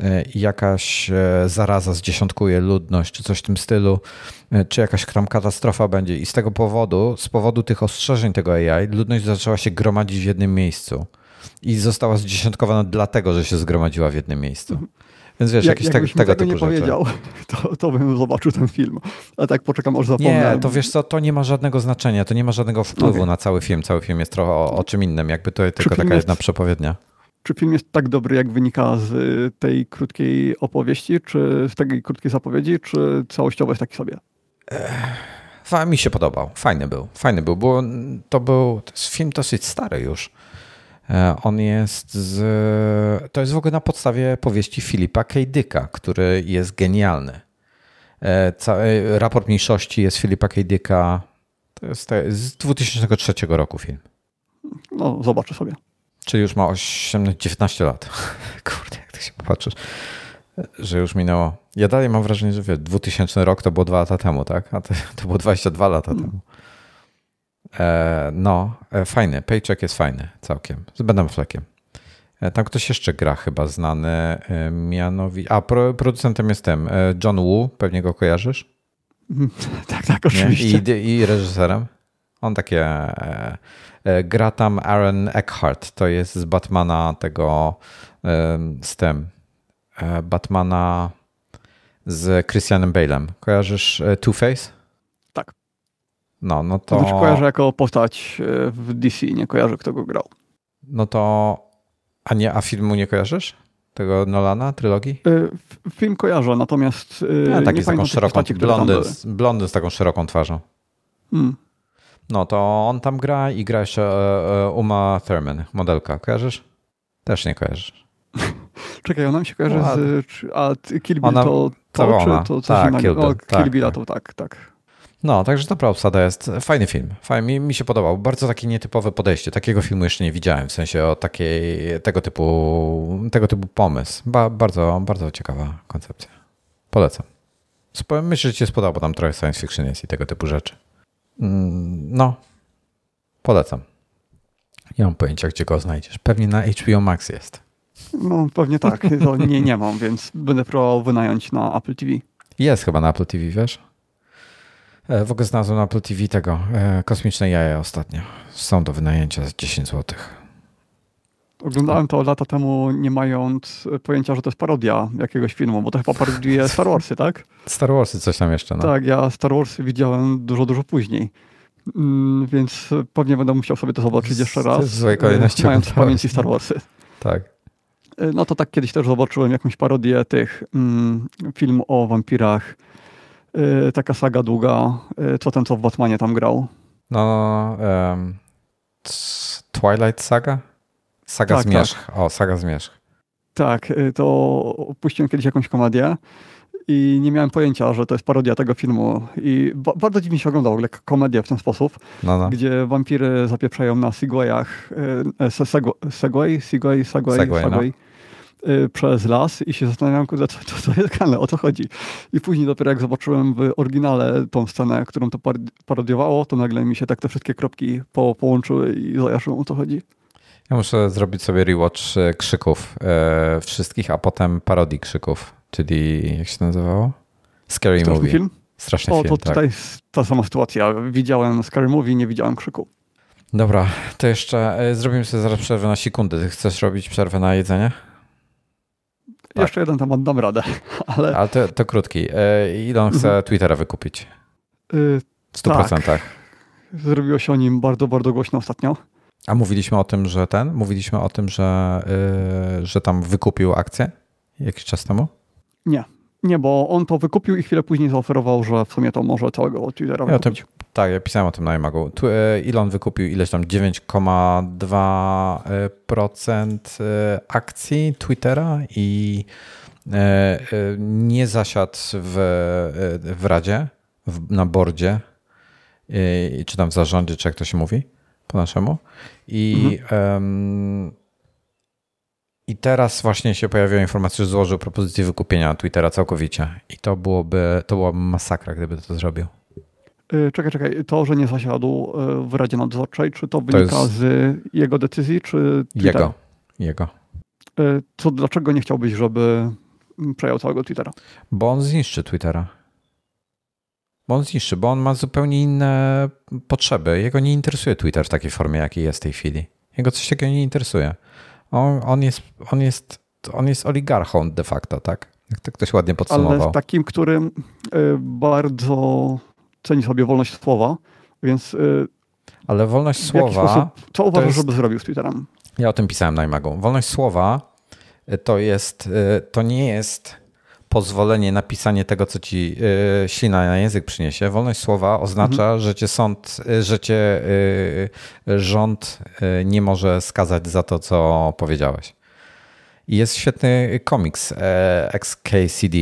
e, jakaś e, zaraza zdziesiątkuje ludność, czy coś w tym stylu, e, czy jakaś tam katastrofa będzie. I z tego powodu, z powodu tych ostrzeżeń tego AI, ludność zaczęła się gromadzić w jednym miejscu. I została zdziesiątkowana dlatego, że się zgromadziła w jednym miejscu. Więc wiesz, Jak, jakieś tak, tego typu nie rzeczy. powiedział, to, to bym zobaczył ten film. A tak poczekam, aż zapomnę. Nie, to wiesz co, to nie ma żadnego znaczenia, to nie ma żadnego wpływu okay. na cały film. Cały film jest trochę o, o czym innym, jakby to tylko taka jest, jedna przepowiednia. Czy film jest tak dobry, jak wynika z tej krótkiej opowieści, czy z tej krótkiej zapowiedzi, czy całościowo jest taki sobie? Ech, mi się podobał. Fajny był. Fajny był, bo to był to jest film dosyć stary już. E, on jest z. To jest w ogóle na podstawie powieści Filipa K. Dicka, który jest genialny. E, cały raport mniejszości jest Filipa K. Dicka. To jest z 2003 roku film. No, zobaczę sobie. Czyli już ma 18, 19 lat. Kurde, jak ty się popatrzysz, że już minęło. Ja dalej mam wrażenie, że wie, 2000 rok to było dwa lata temu, tak? A to, to było 22 lata temu. E, no, e, fajny. Paycheck jest fajny całkiem. Z Benem Fleckiem. E, tam ktoś jeszcze gra chyba znany, mianowicie... A, producentem jest ten, John Woo, pewnie go kojarzysz? tak, tak, oczywiście. I, I reżyserem. On takie... Gra tam Aaron Eckhart, to jest z Batmana tego, z tym, Batmana z Christianem Bale'em. Kojarzysz Two-Face? No, no to... to kojarzę jako postać e, w DC, nie kojarzę kto go grał. No to... A nie, a filmu nie kojarzysz? Tego Nolana, trylogii? Y, film kojarzę, natomiast y, ja, taki nie z taką szeroką, postaci, blondy, blondy z taką szeroką twarzą. Hmm. No to on tam gra i gra jeszcze Uma Thurman, modelka. Kojarzysz? Też nie kojarzysz. Czekaj, ona mi się kojarzy no, z... A Kill Bill ona, to, to, to czy to coś tak, innego? Kill Bill, o, Kill tak, tak. to tak, tak. No, także dobra obsada jest. Fajny film. Fajny, mi, mi się podobał. Bardzo takie nietypowe podejście. Takiego filmu jeszcze nie widziałem, w sensie o takiej, tego typu, tego typu pomysł. Ba, bardzo, bardzo ciekawa koncepcja. Polecam. Myślę, że ci się spodoba, bo tam trochę science fiction jest i tego typu rzeczy. Mm, no, polecam. Nie mam pojęcia, gdzie go znajdziesz. Pewnie na HBO Max jest. No, pewnie tak. To nie, nie mam, więc będę próbował wynająć na Apple TV. Jest chyba na Apple TV, wiesz? E, w ogóle znalazłem na Apple TV tego e, kosmiczne jaja ostatnio. Są do wynajęcia za 10 zł. Oglądałem to lata temu, nie mając pojęcia, że to jest parodia jakiegoś filmu, bo to chyba parodiuje Star Warsy, tak? Star Warsy coś tam jeszcze, no. Tak, ja Star Warsy widziałem dużo, dużo później. Mm, więc pewnie będę musiał sobie to zobaczyć jeszcze raz. W złej kolejności. Mając w pamięci Star Warsy. Tak. E, no to tak kiedyś też zobaczyłem jakąś parodię tych mm, film o wampirach taka saga długa, y, co ten, co w Batmanie tam grał. No, um, Twilight Saga? Saga tak, Zmierzch. Tak. O, Saga Zmierzch. Tak, y, to puściłem kiedyś jakąś komedię i nie miałem pojęcia, że to jest parodia tego filmu. I ba bardzo dziwnie się oglądało w komedię w ten sposób, no, no. gdzie wampiry zapieprzają na Segwayach, e, Segway, Segway, Segway, Segway, Segway, Segway no. E, przez las i się zastanawiam, kurde, co, co to jest grane, o co chodzi. I później dopiero jak zobaczyłem w oryginale tą scenę, którą to parodiowało, to nagle mi się tak te wszystkie kropki po, połączyły i zajarzyłem, o co chodzi. Ja muszę zrobić sobie rewatch e, krzyków e, wszystkich, a potem parodii krzyków, czyli jak się nazywało? Scary Straszny Movie. film? Straszny o, film, to tak. tutaj ta sama sytuacja. Widziałem Scary Movie, nie widziałem krzyku. Dobra, to jeszcze zrobimy sobie zaraz przerwę na sekundę. Ty chcesz robić przerwę na jedzenie? Tak. Jeszcze jeden temat dam radę, ale... Ale to, to krótki. E, ile on chce mhm. Twittera wykupić? W 100%. Tak. Zrobiło się o nim bardzo, bardzo głośno ostatnio. A mówiliśmy o tym, że ten, mówiliśmy o tym, że, yy, że tam wykupił akcję jakiś czas temu? Nie, nie, bo on to wykupił i chwilę później zaoferował, że w sumie to może całego Twittera ja wykupić. tak, ja pisałem o tym na iMagu. Tu, Elon wykupił ileś tam 9,2% y, akcji Twittera i nie zasiadł w, w Radzie, w, na bordzie, czy tam w zarządzie, czy jak to się mówi po naszemu. I, mhm. um, I teraz właśnie się pojawiła informacja, że złożył propozycję wykupienia Twittera całkowicie. I to byłoby, to byłaby masakra, gdyby to zrobił. Y, czekaj, czekaj. To, że nie zasiadł y, w Radzie Nadzorczej, czy to wynika to jest... z jego decyzji, czy Twittera? Jego. Jego. Y, to dlaczego nie chciałbyś, żeby przejął całego Twittera? Bo on zniszczy Twittera. Bo on zniszczy, bo on ma zupełnie inne potrzeby. Jego nie interesuje Twitter w takiej formie, jakiej jest w tej chwili. Jego coś takiego nie interesuje. On, on, jest, on, jest, on jest oligarchą de facto, tak? Jak to ktoś ładnie podsumował. Ale takim, którym y, bardzo ceni sobie wolność słowa, więc... Y, Ale wolność słowa... Co uważasz, jest... żeby zrobił z Twitterem? Ja o tym pisałem na iMagu. Wolność słowa to jest, to nie jest pozwolenie na pisanie tego, co ci y, ślina na język przyniesie. Wolność słowa oznacza, mhm. że cię sąd, y, że cię y, rząd nie może skazać za to, co powiedziałeś. I jest świetny komiks XKCD,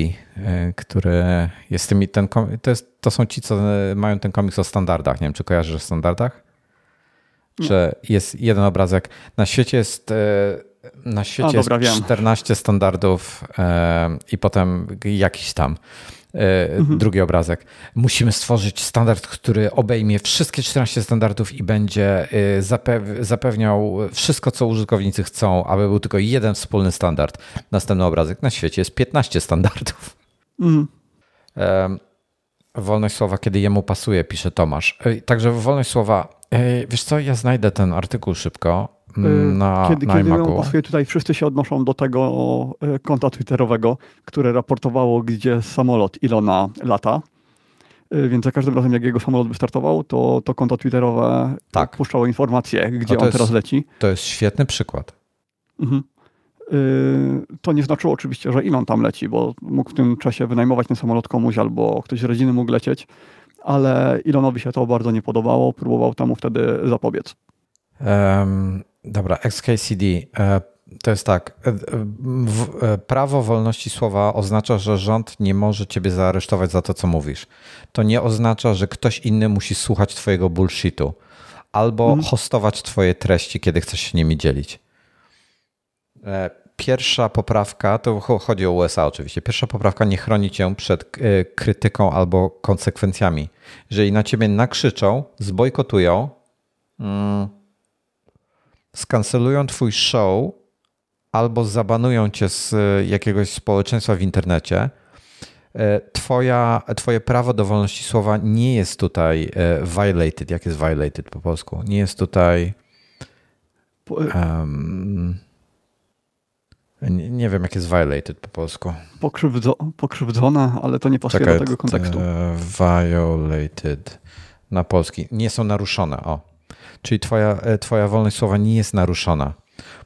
który jest tymi, ten, to, jest, to są ci, co mają ten komiks o standardach. Nie wiem, czy kojarzysz o standardach? Że jest jeden obrazek. Na świecie jest na świecie dobra, jest 14 standardów e, i potem jakiś tam e, mhm. drugi obrazek. Musimy stworzyć standard, który obejmie wszystkie 14 standardów i będzie e, zapewniał wszystko, co użytkownicy chcą, aby był tylko jeden wspólny standard. Następny obrazek. Na świecie jest 15 standardów. Mhm. Wolność słowa, kiedy jemu pasuje, pisze Tomasz. Także wolność słowa. Wiesz co, ja znajdę ten artykuł szybko na, kiedy, na kiedy ją pasuje, tutaj wszyscy się odnoszą do tego e, konta twitterowego, które raportowało, gdzie samolot Ilona lata. E, więc za każdym razem, jak jego samolot wystartował, to, to konto twitterowe tak. puszczało informacje, gdzie on jest, teraz leci. To jest świetny przykład. Mhm. To nie znaczyło oczywiście, że Elon tam leci, bo mógł w tym czasie wynajmować ten samolot komuś albo ktoś z rodziny mógł lecieć, ale Elonowi się to bardzo nie podobało, próbował temu wtedy zapobiec. Um, Dobra, XKCD. E, to jest tak. E, e, prawo wolności słowa oznacza, że rząd nie może ciebie zaaresztować za to, co mówisz. To nie oznacza, że ktoś inny musi słuchać twojego bullshitu albo hmm. hostować twoje treści, kiedy chcesz się nimi dzielić. Pierwsza poprawka, to chodzi o USA oczywiście, pierwsza poprawka nie chroni cię przed krytyką albo konsekwencjami. Jeżeli na ciebie nakrzyczą, zbojkotują, mm, skancelują twój show albo zabanują cię z e, jakiegoś społeczeństwa w internecie, e, twoja, twoje prawo do wolności słowa nie jest tutaj e, violated. Jak jest violated po polsku? Nie jest tutaj. Um, nie, nie, wiem, jak jest violated po polsku. Pokrzywdzo, pokrzywdzona, ale to nie pasuje Czekaj, do tego kontekstu. Violated na polski. Nie są naruszone. O. Czyli twoja, e, twoja wolność słowa nie jest naruszona.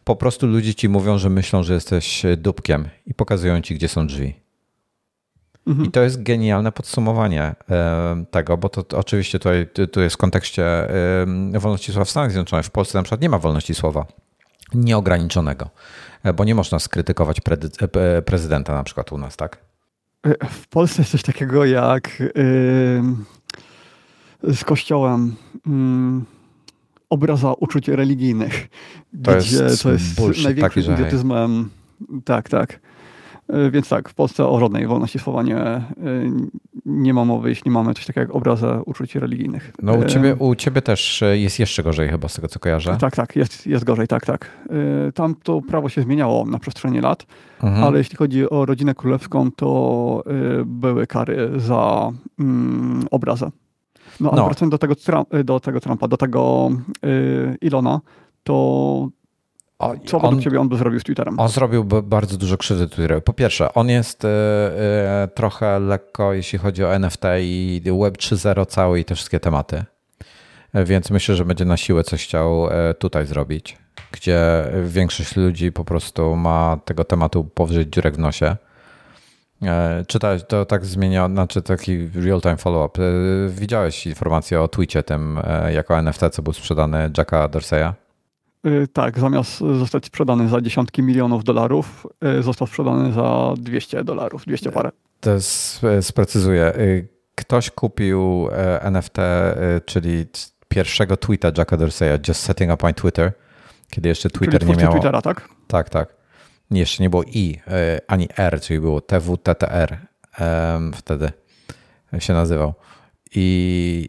Po prostu ludzie ci mówią, że myślą, że jesteś e, dupkiem i pokazują ci, gdzie są drzwi. Mhm. I to jest genialne podsumowanie e, tego, bo to, oczywiście tutaj to jest w kontekście wolności słowa w Stanach Zjednoczonych. W Polsce na przykład nie ma wolności słowa nieograniczonego, bo nie można skrytykować prezydenta na przykład u nas, tak? W Polsce jest coś takiego jak yy, z kościołem yy, obraza uczuć religijnych. To gdzie jest to jest największym idiotyzmem. Tak, tak. E, więc tak, w Polsce o żadnej wolności słowa nie, e, nie ma mowy, jeśli mamy coś takiego jak obrazy uczuć religijnych. No u ciebie, u ciebie też jest jeszcze gorzej chyba z tego, co kojarzę. Tak, tak, jest, jest gorzej, tak, tak. E, tam to prawo się zmieniało na przestrzeni lat, mhm. ale jeśli chodzi o rodzinę królewską, to były kary za mm, obrazę. No, ale no. wracając do tego, do tego Trumpa, do tego Ilona, to o, Co według ciebie on by zrobił z Twitterem? On zrobiłby bardzo dużo krzywdy Twitterowi. Po pierwsze, on jest y, y, trochę lekko, jeśli chodzi o NFT i Web 3.0 cały i te wszystkie tematy. Więc myślę, że będzie na siłę coś chciał tutaj zrobić, gdzie większość ludzi po prostu ma tego tematu powyżej dziurek w nosie. Czytałeś, to tak zmienia, znaczy taki real-time follow-up. Widziałeś informację o tweetie tym jako NFT, co był sprzedany Jacka Dorseya? Tak, zamiast zostać sprzedany za dziesiątki milionów dolarów, został sprzedany za 200 dolarów, 200 parę. To sprecyzuję. Ktoś kupił NFT, czyli pierwszego tweeta Jacka Dorseya, Just Setting Up My Twitter, kiedy jeszcze Twitter czyli nie miał... Twittera, tak? Tak, tak. Jeszcze nie było I, ani R, czyli było TWTTR wtedy się nazywał. I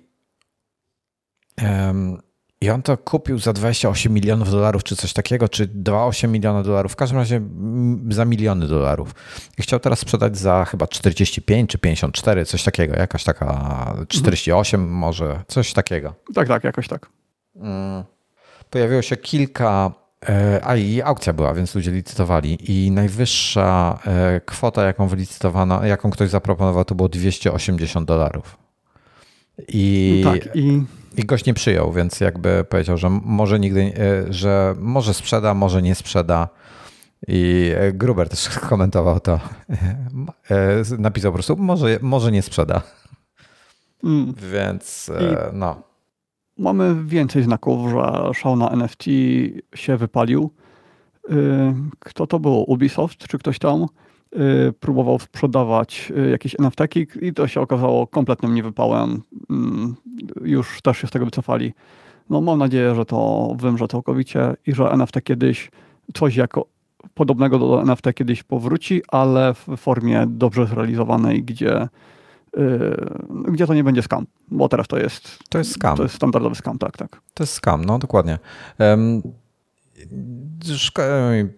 i on to kupił za 28 milionów dolarów, czy coś takiego, czy 2,8 miliona dolarów, w każdym razie za miliony dolarów. I chciał teraz sprzedać za chyba 45 czy 54, coś takiego, jakaś taka 48 mhm. może, coś takiego. Tak, tak, jakoś tak. Mm. Pojawiło się kilka, e, a i aukcja była, więc ludzie licytowali i najwyższa e, kwota, jaką wylicytowano, jaką ktoś zaproponował, to było 280 dolarów. I, tak, i i gość nie przyjął, więc jakby powiedział, że może nigdy, e, że może sprzeda, może nie sprzeda. I e, Gruber też komentował to. E, napisał po prostu, może, może nie sprzeda. Mm. Więc I no. Mamy więcej znaków, że szał na NFT się wypalił. Kto to było? Ubisoft czy ktoś tam? Y, próbował sprzedawać y, jakieś NFT i to się okazało kompletnym niewypałem. Mm, już też się z tego wycofali. No mam nadzieję, że to wymrze całkowicie i że NFT kiedyś coś jako podobnego do NFT kiedyś powróci, ale w formie dobrze zrealizowanej, gdzie, gdzie to nie będzie skam, bo teraz to jest. To jest skam. To jest standardowy skam, tak, tak. To jest skam, no dokładnie. Um,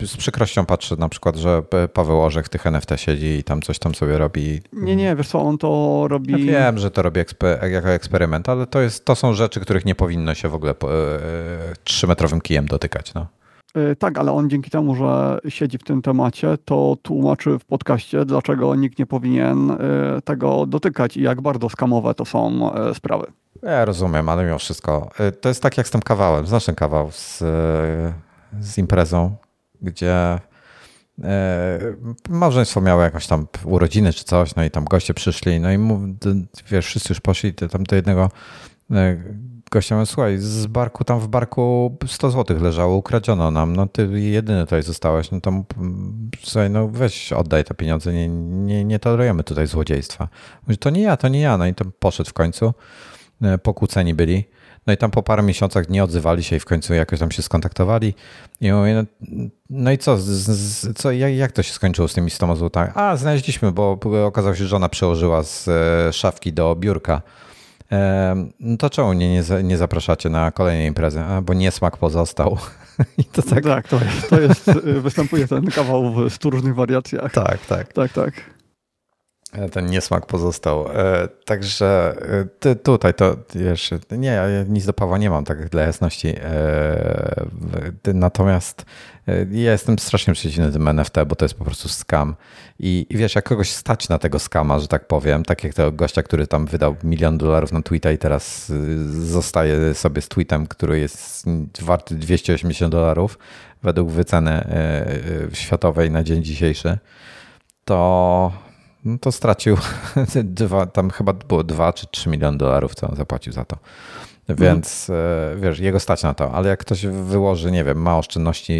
z przykrością patrzę na przykład, że Paweł Orzech w tych NFT siedzi i tam coś tam sobie robi. Nie, nie, wiesz co, on to robi... Ja wiem, że to robi eksper jako eksperyment, ale to, jest, to są rzeczy, których nie powinno się w ogóle e, trzymetrowym kijem dotykać. No. E, tak, ale on dzięki temu, że siedzi w tym temacie, to tłumaczy w podcaście, dlaczego nikt nie powinien e, tego dotykać i jak bardzo skamowe to są sprawy. Ja rozumiem, ale mimo wszystko. To jest tak jak z tym kawałem. Znasz ten kawał z z imprezą, gdzie e, małżeństwo miało jakąś tam urodziny czy coś, no i tam goście przyszli, no i wiesz, wszyscy już poszli tam do jednego e, gościa słuchaj, z barku, tam w barku 100 zł leżało, ukradziono nam, no ty jedyny tutaj zostałeś, no to słuchaj, no weź oddaj te pieniądze, nie, nie, nie tolerujemy tutaj złodziejstwa. Mówi, to nie ja, to nie ja, no i to poszedł w końcu, e, pokłóceni byli, no i tam po paru miesiącach nie odzywali się i w końcu jakoś tam się skontaktowali. I mówię, no, no i co, z, z, co jak, jak, to się skończyło z tymi 100 złotami? A, znaleźliśmy, bo okazało się, że żona przełożyła z e, szafki do biurka. No to czemu nie, nie, nie zapraszacie na kolejne imprezy? A, bo niesmak pozostał. I to tak, tak to, jest, to jest, występuje ten kawał w stu różnych wariacjach. Tak, tak. Tak, tak. E, ten niesmak pozostał. E, także e, ty, tutaj to jeszcze, nie, ja nic do Pawła nie mam, tak dla jasności. Natomiast ja jestem strasznie przeciwny tym NFT, bo to jest po prostu scam. I, I, wiesz, jak kogoś stać na tego skama, że tak powiem, tak jak tego gościa, który tam wydał milion dolarów na tweeta i teraz zostaje sobie z tweetem, który jest warty 280 dolarów według wyceny światowej na dzień dzisiejszy, to no to stracił dwa, tam chyba było 2 czy 3 miliony dolarów, co on zapłacił za to. Więc mhm. wiesz, jego stać na to, ale jak ktoś wyłoży, nie wiem, ma oszczędności,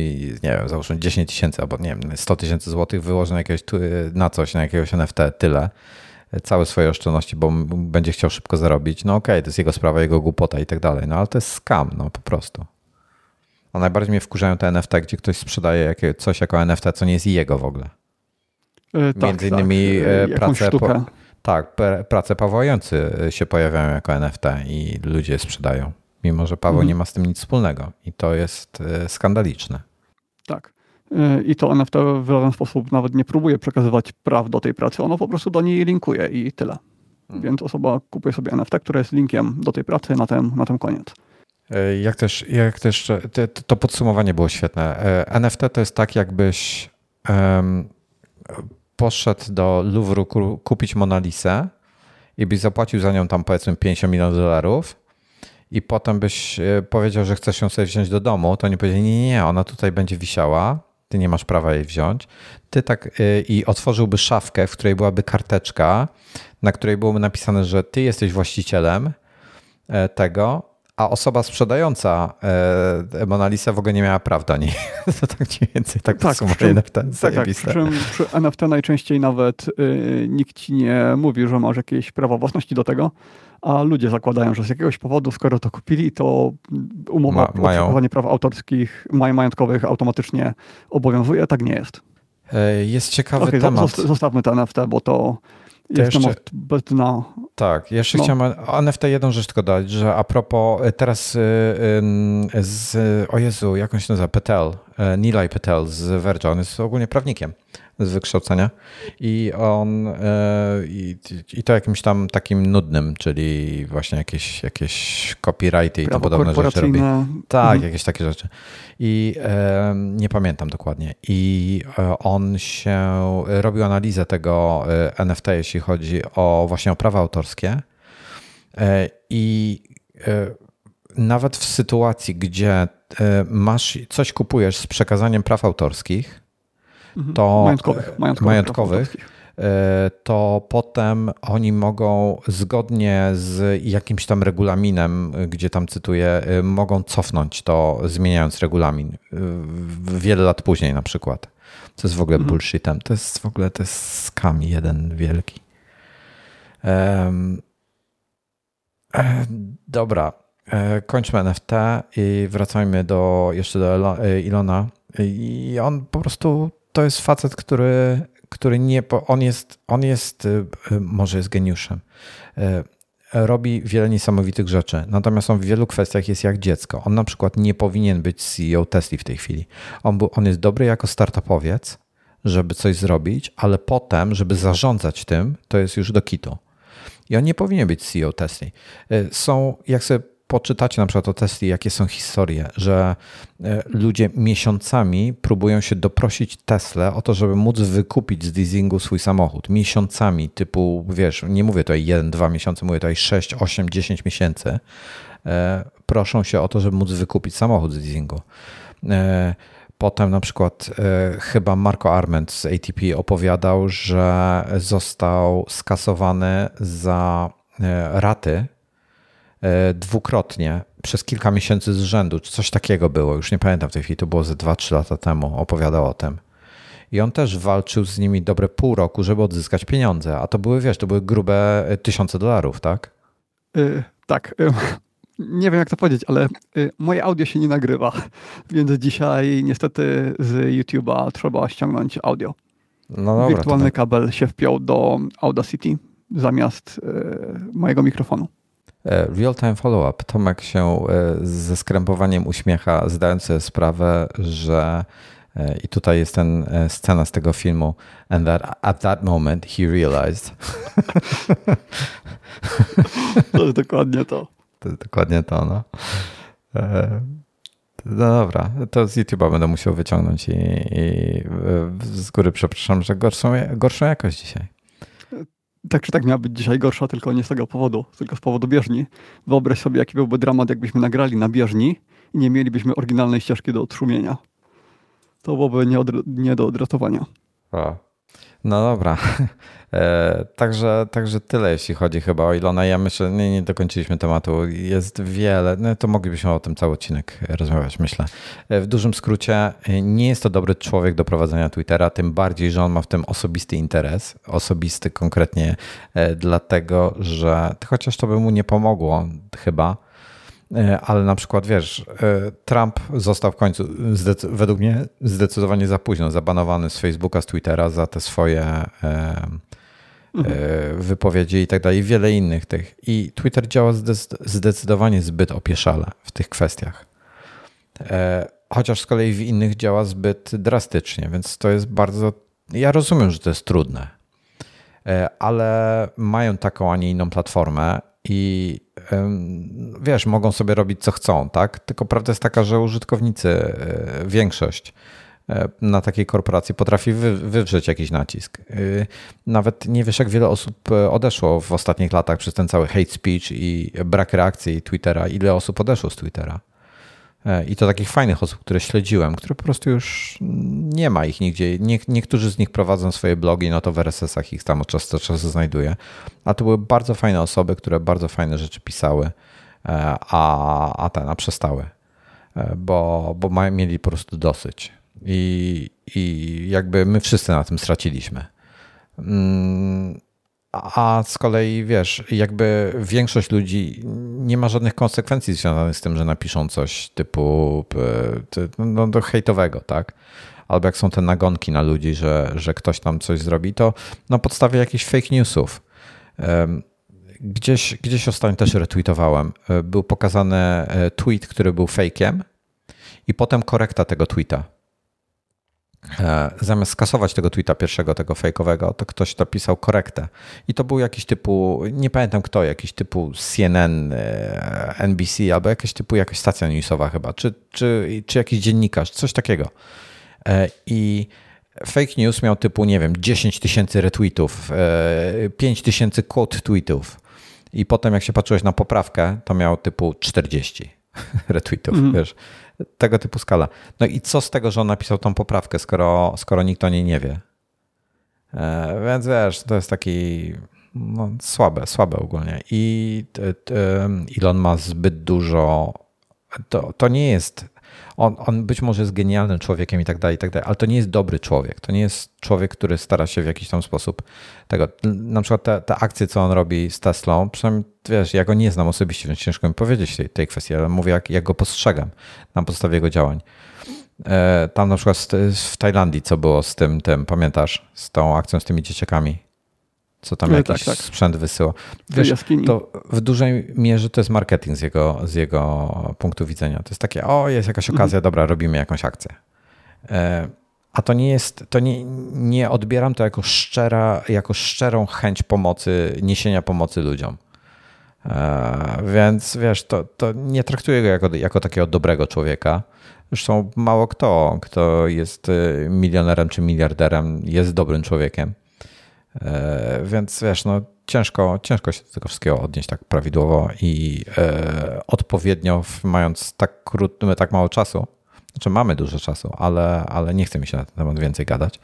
nie wiem, załóżmy 10 tysięcy albo nie wiem, 100 tysięcy złotych, wyłoży na, jakiegoś, na coś, na jakiegoś NFT tyle, całe swoje oszczędności, bo będzie chciał szybko zarobić, no okej, okay, to jest jego sprawa, jego głupota i tak dalej, no ale to jest scam, no po prostu. A najbardziej mnie wkurzają te NFT, gdzie ktoś sprzedaje coś jako NFT, co nie jest jego w ogóle. Yy, tak, Między innymi tak, pracę, po, tak, prace pawojący się pojawiają jako NFT i ludzie sprzedają, mimo że Paweł mhm. nie ma z tym nic wspólnego i to jest e, skandaliczne. Tak. E, I to NFT w żaden sposób nawet nie próbuje przekazywać praw do tej pracy, ono po prostu do niej linkuje i tyle. Mhm. Więc osoba kupuje sobie NFT, które jest linkiem do tej pracy na ten, na ten koniec. E, jak też, jak też to podsumowanie było świetne. NFT to jest tak, jakbyś um, poszedł do Louvru kupić Monalisę i byś zapłacił za nią tam powiedzmy 50 milionów dolarów i potem byś e, powiedział, że chcesz ją sobie wziąć do domu, to nie powiedzieli, nie, nie, ona tutaj będzie wisiała, ty nie masz prawa jej wziąć. Ty tak e, i otworzyłby szafkę, w której byłaby karteczka, na której byłoby napisane, że ty jesteś właścicielem e, tego a osoba sprzedająca e, Mona Lisa w ogóle nie miała praw do niej. to tak mniej więcej tak, tak NFT. Tak, tak, przy, przy NFT najczęściej nawet y, nikt ci nie mówi, że masz jakieś prawa własności do tego, a ludzie zakładają, że z jakiegoś powodu, skoro to kupili, to umowa Ma, o praw autorskich, majątkowych automatycznie obowiązuje. Tak nie jest. E, jest ciekawy okay, temat. Zostawmy te NFT, bo to jest jeszcze, bez dna. Tak, jeszcze no. chciałem NFT jedną rzecz tylko dodać, że a propos e, teraz e, z, o Jezu, jak on się nazywa, Patel, e, Nilay Patel z Verge, on jest ogólnie prawnikiem z wykształcenia i on i, i to jakimś tam takim nudnym, czyli właśnie jakieś, jakieś copyrighty i to podobne rzeczy robi. Tak, mhm. jakieś takie rzeczy i e, nie pamiętam dokładnie. I e, on się robił analizę tego e, NFT, jeśli chodzi o właśnie o prawa autorskie. I nawet w sytuacji, gdzie masz coś kupujesz z przekazaniem praw autorskich. To majątkowych, majątkowych, majątkowych E, to potem oni mogą zgodnie z jakimś tam regulaminem, gdzie tam cytuję, e, mogą cofnąć to, zmieniając regulamin e, wiele lat później na przykład. To jest w ogóle mhm. bullshitem. To jest w ogóle to jest skam jeden wielki. Um, dobra, kończmy NFT i wracajmy do, jeszcze do Ilona. I on po prostu to jest facet, który który nie, on jest, on jest, y, y, może jest geniuszem. Y, robi wiele niesamowitych rzeczy, natomiast on w wielu kwestiach jest jak dziecko. On na przykład nie powinien być CEO Tesla w tej chwili. On, był, on jest dobry jako startupowiec, żeby coś zrobić, ale potem, żeby zarządzać tym, to jest już do kitu. I on nie powinien być CEO Tesla. Są, jak sobie poczytacie na przykład o Tesli, jakie są historie, że e, ludzie miesiącami próbują się doprosić Tesla o to, żeby móc wykupić z leasingu swój samochód. Miesiącami, typu, wiesz, nie mówię tutaj 1, 2 miesiące, mówię tutaj 6, 8, 10 miesięcy. E, proszą się o to, żeby móc wykupić samochód z leasingu. E, potem na przykład chyba Marco Arment z ATP opowiadał, że został skasowany za raty dwukrotnie przez kilka miesięcy z rzędu, coś takiego było, już nie pamiętam w tej chwili, to było ze 2-3 lata temu, opowiadał o tym. I on też walczył z nimi dobre pół roku, żeby odzyskać pieniądze, a to były, wiesz, to były grube e, tysiące dolarów, tak? Yy, tak. Yy, nie wiem, jak to powiedzieć, ale yy, moje audio się nie nagrywa, więc dzisiaj niestety z YouTube'a trzeba ściągnąć audio. No dobra, Wirtualny tak. kabel się wpiął do Audacity zamiast mojego mikrofonu. E, real-time follow-up. Tomek się e, ze skrępowaniem uśmiecha, zdając sobie sprawę, że e, i tutaj jest ten scena z tego filmu and that at that moment he realized. To jest dokładnie to. To jest dokładnie to, no. No dobra, to z YouTube'a będę musiał wyciągnąć i, i z góry przepraszam, że gorszą, gorszą jakość dzisiaj tak czy tak miała być dzisiaj gorsza, tylko nie z tego powodu, tylko z powodu bieżni. Wyobraź sobie, jaki byłby dramat, jakbyśmy nagrali na bieżni i nie mielibyśmy oryginalnej ścieżki do odszumienia. To byłoby nie, nie do odratowania. A. No dobra. E, także, także tyle, jeśli chodzi chyba o Ilona. Ja myślę, nie, nie dokończyliśmy tematu. Jest wiele, no to moglibyśmy o tym cały odcinek rozmawiać, myślę. E, w dużym skrócie, e, nie jest to dobry człowiek do prowadzenia Twittera, tym bardziej, że on ma w tym osobisty interes. Osobisty konkretnie dlatego, że chociaż to by mu nie pomogło chyba, ale na przykład wiesz, Trump został w końcu, według mnie, zdecydowanie za późno zabanowany z Facebooka, z Twittera za te swoje mhm. wypowiedzi i tak dalej, wiele innych tych. I Twitter działa zdecydowanie zbyt opieszale w tych kwestiach. E, chociaż z kolei w innych działa zbyt drastycznie, więc to jest bardzo. Ja rozumiem, że to jest trudne, e, ale mają taką, a nie inną platformę i wiesz, mogą sobie robić co chcą, tak? Tylko prawda jest taka, że użytkownicy, większość, E, na takiej korporacji potrafi wy, wywrzeć jakiś nacisk. E, nawet nie wiesz, jak wiele osób e, odeszło w ostatnich latach przez ten cały hate speech i brak reakcji Twittera. Ile osób odeszło z Twittera? I to takich fajnych osób, które śledziłem, które po prostu już nie ma ich nigdzie. Nie, niektórzy z nich prowadzą swoje blogi, no to w RSS-ach ich tam od czasu do czasu znajduje. A to były bardzo fajne osoby, które bardzo fajne rzeczy pisały, a, a ten, a przestały, bo, bo mieli po prostu dosyć. I, I jakby my wszyscy na tym straciliśmy. Mm, a z kolei wiesz, jakby większość ludzi nie ma żadnych konsekwencji związanych z tym, że napiszą coś typu no, do hejtowego, tak? Albo jak są te nagonki na ludzi, że, że ktoś tam coś zrobi, to na podstawie jakichś fake newsów. Gdzieś, gdzieś ostatnio też retweetowałem. E, był pokazany e, tweet, który był fakiem i potem korekta tego tweeta E, zamiast skasować tego tweeta pierwszego, tego fejkowego, to ktoś to pisał korektę. I to był jakiś typu, nie pamiętam kto, jakiś typu CNN, e, NBC albo jakiś typu jakaś stacja newsowa chyba, czy, czy, czy jakiś dziennikarz, coś takiego. E, I fake news miał typu, nie wiem, 10 tysięcy retweetów, 5 tysięcy quote tweetów. I potem jak się patrzyłeś na poprawkę, to miał typu 40 retweetów, mm. wiesz tego typu skala. No i co z tego, że on napisał tą poprawkę, skoro, skoro nikt o niej nie wie? E, więc wiesz, to jest taki no, słabe, słabe ogólnie. I Elon ma zbyt dużo. To, to nie jest on, on być może jest genialnym człowiekiem i tak dalej, i tak dalej, ale to nie jest dobry człowiek. To nie jest człowiek, który stara się w jakiś tam sposób tego. Na przykład te, te akcje, co on robi z Teslą, przynajmniej wiesz, ja go nie znam osobiście, więc ciężko mi powiedzieć tej, tej kwestii, ale mówię, jak, jak go postrzegam na podstawie jego działań. E, tam na przykład w Tajlandii, co było z tym, tym, pamiętasz, z tą akcją z tymi dzieciakami co tam jakiś tak, tak. sprzęt wysyła. Wiesz, to w dużej mierze to jest marketing z jego, z jego punktu widzenia. To jest takie, o, jest jakaś okazja, mhm. dobra, robimy jakąś akcję. E, a to nie jest, to nie, nie odbieram to jako, szczera, jako szczerą chęć pomocy, niesienia pomocy ludziom. E, więc wiesz, to, to nie traktuję go jako, jako takiego dobrego człowieka. Zresztą mało kto, kto jest e, milionerem czy miliarderem, jest dobrym człowiekiem. E, więc wiesz, no ciężko, ciężko się do tego wszystkiego odnieść tak prawidłowo i e, odpowiednio, mając tak krótko, tak mało czasu. Znaczy mamy dużo czasu, ale, ale nie chce mi się na ten temat więcej gadać.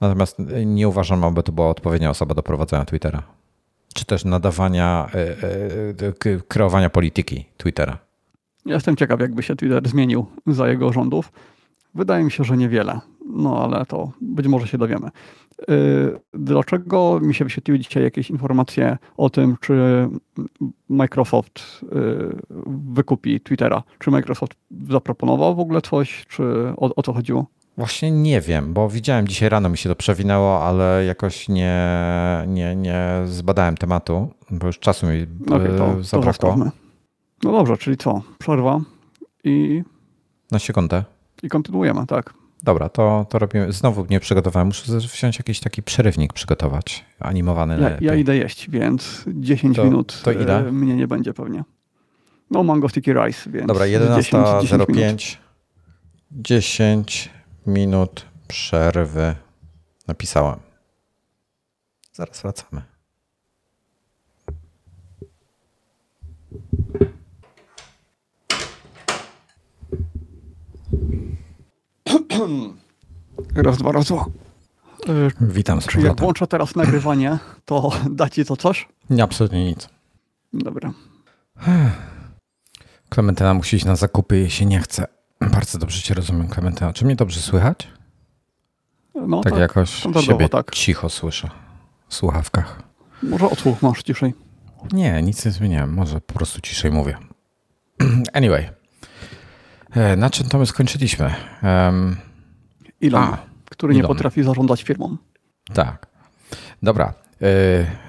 Natomiast nie uważam, aby to była odpowiednia osoba do prowadzenia Twittera. Czy też nadawania, e, kreowania polityki Twittera. Jestem ciekaw, jakby się Twitter zmienił za jego rządów. Wydaje mi się, że niewiele. No ale to być może się dowiemy. Y, dlaczego mi się wyświetliły dzisiaj jakieś informacje o tym, czy Microsoft y, wykupi Twittera? Czy Microsoft zaproponował w ogóle coś, czy o, o co chodziło? Właśnie nie wiem, bo widziałem dzisiaj rano mi się to przewinęło, ale jakoś nie, nie, nie zbadałem tematu, bo już czasu mi okay, to, zabrakło. To no dobrze, czyli co? Przerwa i. Na sekundę. I kontynuujemy, tak. Dobra, to, to robimy. Znowu nie przygotowałem. Muszę wziąć jakiś taki przerywnik przygotować, animowany. Ja, ja idę jeść, więc 10 to, minut to ile? E, mnie nie będzie pewnie. No, mango sticky rice, więc. Dobra, 11.05. 10 minut przerwy. Napisałem. Zaraz wracamy. raz, dwa, raz, dwa. Witam z Czy jak włączę teraz nagrywanie, to da ci to coś? Nie, absolutnie nic. Dobra. Klementyna musi iść na zakupy, jej się nie chce. Bardzo dobrze cię rozumiem, Klementyna. Czy mnie dobrze słychać? No, tak, tak jakoś siebie tak. cicho słyszę w słuchawkach. Może odsłuch masz ciszej? Nie, nic nie zmieniłem. Może po prostu ciszej mówię. Anyway. E, na czym to my skończyliśmy? Um, Elon, a, który Elon. nie potrafi zarządzać firmą. Tak. Dobra. E,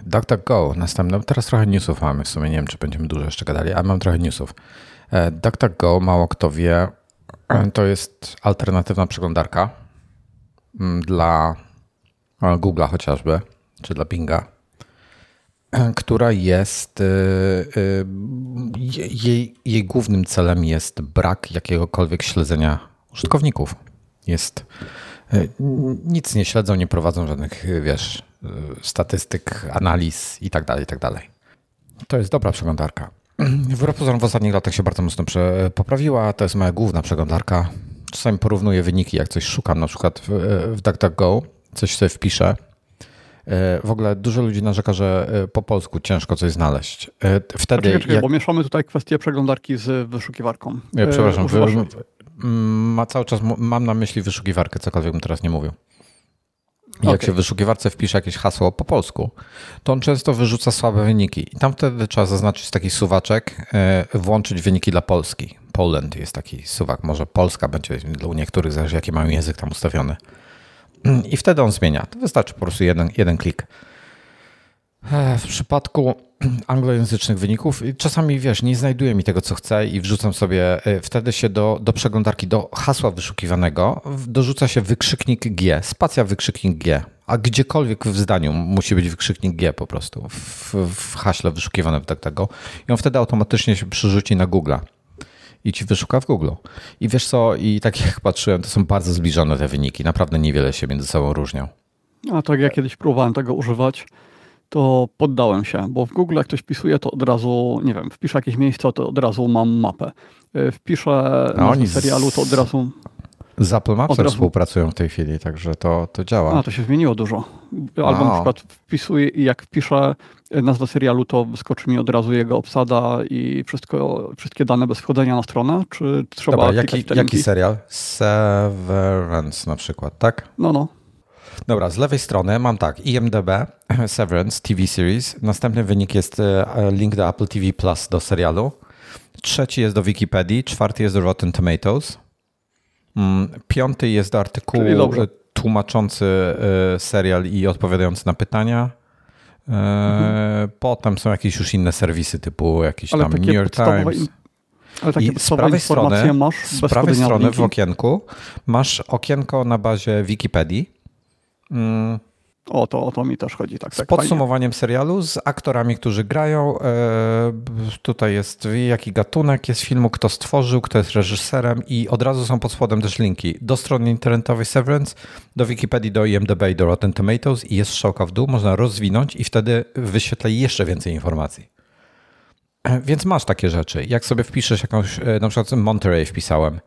DuckDuckGo, następne. Teraz trochę newsów mamy w sumie. Nie wiem, czy będziemy dużo jeszcze gadali, ale mam trochę newsów. E, DuckDuckGo, mało kto wie, to jest alternatywna przeglądarka mm, dla Google'a chociażby, czy dla Binga która jest, y, y, jej, jej głównym celem jest brak jakiegokolwiek śledzenia użytkowników. Jest, y, nic nie śledzą, nie prowadzą żadnych, wiesz, statystyk, analiz i tak dalej, i tak dalej. To jest dobra przeglądarka. W pozorom w ostatnich latach się bardzo mocno poprawiła. To jest moja główna przeglądarka. Czasami porównuję wyniki, jak coś szukam, na przykład w, w DuckDuckGo, coś sobie wpiszę w ogóle dużo ludzi narzeka, że e, po polsku ciężko coś znaleźć. E, wtedy. Czekaj, czekaj, jak... bo mieszamy tutaj kwestię przeglądarki z wyszukiwarką. Nie, przepraszam, wy, ma cały czas mam na myśli wyszukiwarkę, cokolwiek bym teraz nie mówił. Jak okay. się w wyszukiwarce wpisze jakieś hasło po polsku, to on często wyrzuca słabe wyniki. I tam wtedy trzeba zaznaczyć taki suwaczek, włączyć wyniki dla Polski. Poland jest taki suwak. Może Polska będzie u niektórych, zależy jaki mają język tam ustawiony. I wtedy on zmienia. To wystarczy po prostu jeden, jeden klik. W przypadku anglojęzycznych wyników czasami, wiesz, nie znajduję mi tego, co chcę i wrzucam sobie, e, wtedy się do, do przeglądarki, do hasła wyszukiwanego dorzuca się wykrzyknik G, spacja wykrzyknik G, a gdziekolwiek w zdaniu musi być wykrzyknik G po prostu w, w haśle wyszukiwanym tak tego i on wtedy automatycznie się przerzuci na Google i ci wyszuka w Google. I wiesz co, i tak jak patrzyłem, to są bardzo zbliżone te wyniki. Naprawdę niewiele się między sobą różnią. A tak jak kiedyś próbowałem tego używać, to poddałem się, bo w Google jak ktoś wpisuje, to od razu, nie wiem, wpiszę jakieś miejsce, to od razu mam mapę. Y, wpiszę na serialu, to od razu... Z Apple Mapsem współpracują w tej chwili, także to, to działa. A, to się zmieniło dużo. Albo na przykład wpisuję i jak wpiszę nazwę serialu, to wyskoczy mi od razu jego obsada i wszystko, wszystkie dane bez wchodzenia na stronę, czy trzeba Dobra, jaki, jaki serial? Severance na przykład, tak? No, no. Dobra, z lewej strony mam tak, IMDB, Severance, TV Series. Następny wynik jest e, link do Apple TV Plus do serialu. Trzeci jest do Wikipedii, czwarty jest do Rotten Tomatoes. Mm, piąty jest do artykułu tłumaczący e, serial i odpowiadający na pytania. E, mhm. Potem są jakieś już inne serwisy typu jakiś ale tam New York Times. Ale takie I z prawej strony, masz z prawej strony w okienku masz okienko na bazie Wikipedii. O to, o to mi też chodzi. Tak, z tak, podsumowaniem fajnie. serialu, z aktorami, którzy grają. E, tutaj jest jaki gatunek jest filmu, kto stworzył, kto jest reżyserem i od razu są pod spodem też linki do strony internetowej Severance, do Wikipedii, do IMDb do Rotten Tomatoes i jest strzałka w dół, można rozwinąć i wtedy wyświetla jeszcze więcej informacji. E, więc masz takie rzeczy. Jak sobie wpiszesz jakąś, e, na przykład Monterey wpisałem,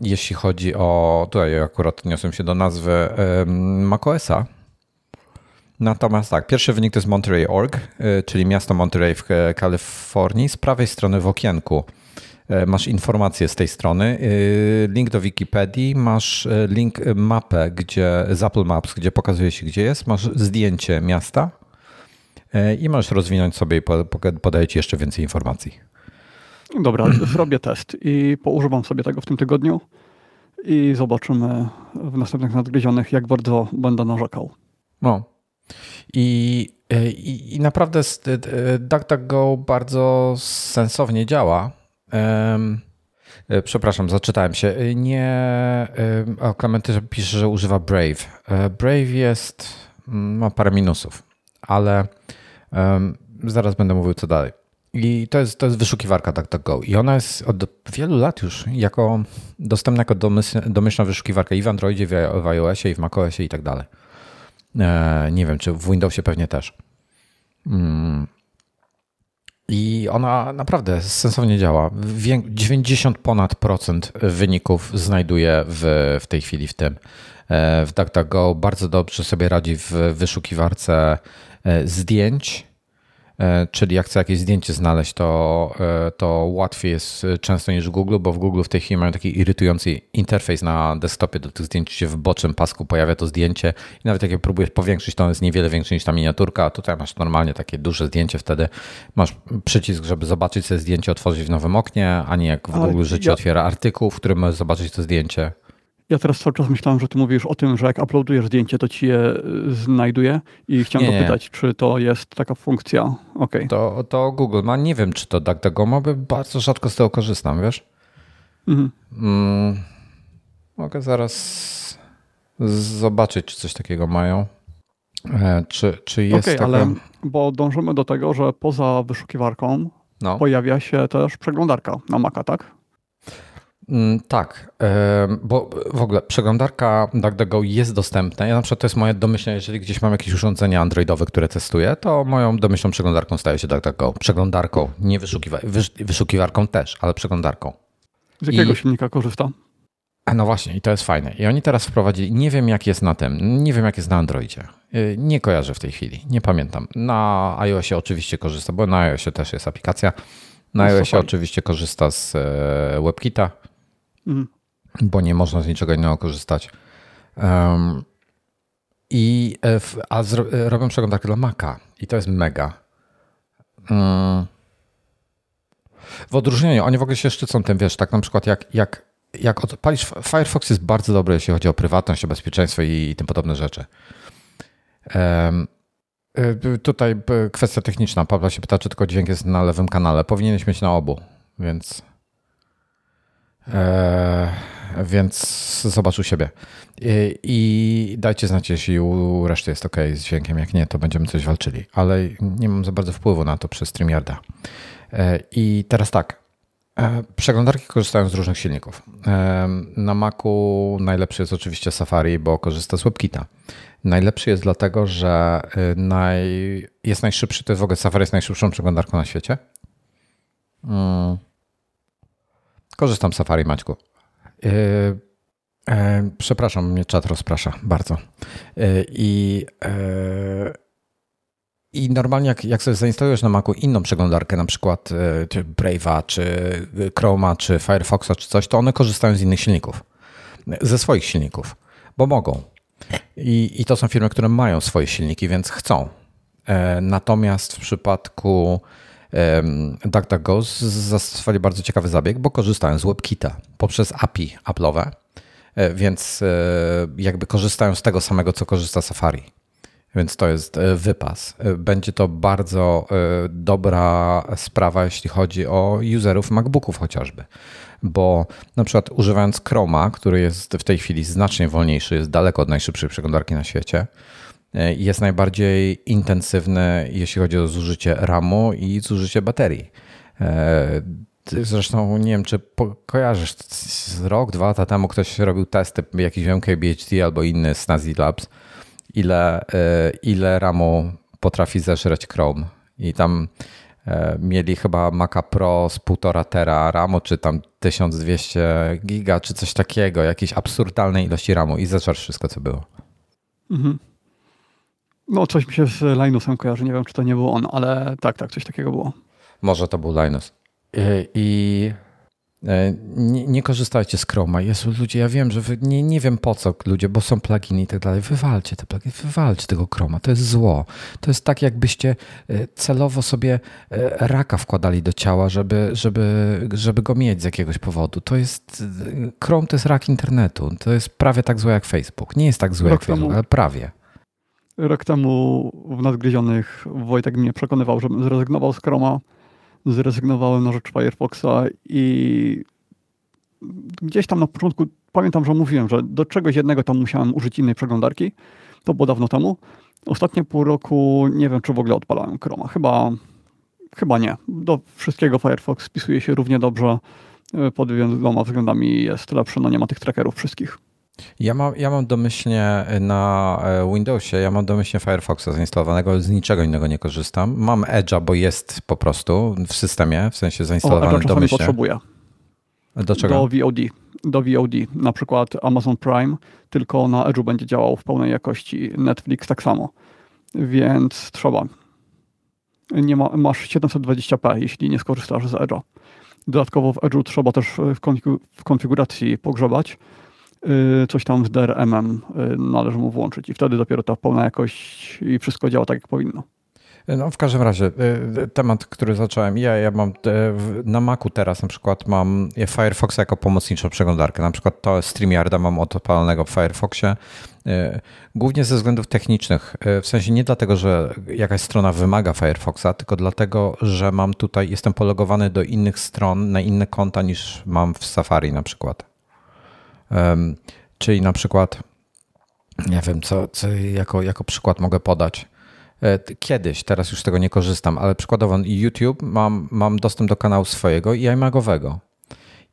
jeśli chodzi o, tutaj akurat odniosłem się do nazwy macOSa, Natomiast tak, pierwszy wynik to jest Monterey.org, y, czyli miasto Monterey w Kalifornii. Z prawej strony w okienku y, masz informacje z tej strony, y, link do Wikipedii, masz link mapę gdzie, z Apple Maps, gdzie pokazuje się gdzie jest, masz zdjęcie miasta i możesz rozwinąć sobie i podaje ci jeszcze więcej informacji. Dobra, zrobię test i poużywam sobie tego w tym tygodniu i zobaczymy w następnych nadgryzionych, jak bardzo będę narzekał. No, i, e, i, i naprawdę e, DuckDuckGo bardzo sensownie działa. Um, Przepraszam, zaczytałem się. Nie. O, Klementy pisze, że używa Brave. Brave jest. ma parę minusów, ale um, zaraz będę mówił co dalej. I to jest, to jest wyszukiwarka DuckDuckGo. I ona jest od wielu lat już jako dostępna jako domyślna wyszukiwarka i w Androidzie, w iOSie, i w macOSie i tak dalej. E, nie wiem, czy w Windowsie pewnie też. Mm. I ona naprawdę sensownie działa. 90 ponad procent wyników znajduje w, w tej chwili w tym. w DuckDuckGo bardzo dobrze sobie radzi w wyszukiwarce zdjęć E, czyli jak chcę jakieś zdjęcie znaleźć, to, e, to łatwiej jest często niż w Google, bo w Google w tej chwili mają taki irytujący interfejs na desktopie do tych zdjęć, się w bocznym pasku pojawia to zdjęcie i nawet jak je próbujesz powiększyć, to jest niewiele większe niż ta miniaturka, a tutaj masz normalnie takie duże zdjęcie, wtedy masz przycisk, żeby zobaczyć sobie zdjęcie, otworzyć w nowym oknie, a nie jak w Google życie ja... otwiera artykuł, w którym możesz zobaczyć to zdjęcie. Ja teraz cały czas myślałem, że ty mówisz o tym, że jak uploadujesz zdjęcie, to ci je y, znajduje i chciałem nie, dopytać, nie. czy to jest taka funkcja. Okay. To, to Google ma, nie wiem, czy to DuckDuckGo ma, bo bardzo rzadko z tego korzystam, wiesz? Mhm. Mm, mogę zaraz zobaczyć, czy coś takiego mają. E, czy, czy jest okay, taka... ale bo dążymy do tego, że poza wyszukiwarką no. pojawia się też przeglądarka na Maca, tak? Mm, tak, bo w ogóle przeglądarka DuckDuckGo jest dostępna. Ja na przykład to jest moje domyślne, jeżeli gdzieś mam jakieś urządzenia androidowe, które testuję, to moją domyślną przeglądarką staje się DuckDuckGo. Przeglądarką, nie wyszukiwa wyszukiwarką też, ale przeglądarką. Z jakiego I... silnika korzysta? No właśnie, i to jest fajne. I oni teraz wprowadzili, nie wiem jak jest na tym, nie wiem jak jest na Androidzie. Y, nie kojarzę w tej chwili, nie pamiętam. Na iOSie oczywiście korzysta, bo na iOSie też jest aplikacja. Na no iOSie oczywiście korzysta z e, WebKita, Mhm. Bo nie można z niczego innego korzystać. Um, i, e, a zro, e, robią przeglądarkę dla Maca i to jest mega. Um, w odróżnieniu, oni w ogóle się szczycą tym, wiesz, tak na przykład jak, jak, jak odpalisz, Firefox jest bardzo dobry, jeśli chodzi o prywatność, o bezpieczeństwo i, i tym podobne rzeczy. Um, tutaj kwestia techniczna. Pawła się pyta, czy tylko dźwięk jest na lewym kanale. Powinieneś mieć na obu, więc więc zobacz u siebie. I, dajcie znać, jeśli u reszty jest ok z dźwiękiem. Jak nie, to będziemy coś walczyli. Ale nie mam za bardzo wpływu na to przez StreamYarda. E, I teraz tak. E, przeglądarki korzystają z różnych silników. Na Macu najlepszy jest oczywiście Safari, bo korzysta z WebKita. Najlepszy jest dlatego, że naj... jest najszybszy, to jest w ogóle Safari jest najszybszą przeglądarką na świecie. Korzystam z Safari, Maćku. Yy, yy, przepraszam, mnie czat rozprasza bardzo. Yy, I, i normalnie jak, jak sobie zainstalujesz na Macu inną przeglądarkę, na przykład czy Brave'a, czy Chroma, czy Firefoxa, czy coś, to one korzystają z innych silników. Ze swoich silników, bo mogą. I, I to są firmy, które mają swoje silniki, więc chcą. Natomiast w przypadku DuckDuckGo zastosowali bardzo ciekawy zabieg, bo korzystają z WebKita poprzez API Apple'owe, e, więc e, jakby korzystają z tego samego, co korzysta Safari. Więc to jest e, wypas. Będzie to bardzo dobra sprawa, jeśli chodzi o userów MacBooków chociażby. Bo na przykład używając Chroma, który jest w tej chwili znacznie wolniejszy, jest daleko od najszybszej przeglądarki na świecie, jest najbardziej intensywny, jeśli chodzi o zużycie RAMu i zużycie baterii. E, zresztą nie wiem, czy kojarzysz, rok, dwa lata temu ktoś robił testy, jakiś MKBHD albo inny z Nazi Labs, ile, e, ile RAMu potrafi zeżreć Chrome. I tam mieli chyba Maca Pro z 1,5 tera RAMu, czy tam 1200 giga, czy coś takiego, jakieś absurdalnej ilości RAMu i zeżarł wszystko, co było. Mhm. No, coś mi się z Linusem kojarzy. Nie wiem, czy to nie był on, ale tak, tak, coś takiego było. Może to był Linus. I, i e, nie, nie, korzystajcie z Chroma. Jezu, ludzie, ja wiem, że wy, nie, nie wiem po co ludzie, bo są pluginy i tak dalej. Wywalcie te pluginy, wywalcie tego Chroma. To jest zło. To jest tak, jakbyście e, celowo sobie e, raka wkładali do ciała, żeby, żeby, żeby go mieć z jakiegoś powodu. To jest, Chrome to jest rak internetu. To jest prawie tak złe jak Facebook. Nie jest tak złe jak Facebook, ale prawie rok temu w Nadgryzionych Wojtek mnie przekonywał, żebym zrezygnował z Chroma. Zrezygnowałem na rzecz Firefoxa i gdzieś tam na początku pamiętam, że mówiłem, że do czegoś jednego tam musiałem użyć innej przeglądarki. To było dawno temu. Ostatnie pół roku nie wiem, czy w ogóle odpalałem Chroma. Chyba, chyba nie. Do wszystkiego Firefox spisuje się równie dobrze. Pod wieloma względami jest lepszy, no nie ma tych trackerów wszystkich. Ja mam, ja mam domyślnie na e, Windowsie, ja mam domyślnie Firefoxa zainstalowanego, z niczego innego nie korzystam. Mam Edge'a, bo jest po prostu w systemie, w sensie zainstalowany o, domyślnie. potrzebuję. Do czego? Do VOD. do VOD. Na przykład Amazon Prime tylko na Edge'u będzie działał w pełnej jakości, Netflix tak samo. Więc trzeba. Nie ma, masz 720p, jeśli nie skorzystasz z Edge'a. Dodatkowo w Edge'u trzeba też w konfiguracji pogrzebać. Y, coś tam z DRM-em y, należy mu włączyć i wtedy dopiero ta pełna jakość i wszystko działa tak, jak powinno. No w każdym razie y, temat, który zacząłem, ja, ja mam na Macu teraz na przykład mam Firefox jako pomocniczą przeglądarkę. Na przykład to StreamYarda mam odpalonego w Firefoxie. Głównie ze względów technicznych. W sensie nie dlatego, że jakaś strona wymaga Firefoxa, tylko dlatego, że mam tutaj, jestem pologowany do innych stron, na inne konta niż mam w Safari na przykład. Czyli na przykład, nie wiem, co, co jako, jako przykład mogę podać. E, kiedyś, teraz już z tego nie korzystam, ale przykładowo YouTube mam, mam dostęp do kanału swojego i iMagowego.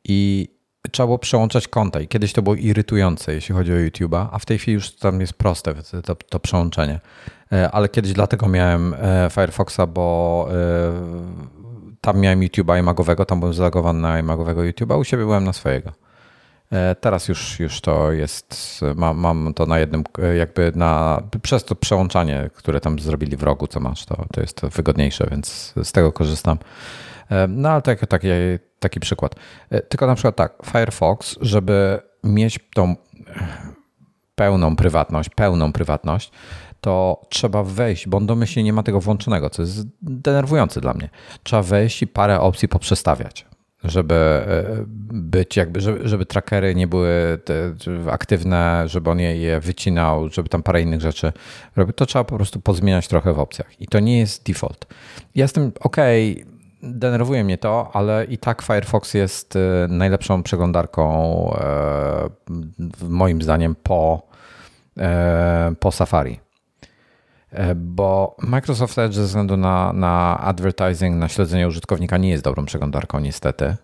I trzeba było przełączać konta. I kiedyś to było irytujące, jeśli chodzi o YouTube'a, a w tej chwili już tam jest proste to, to przełączenie. E, ale kiedyś dlatego miałem e, Firefoxa, bo tam miałem YouTube'a iMagowego, tam byłem zalogowany na iMagowego YouTube'a, u siebie byłem na swojego. E, teraz już, już to jest, mam, mam to na jednym, jakby na, przez to przełączanie, które tam zrobili w rogu, co masz, to, to jest to wygodniejsze, więc z tego korzystam. E, no ale tak, taki, taki przykład. E, tylko na przykład tak, Firefox, żeby mieć tą pełną prywatność, pełną prywatność, to trzeba wejść, bo on domyślnie nie ma tego włączonego, co jest denerwujące dla mnie. Trzeba wejść i parę opcji poprzestawiać żeby e, być jakby, żeby, żeby trackery nie były aktywne, żeby on je, je wycinał, żeby tam parę innych rzeczy robił, to trzeba po prostu pozmieniać trochę w opcjach. I to nie jest default. Ja jestem ok, denerwuje mnie to, ale i tak Firefox jest e, najlepszą przeglądarką e, moim zdaniem po, po Safari. E, bo Microsoft Edge ze względu na, na advertising, na śledzenie użytkownika nie jest dobrą przeglądarką niestety.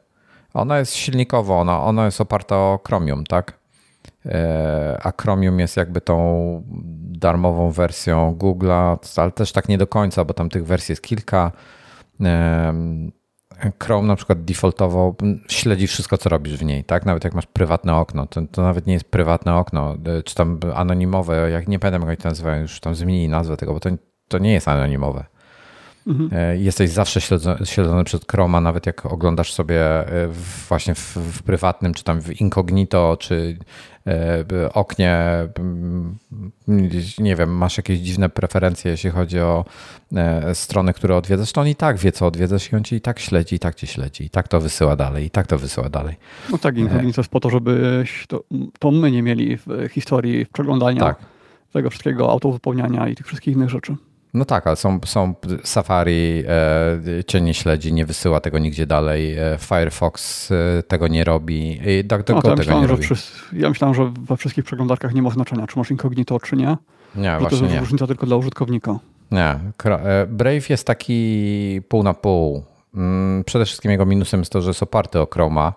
Ona jest silnikowo, ona, ona jest oparta o Chromium, tak? E, a Chromium jest jakby tą darmową wersją Google'a, ale też tak nie do końca, bo tam tych wersji jest kilka. Chrome na przykład defaultowo śledzi wszystko, co robisz w niej, tak? Nawet jak masz prywatne okno, to, to nawet nie jest prywatne okno, e, czy tam anonimowe, jak nie pamiętam jak to nazywają, już tam zmienili nazwę tego, bo to, to nie jest anonimowe. Mhm. E, jesteś zawsze śledzony, śledzony przez Chroma, nawet jak oglądasz sobie e, właśnie w, w, prywatnym, czy tam w incognito, czy oknie, nie wiem, masz jakieś dziwne preferencje, jeśli chodzi o e, strony, które odwiedzasz, to on i tak wie, co odwiedzasz i on ci i tak śledzi, i tak cię śledzi, i tak to wysyła dalej, i tak to wysyła dalej. No tak, incognito jest po to, żeby to, to my nie mieli w historii przeglądania tak. tego wszystkiego, autowypełniania i tych wszystkich innych rzeczy. No tak, ale są, są Safari e, cię nie śledzi, nie wysyła tego nigdzie dalej. E, Firefox e, tego nie robi. I tak, no, ja, myślałem, że przy, ja myślałem, że we wszystkich przeglądarkach nie ma znaczenia, czy masz incognito, czy nie. Nie, że właśnie to jest nie. różnica tylko dla użytkownika. Nie. E, Brave jest taki pół na pół. Mm, przede wszystkim jego minusem jest to, że jest oparty o Chroma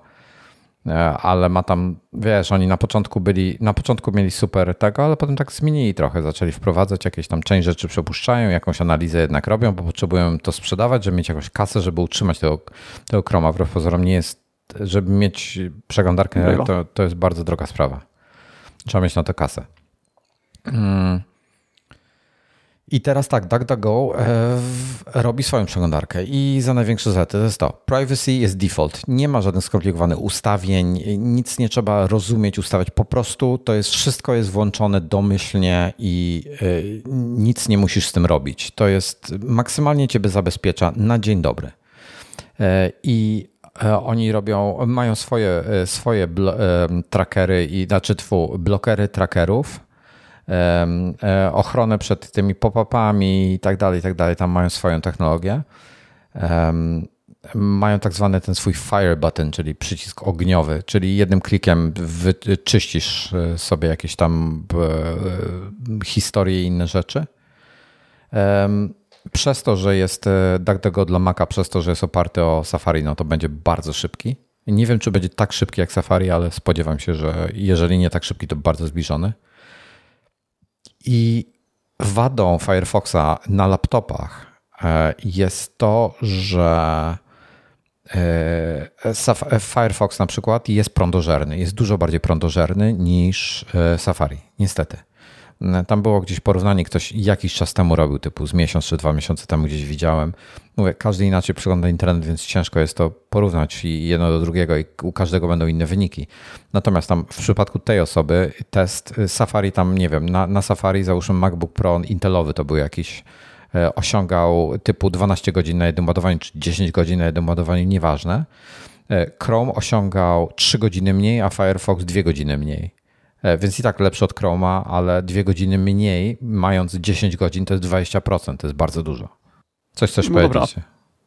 ale ma tam, wiesz, oni na początku byli, na początku mieli super tego, ale potem tak zmienili trochę, zaczęli wprowadzać jakieś tam część rzeczy przepuszczają, jakąś analizę jednak robią, bo potrzebują to sprzedawać, żeby mieć jakąś kasę, żeby utrzymać tego, tego Chroma. Wbrew pozorom nie jest, żeby mieć przeglądarkę, to, to jest bardzo droga sprawa. Trzeba mieć na to kasę. Hmm. I teraz tak, DuckDuckGo e, robi swoją przeglądarkę i za największe zalety to jest to. Privacy jest default. Nie ma żadnych skomplikowanych ustawień, nic nie trzeba rozumieć, ustawiać. Po prostu to jest wszystko jest włączone domyślnie i e, nic nie musisz z tym robić. To jest maksymalnie ciebie zabezpiecza na dzień dobry. E, I oni robią, mają swoje, swoje trackery i znaczy tfu, blokery trackerów E, ochronę przed tymi pop-upami i tak dalej, i tak dalej. Tam mają swoją technologię. Mają tak zwany ten swój fire button, czyli przycisk ogniowy, czyli jednym klikiem wyczyścisz e, sobie jakieś tam e, historie i inne rzeczy. Przez to, że jest DuckDuckGo dla Maca, przez to, że jest oparty o Safari, no to będzie bardzo szybki. Nie wiem, czy będzie tak szybki jak Safari, ale spodziewam się, że jeżeli nie tak szybki, to bardzo zbliżony. I wadą Firefoxa na laptopach e, jest to, że Firefox na przykład jest prądożerny, jest dużo bardziej prądożerny niż Safari, niestety. Tam było gdzieś porównanie, ktoś jakiś czas temu robił, typu z miesiąc czy dwa miesiące temu gdzieś widziałem. Mówię, każdy inaczej przegląda internet, więc ciężko jest to porównać jedno do drugiego i u każdego będą inne wyniki. Natomiast tam w przypadku tej osoby test Safari tam, nie wiem, na, na Safari załóżmy MacBook Pro Intelowy to był jakiś e, osiągał typu 12 godzin na jednym ładowaniu, czy 10 godzin na jednym ładowaniu, nieważne. E, Chrome osiągał 3 godziny mniej, a Firefox 2 godziny mniej. E, więc i tak lepszy od Chroma, ale dwie godziny mniej, mając 10 godzin, to jest 20%, to jest bardzo dużo. Coś chcesz no powiedzieć? Dobra.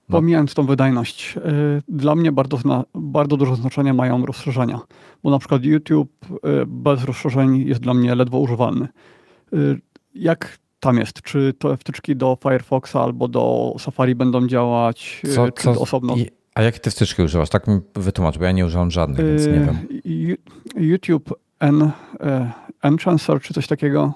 No. Pomijając tą wydajność, e, dla mnie bardzo, bardzo dużo znaczenia mają rozszerzenia, bo na przykład YouTube e, bez rozszerzeń jest dla mnie ledwo używalny. Jak tam jest? Czy to wtyczki do Firefoxa albo do Safari będą działać co, czy co, osobno? A jakie ty wtyczki używasz? Tak mi wytłumacz, bo ja nie używam żadnych, więc nie wiem. YouTube N, e, Enhancer czy coś takiego.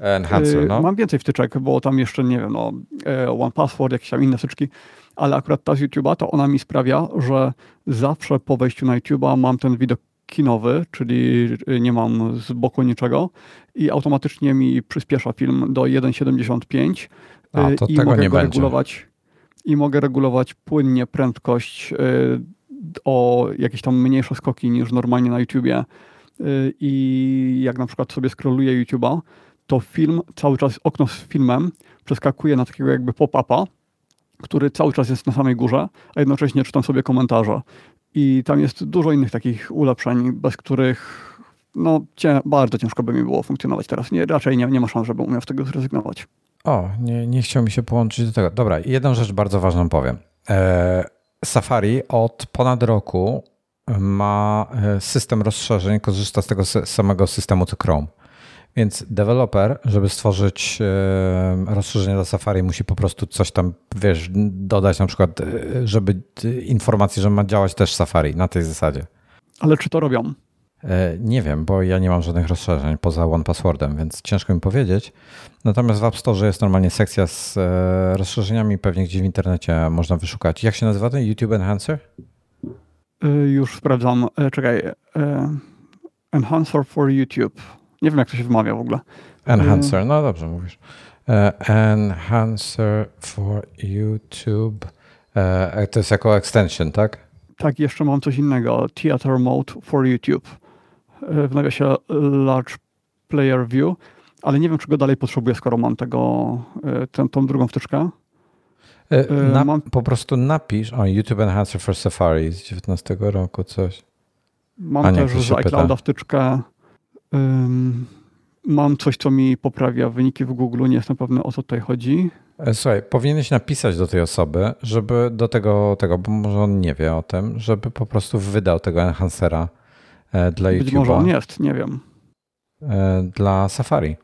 Enhancer, e, no. Mam więcej wtyczek, bo tam jeszcze, nie wiem, no, e, One Password, jakieś tam inne wtyczki, ale akurat ta z YouTube'a, to ona mi sprawia, że zawsze po wejściu na YouTube'a mam ten widok kinowy, czyli nie mam z boku niczego i automatycznie mi przyspiesza film do 1.75 i mogę go regulować i mogę regulować płynnie prędkość o jakieś tam mniejsze skoki niż normalnie na YouTubie Y, i jak na przykład sobie scrolluję YouTube'a, to film, cały czas okno z filmem przeskakuje na takiego jakby pop-upa, który cały czas jest na samej górze, a jednocześnie czytam sobie komentarze. I tam jest dużo innych takich ulepszeń, bez których no, cię, bardzo ciężko by mi było funkcjonować teraz. Nie, raczej nie, nie ma szans, żebym umiał z tego zrezygnować. O, nie, nie chciał mi się połączyć do tego. Dobra, jedną rzecz bardzo ważną powiem. E, Safari od ponad roku ma e, system rozszerzeń, korzysta z tego samego systemu co Chrome. Więc deweloper, żeby stworzyć e, rozszerzenie dla Safari, musi po prostu coś tam, wiesz, dodać na przykład, e, żeby informacji, że ma działać też Safari na tej zasadzie. Ale czy to robią? Nie wiem, bo ja nie mam żadnych rozszerzeń poza One Passwordem, więc ciężko mi powiedzieć. Natomiast w App Store jest normalnie sekcja z rozszerzeniami, pewnie gdzieś w internecie można wyszukać. Jak się nazywa ten YouTube Enhancer? Y, już sprawdzam. E, czekaj. E, enhancer for YouTube. Nie wiem, jak to się wymawia w ogóle. Enhancer, no dobrze mówisz. Enhancer for YouTube. To jest jako extension, tak? Tak, jeszcze mam coś innego. Theater Mode for YouTube. W nawiasie Large Player View, ale nie wiem, czy go dalej potrzebuję, skoro mam tego, tę, tą drugą wtyczkę. E, e, na, mam... Po prostu napisz, o YouTube Enhancer for Safari z 19 roku, coś. Mam nie, też z iClouda wtyczkę. Um, mam coś, co mi poprawia wyniki w Google. Nie jestem pewny, o co tutaj chodzi. E, słuchaj, powinieneś napisać do tej osoby, żeby do tego, tego, bo może on nie wie o tym, żeby po prostu wydał tego enhancera dla YouTube. Być może on jest, nie wiem. Dla Safari.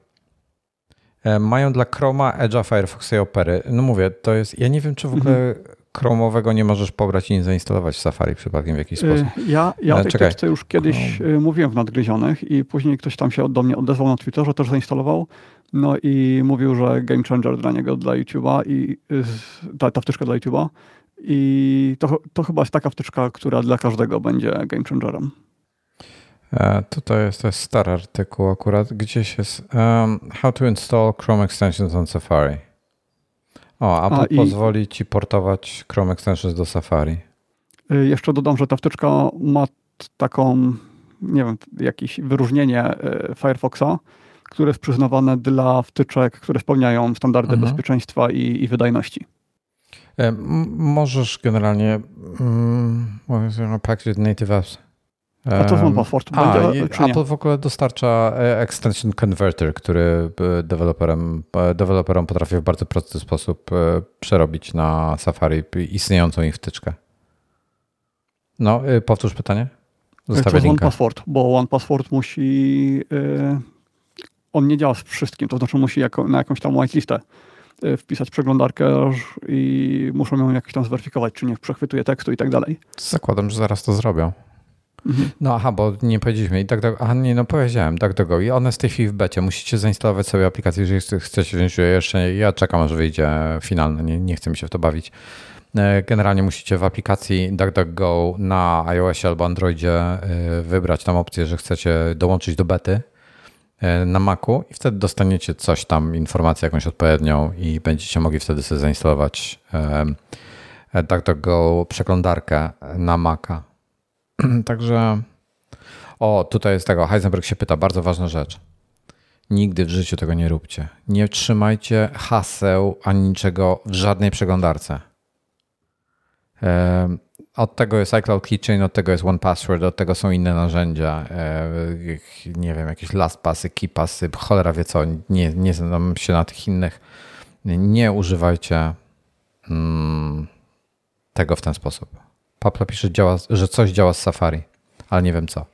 E, mają dla Chroma, Edge'a, Firefoxa i Opery. No mówię, to jest. Ja nie wiem, czy w ogóle mhm. Chromowego nie możesz pobrać i nie zainstalować w Safari przypadkiem w jakiś e, sposób. Ja, ja o tej teczce już kiedyś no. mówiłem w nadgryzionych i później ktoś tam się do mnie odezwał na Twitterze, też zainstalował. No i mówił, że game changer dla niego, dla YouTube'a i ta, ta wtyczka dla YouTube'a. I to, to chyba jest taka wtyczka, która dla każdego będzie game changerem. E, tutaj jest, to jest stary artykuł akurat. Gdzieś jest um, How to install Chrome extensions on Safari. O, Apple A, pozwoli ci portować Chrome extensions do Safari. Y, jeszcze dodam, że ta wtyczka ma taką, nie wiem, jakieś wyróżnienie y, Firefoxa, które jest przyznawane dla wtyczek, które spełniają standardy mhm. bezpieczeństwa i, i wydajności. E, możesz generalnie um, package native apps a to Password. A, Apple w ogóle dostarcza e, Extension Converter, który e, deweloperom, e, deweloperom potrafi w bardzo prosty sposób przerobić na Safari istniejącą ich wtyczkę. No, powtórz pytanie. Zostawię to jest One Password, bo One Password musi... On nie działa z wszystkim, to znaczy musi jako, na jakąś tam whitelistę wpisać przeglądarkę i muszą ją jakoś tam zweryfikować, czy nie przechwytuje tekstu i tak dalej. Zakładam, że zaraz to zrobią. No aha, bo nie powiedzieliśmy. I tak, tak, aha, nie, no powiedziałem, tak tego. I one w tej chwili w becie. Musicie zainstalować sobie aplikację, jeżeli chcecie wziąć jeszcze. Ja czekam, aż wyjdzie finalne. Nie, nie chcę mi się w to bawić. Generalnie musicie w aplikacji DuckDuckGo na iOSie albo Androidzie wybrać tam opcję, że chcecie dołączyć do bety na Macu i wtedy dostaniecie coś tam, informację jakąś odpowiednią i będziecie mogli wtedy sobie zainstalować DuckDuckGo przeglądarkę na Maca. Także o, tutaj jest tego, Heisenberg się pyta, bardzo ważna rzecz. Nigdy w życiu tego nie róbcie. Nie trzymajcie haseł ani niczego w żadnej przeglądarce. Od tego jest iCloud Keychain, od tego jest OnePassword, od tego są inne narzędzia. Nie wiem, jakieś LastPassy, KeePassy, cholera wie co. Nie, nie znam się na tych innych. Nie używajcie mm, tego w ten sposób. Papla pisze, że coś działa z Safari, ale nie wiem co.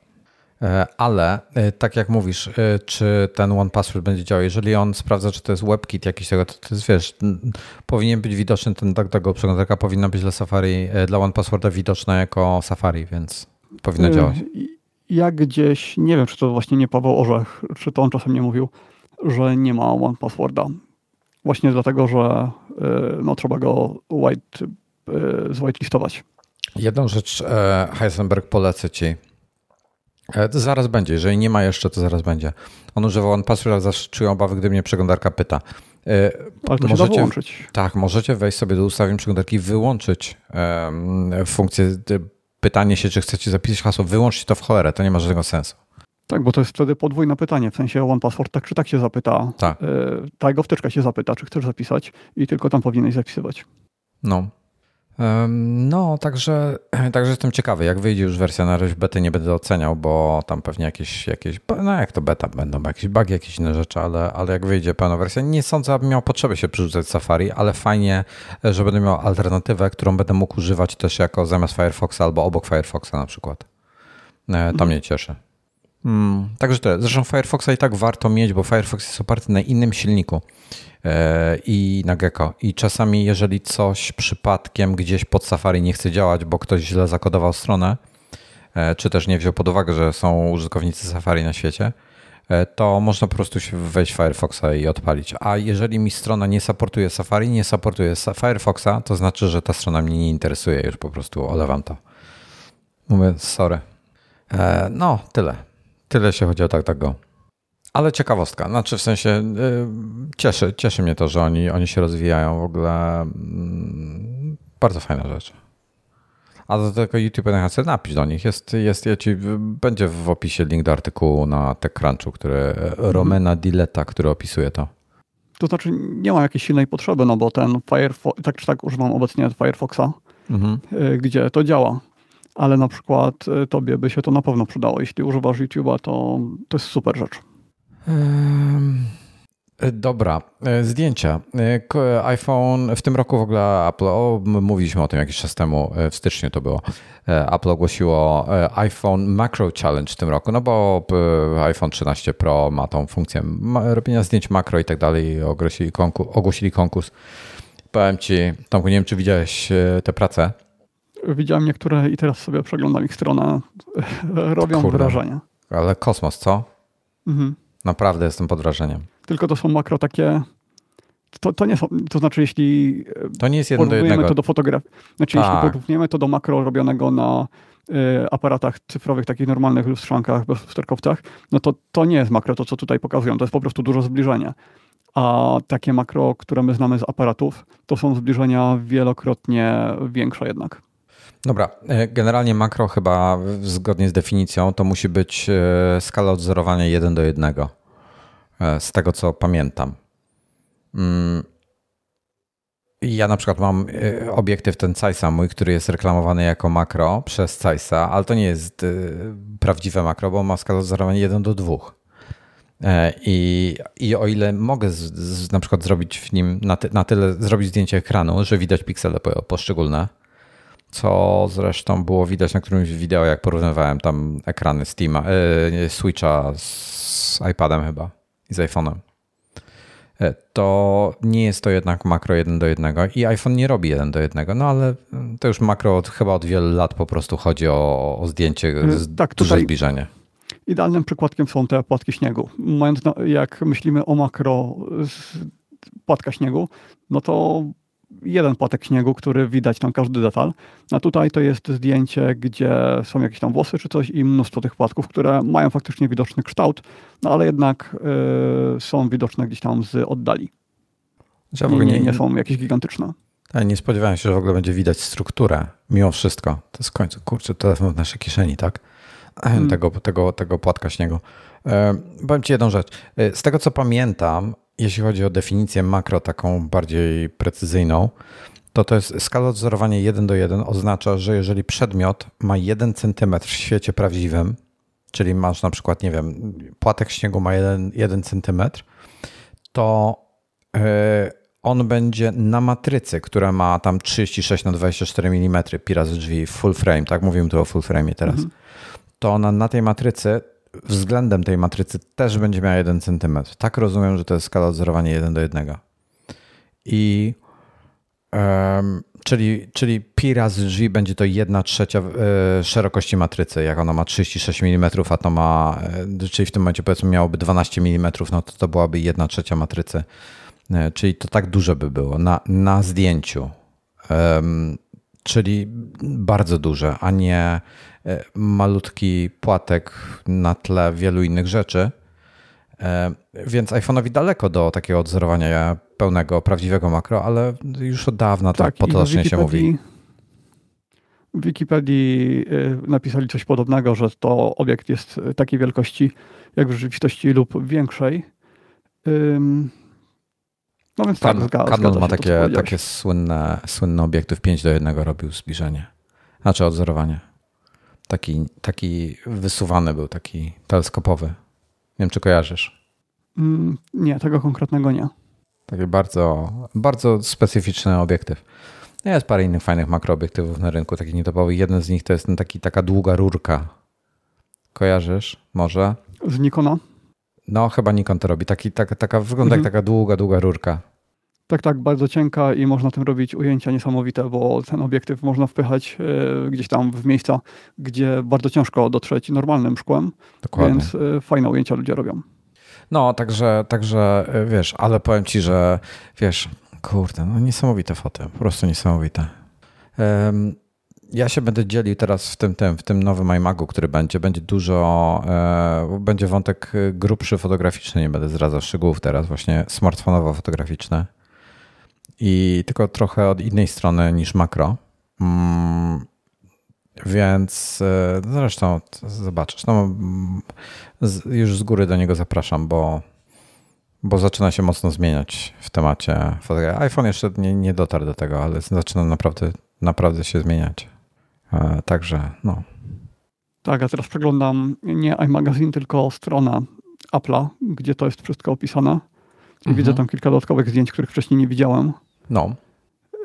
E, ale e, tak jak mówisz, e, czy ten One Password będzie działał, jeżeli on sprawdza, czy to jest WebKit jakiś tego, to, to jest, wiesz, powinien być widoczny ten DuckDuckGo, przeglądarka powinna być dla Safari, dla One Passworda widoczna jako Safari, więc powinno działać. Ja gdzieś, nie wiem, czy to właśnie nie Paweł Orzech, czy to on czasem nie mówił, że nie ma One Passworda. Właśnie dlatego, że no, trzeba go white, zwhitelistować. Jedną rzecz Heisenberg polecę ci E, to zaraz będzie. Jeżeli nie ma jeszcze, to zaraz będzie. On używa OnePassword, ale zawsze czuję obawy, gdy mnie przeglądarka pyta. E, ale to możecie, wyłączyć. Tak, możecie wejść sobie do ustawień przeglądarki i wyłączyć um, funkcję pytanie się, czy chcecie zapisać hasło. Wyłączcie to w cholerę, to nie ma żadnego sensu. Tak, bo to jest wtedy podwójne pytanie. W sensie OnePassword tak czy tak się zapyta. Tak. E, ta jego wtyczka się zapyta, czy chcesz zapisać i tylko tam powinieneś zapisywać. No, no, także, także jestem ciekawy, jak wyjdzie już wersja, na razie bety nie będę oceniał, bo tam pewnie jakieś, jakieś no jak to beta będą, jakieś bugi, jakieś inne rzeczy, ale, ale jak wyjdzie pełna wersja, nie sądzę, abym miał potrzebę się przerzucać Safari, ale fajnie, że będę miał alternatywę, którą będę mógł używać też jako zamiast Firefoxa albo obok Firefoxa na przykład. E, to mhm. mnie cieszy. Hmm, także tyle. Zresztą Firefoxa i tak warto mieć, bo Firefox jest oparty na innym silniku. E, i na Gecko. I czasami, jeżeli coś przypadkiem gdzieś pod Safari nie chce działać, bo ktoś źle zakodował stronę, e, czy też nie wziął pod uwagę, że są użytkownicy Safari na świecie, e, to można po prostu wejść w Firefoxa i odpalić. A jeżeli mi strona nie supportuje Safari, nie supportuje Firefoxa, to znaczy, że ta strona mnie nie interesuje, już po prostu olewam to. Mówię, sorry. No, tyle. Tyle się chodzi o tak, tak go. Ale ciekawostka, znaczy w sensie yy, cieszy, cieszy mnie to, że oni, oni się rozwijają w ogóle. Yy, bardzo fajna rzecz. A do tego YouTube NHC napisz do nich. Jest, jest, ja ci, będzie w opisie link do artykułu na TechCrunchu, który mhm. Romena Dileta, który opisuje to. To znaczy nie ma jakiejś silnej potrzeby, no bo ten Firefox, tak czy tak używam obecnie Firefoxa, mhm. Y, gdzie to działa. Ale na przykład y, tobie by się to na pewno przydało. Jeśli używasz YouTube'a, to, to jest super rzecz. Dobra, e, zdjęcia. E, iPhone w tym roku w ogóle Apple, o, mówiliśmy o tym jakiś czas temu, e, w styczniu to było. Apple ogłosiło iPhone Macro Challenge w tym roku, no bo iPhone 13 Pro ma tą funkcję robienia zdjęć makro i tak dalej. Ogłosili konkurs. Ogłosili konkurs. Powiem ci, Tomku, nie wiem, czy widziałeś te prace. Widziałem niektóre i teraz sobie przeglądam ich stronę. Robią Kurde. wrażenie. Ale kosmos, co? Mhm. Naprawdę jestem pod wrażeniem. Tylko to są makro takie. To, to nie są, to znaczy, jeśli to nie jest jedno do jednego. to do fotografii, znaczy, jeśli tak. porównujemy to do makro robionego na y, aparatach cyfrowych, takich normalnych lustrzankach, bezlusterkowcach, no to to nie jest makro, to co tutaj pokazują, to jest po prostu dużo zbliżenia. A takie makro, które my znamy z aparatów, to są zbliżenia wielokrotnie większe jednak. Dobra, e, generalnie makro chyba zgodnie z definicją to musi być e, skala odzorowania 1 do 1. E, z tego co pamiętam. Mm. Ja na przykład mam obiektyw ten Zeissa mój, który jest reklamowany jako makro przez Zeissa, ale to nie jest prawdziwe makro, bo ma skalę odzorowania 1 do 2. I, I o ile mogę z, z, na przykład zrobić w nim na, ty, na tyle zrobić zdjęcie ekranu, że widać piksele poszczególne, co zresztą było widać na którymś wideo, jak porównywałem tam ekrany Steama, Switcha z iPadem chyba i z iPhone'em. E, to nie jest to jednak makro 1 do 1 i iPhone nie robi 1 do 1, no ale to już makro od, chyba od wielu lat po prostu chodzi o, o zdjęcie, z, tak, duże zbliżenie. Idealnym przykładkiem są te płatki śniegu. Mając, jak myślimy o makro płatka śniegu, no to jeden płatek śniegu, który widać tam każdy detal. A tutaj to jest zdjęcie, gdzie są jakieś tam włosy czy coś i mnóstwo tych płatków, które mają faktycznie widoczny kształt, no ale jednak y, są widoczne gdzieś tam z oddali. Ja nie, nie, nie są jakieś gigantyczne. Ale nie spodziewałem się, że w ogóle będzie widać strukturę, mimo wszystko. To jest końcu, kurczę, telefon w naszej kieszeni, tak? Hmm. Tego, tego, tego płatka śniegu. E, powiem Ci jedną rzecz. E, z tego, co pamiętam, jeśli chodzi o definicję makro, taką bardziej precyzyjną, to to jest skala odzorowania 1 do 1 oznacza, że jeżeli przedmiot ma 1 cm w świecie prawdziwym, czyli masz na przykład, nie wiem, płatek śniegu ma 1, 1 cm, to e, on będzie na matrycy, która ma tam 36 na 24 mm pi razy drzwi, full frame, tak? Mówimy tu o full frame teraz. Mhm. To ona na tej matrycy względem tej matrycy też będzie miała 1 cm. Tak rozumiem, że to jest skala odzorowania 1 do 1. I um, czyli, czyli pi razy drzwi będzie to 1 trzecia y, szerokości matrycy. Jak ona ma 36 mm, a to ma, y, czyli w tym momencie powiedzmy miałoby 12 mm, no to to byłaby 1 trzecia matrycy. Y, czyli to tak duże by było na, na zdjęciu. Um, czyli bardzo duże, a nie malutki płatek na tle wielu innych rzeczy. E, więc iPhone'owi daleko do takiego odzorowania pełnego, prawdziwego makro, ale już od dawna tak, to potocznie się mówi. W Wikipedii e, napisali coś podobnego, że to obiekt jest takiej wielkości jak w rzeczywistości lub większej. No więc tak, Canon, Canon ma takie, takie słynne, słynne obiektyw 5 do 1 robił zbliżenie, znaczy odzorowanie. Taki, taki wysuwany był, taki teleskopowy. Nie wiem, czy kojarzysz. Mm, nie, tego konkretnego nie. Taki bardzo, bardzo specyficzny obiektyw. Jest parę innych fajnych makroobiektywów na rynku, takich nietopowych. Jeden z nich to jest taki, taka długa rurka. Kojarzysz może? Z Nikona? No, chyba Nikon to robi. Taki, taka, taka, wygląda mhm. jak taka długa, długa rurka. Tak, tak, bardzo cienka i można tym robić ujęcia niesamowite, bo ten obiektyw można wpychać e, gdzieś tam w miejsca, gdzie bardzo ciężko dotrzeć normalnym szkłem, Dokładnie. więc e, fajne ujęcia ludzie robią. No, także, także e, wiesz, ale powiem ci, że wiesz, kurde, no niesamowite foty, po prostu niesamowite. Um, ja się będę dzielił teraz w tym, tym, w tym nowym iMagu, który będzie. Będzie dużo, e, będzie wątek grubszy fotograficzny, nie będę zdradzał szczegółów teraz, właśnie smartfonowo-fotograficzne i tylko trochę od innej strony niż makro. Mm, więc e, zresztą zobaczysz. No, już z góry do niego zapraszam, bo, bo zaczyna się mocno zmieniać w temacie fotografii. iPhone jeszcze nie, nie dotarł do tego, ale zaczyna naprawdę, naprawdę się zmieniać. E, także no. Tak, a teraz przeglądam nie iMagazine, tylko strona Apple'a, gdzie to jest wszystko opisane. Mhm. Widzę tam kilka dodatkowych zdjęć, których wcześniej nie widziałem. No.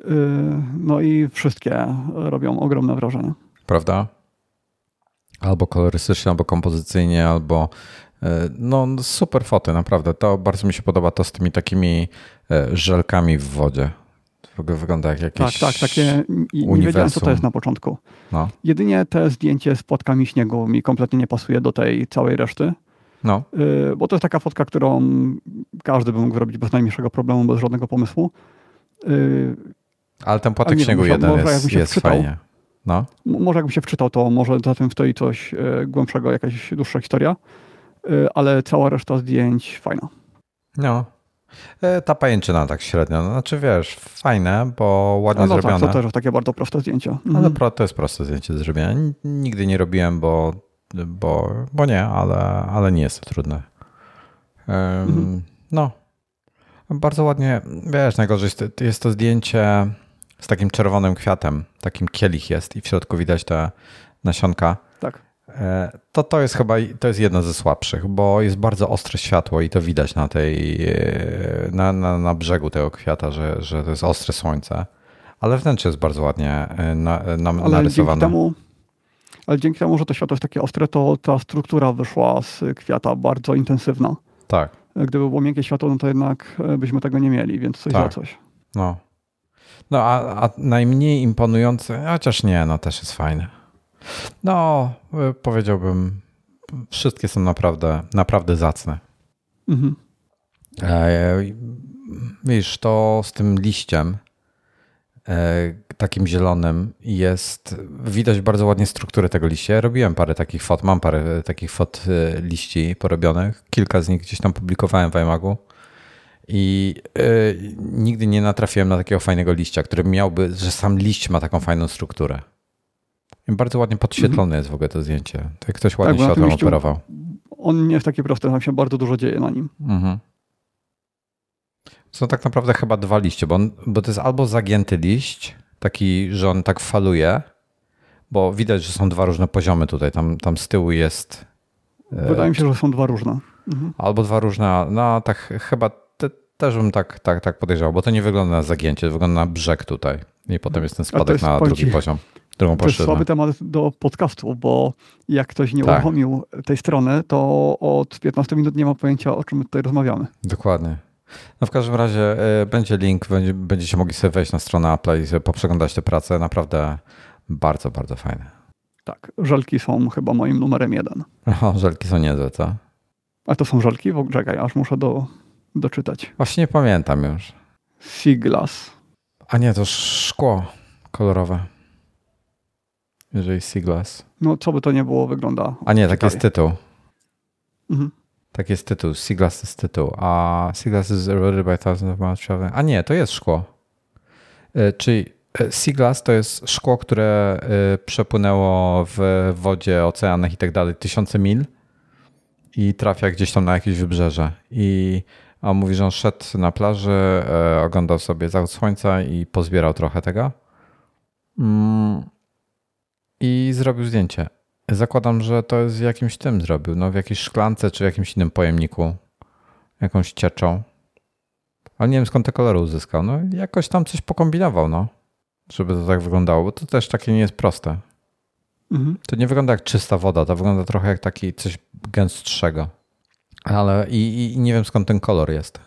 Y, no i wszystkie robią ogromne wrażenie. Prawda? Albo kolorystycznie, albo kompozycyjnie, albo y, no super foty, naprawdę. To bardzo mi się podoba to z tymi takimi y, żelkami w wodzie. Wygląda jak jakieś Tak, tak, takie uniwersum. nie wiedziałem co to jest na początku. No. Jedynie te zdjęcie z płatkami śniegu mi kompletnie nie pasuje do tej całej reszty. No. Bo to jest taka fotka, którą każdy by mógł zrobić bez najmniejszego problemu, bez żadnego pomysłu. Yy, Ale ten płatek nie, śniegu jeden może jest, jest wczytał, fajnie. No. Może jakbym się wczytał, to może za tym stoi coś e, głębszego, jakaś dłuższa historia, e, ale cała reszta zdjęć fajna. No. Ta pajęczyna tak średnio. No, znaczy wiesz, fajne, bo ładnie no, zrobione. Tak, to też takie bardzo proste zdjęcia. Mhm. Ale to jest proste zdjęcie do zrobienia. Nigdy nie robiłem, bo, bo, bo nie, ale, ale nie jest to trudne. Um, mhm. No, bardzo ładnie, wiesz, najgorzej jest, jest to zdjęcie z takim czerwonym kwiatem, takim kielich jest i w środku widać te nasionka. Tak. E, to to jest chyba to jest jedno ze słabszych, bo jest bardzo ostre światło i to widać na tej e, na, na, na brzegu tego kwiata, że, że to jest ostre słońce. Ale wnętrze jest bardzo ładnie e, na, na, ale narysowane. Dzięki temu, ale dzięki temu, że to światło jest takie ostre, to ta struktura wyszła z kwiata bardzo intensywna. Tak. Gdyby było miękkie światło, no to jednak e, byśmy tego nie mieli, więc coś tak. za coś. No. No, a, a najmniej imponujące, chociaż nie, no też jest fajne. No, e, powiedziałbym, wszystkie są naprawdę, naprawdę zacne. Mhm. E, wiesz, to z tym liściem, takim zielonym jest, widać bardzo ładnie strukturę tego liścia. robiłem parę takich fot, mam parę takich fot liści porobionych. Kilka z nich gdzieś tam publikowałem w iMagu. I y, nigdy nie natrafiłem na takiego fajnego liścia, który miałby, że sam liść ma taką fajną strukturę. I bardzo ładnie podświetlone jest w ogóle to zdjęcie. Tak ktoś ładnie tak, światłem operował. On nie jest taki prosty, tam się bardzo dużo dzieje na nim. Mhm. Są tak naprawdę chyba dwa liście, bo, on, bo to jest albo zagięty liść, taki, że on tak faluje, bo widać, że są dwa różne poziomy tutaj. Tam, tam z tyłu jest. Wydaje mi się, że są dwa różne. Mhm. Albo dwa różne, no tak chyba też bym tak, tak, tak podejrzewał, bo to nie wygląda na zagięcie, to wygląda na brzeg tutaj. I potem jest ten spadek jest, na drugi poziom. To jest słaby temat do podcastu, bo jak ktoś nie tak. uruchomił tej strony, to od 15 minut nie ma pojęcia, o czym my tutaj rozmawiamy. Dokładnie. No w każdym razie y, będzie link, będzie, będziecie mogli sobie wejść na stronę Apple i sobie poprzeglądać te prace. Naprawdę bardzo, bardzo fajne. Tak, żelki są chyba moim numerem jeden. O, żelki są niezłe, co? A to są żelki? Czekaj, aż muszę do, doczytać. Właśnie nie pamiętam już. Siglas. A nie, to szkło kolorowe. Jeżeli Siglas. No, co by to nie było, wygląda. A nie, tak jest tytuł. Mhm. Tak jest tytuł. Siglas jest tytuł. A Siglas is eroded by thousands of miles traveling. A nie, to jest szkło. E, czyli e, Siglas to jest szkło, które e, przepłynęło w wodzie, oceanach i tak dalej tysiące mil i trafia gdzieś tam na jakieś wybrzeże. I on mówi, że on szedł na plaży, oglądał sobie zachód słońca i pozbierał trochę tego. Mm. I zrobił zdjęcie. Zakładam, że to jest w jakimś tym zrobił, no w jakiejś szklance czy w jakimś innym pojemniku, jakąś cieczą. Ale nie wiem skąd te kolory uzyskał. No jakoś tam coś pokombinował, no. Żeby to tak wyglądało, bo to też takie nie jest proste. Mhm. To nie wygląda jak czysta woda, to wygląda trochę jak taki coś gęstszego. Ale i, i nie wiem skąd ten kolor jest.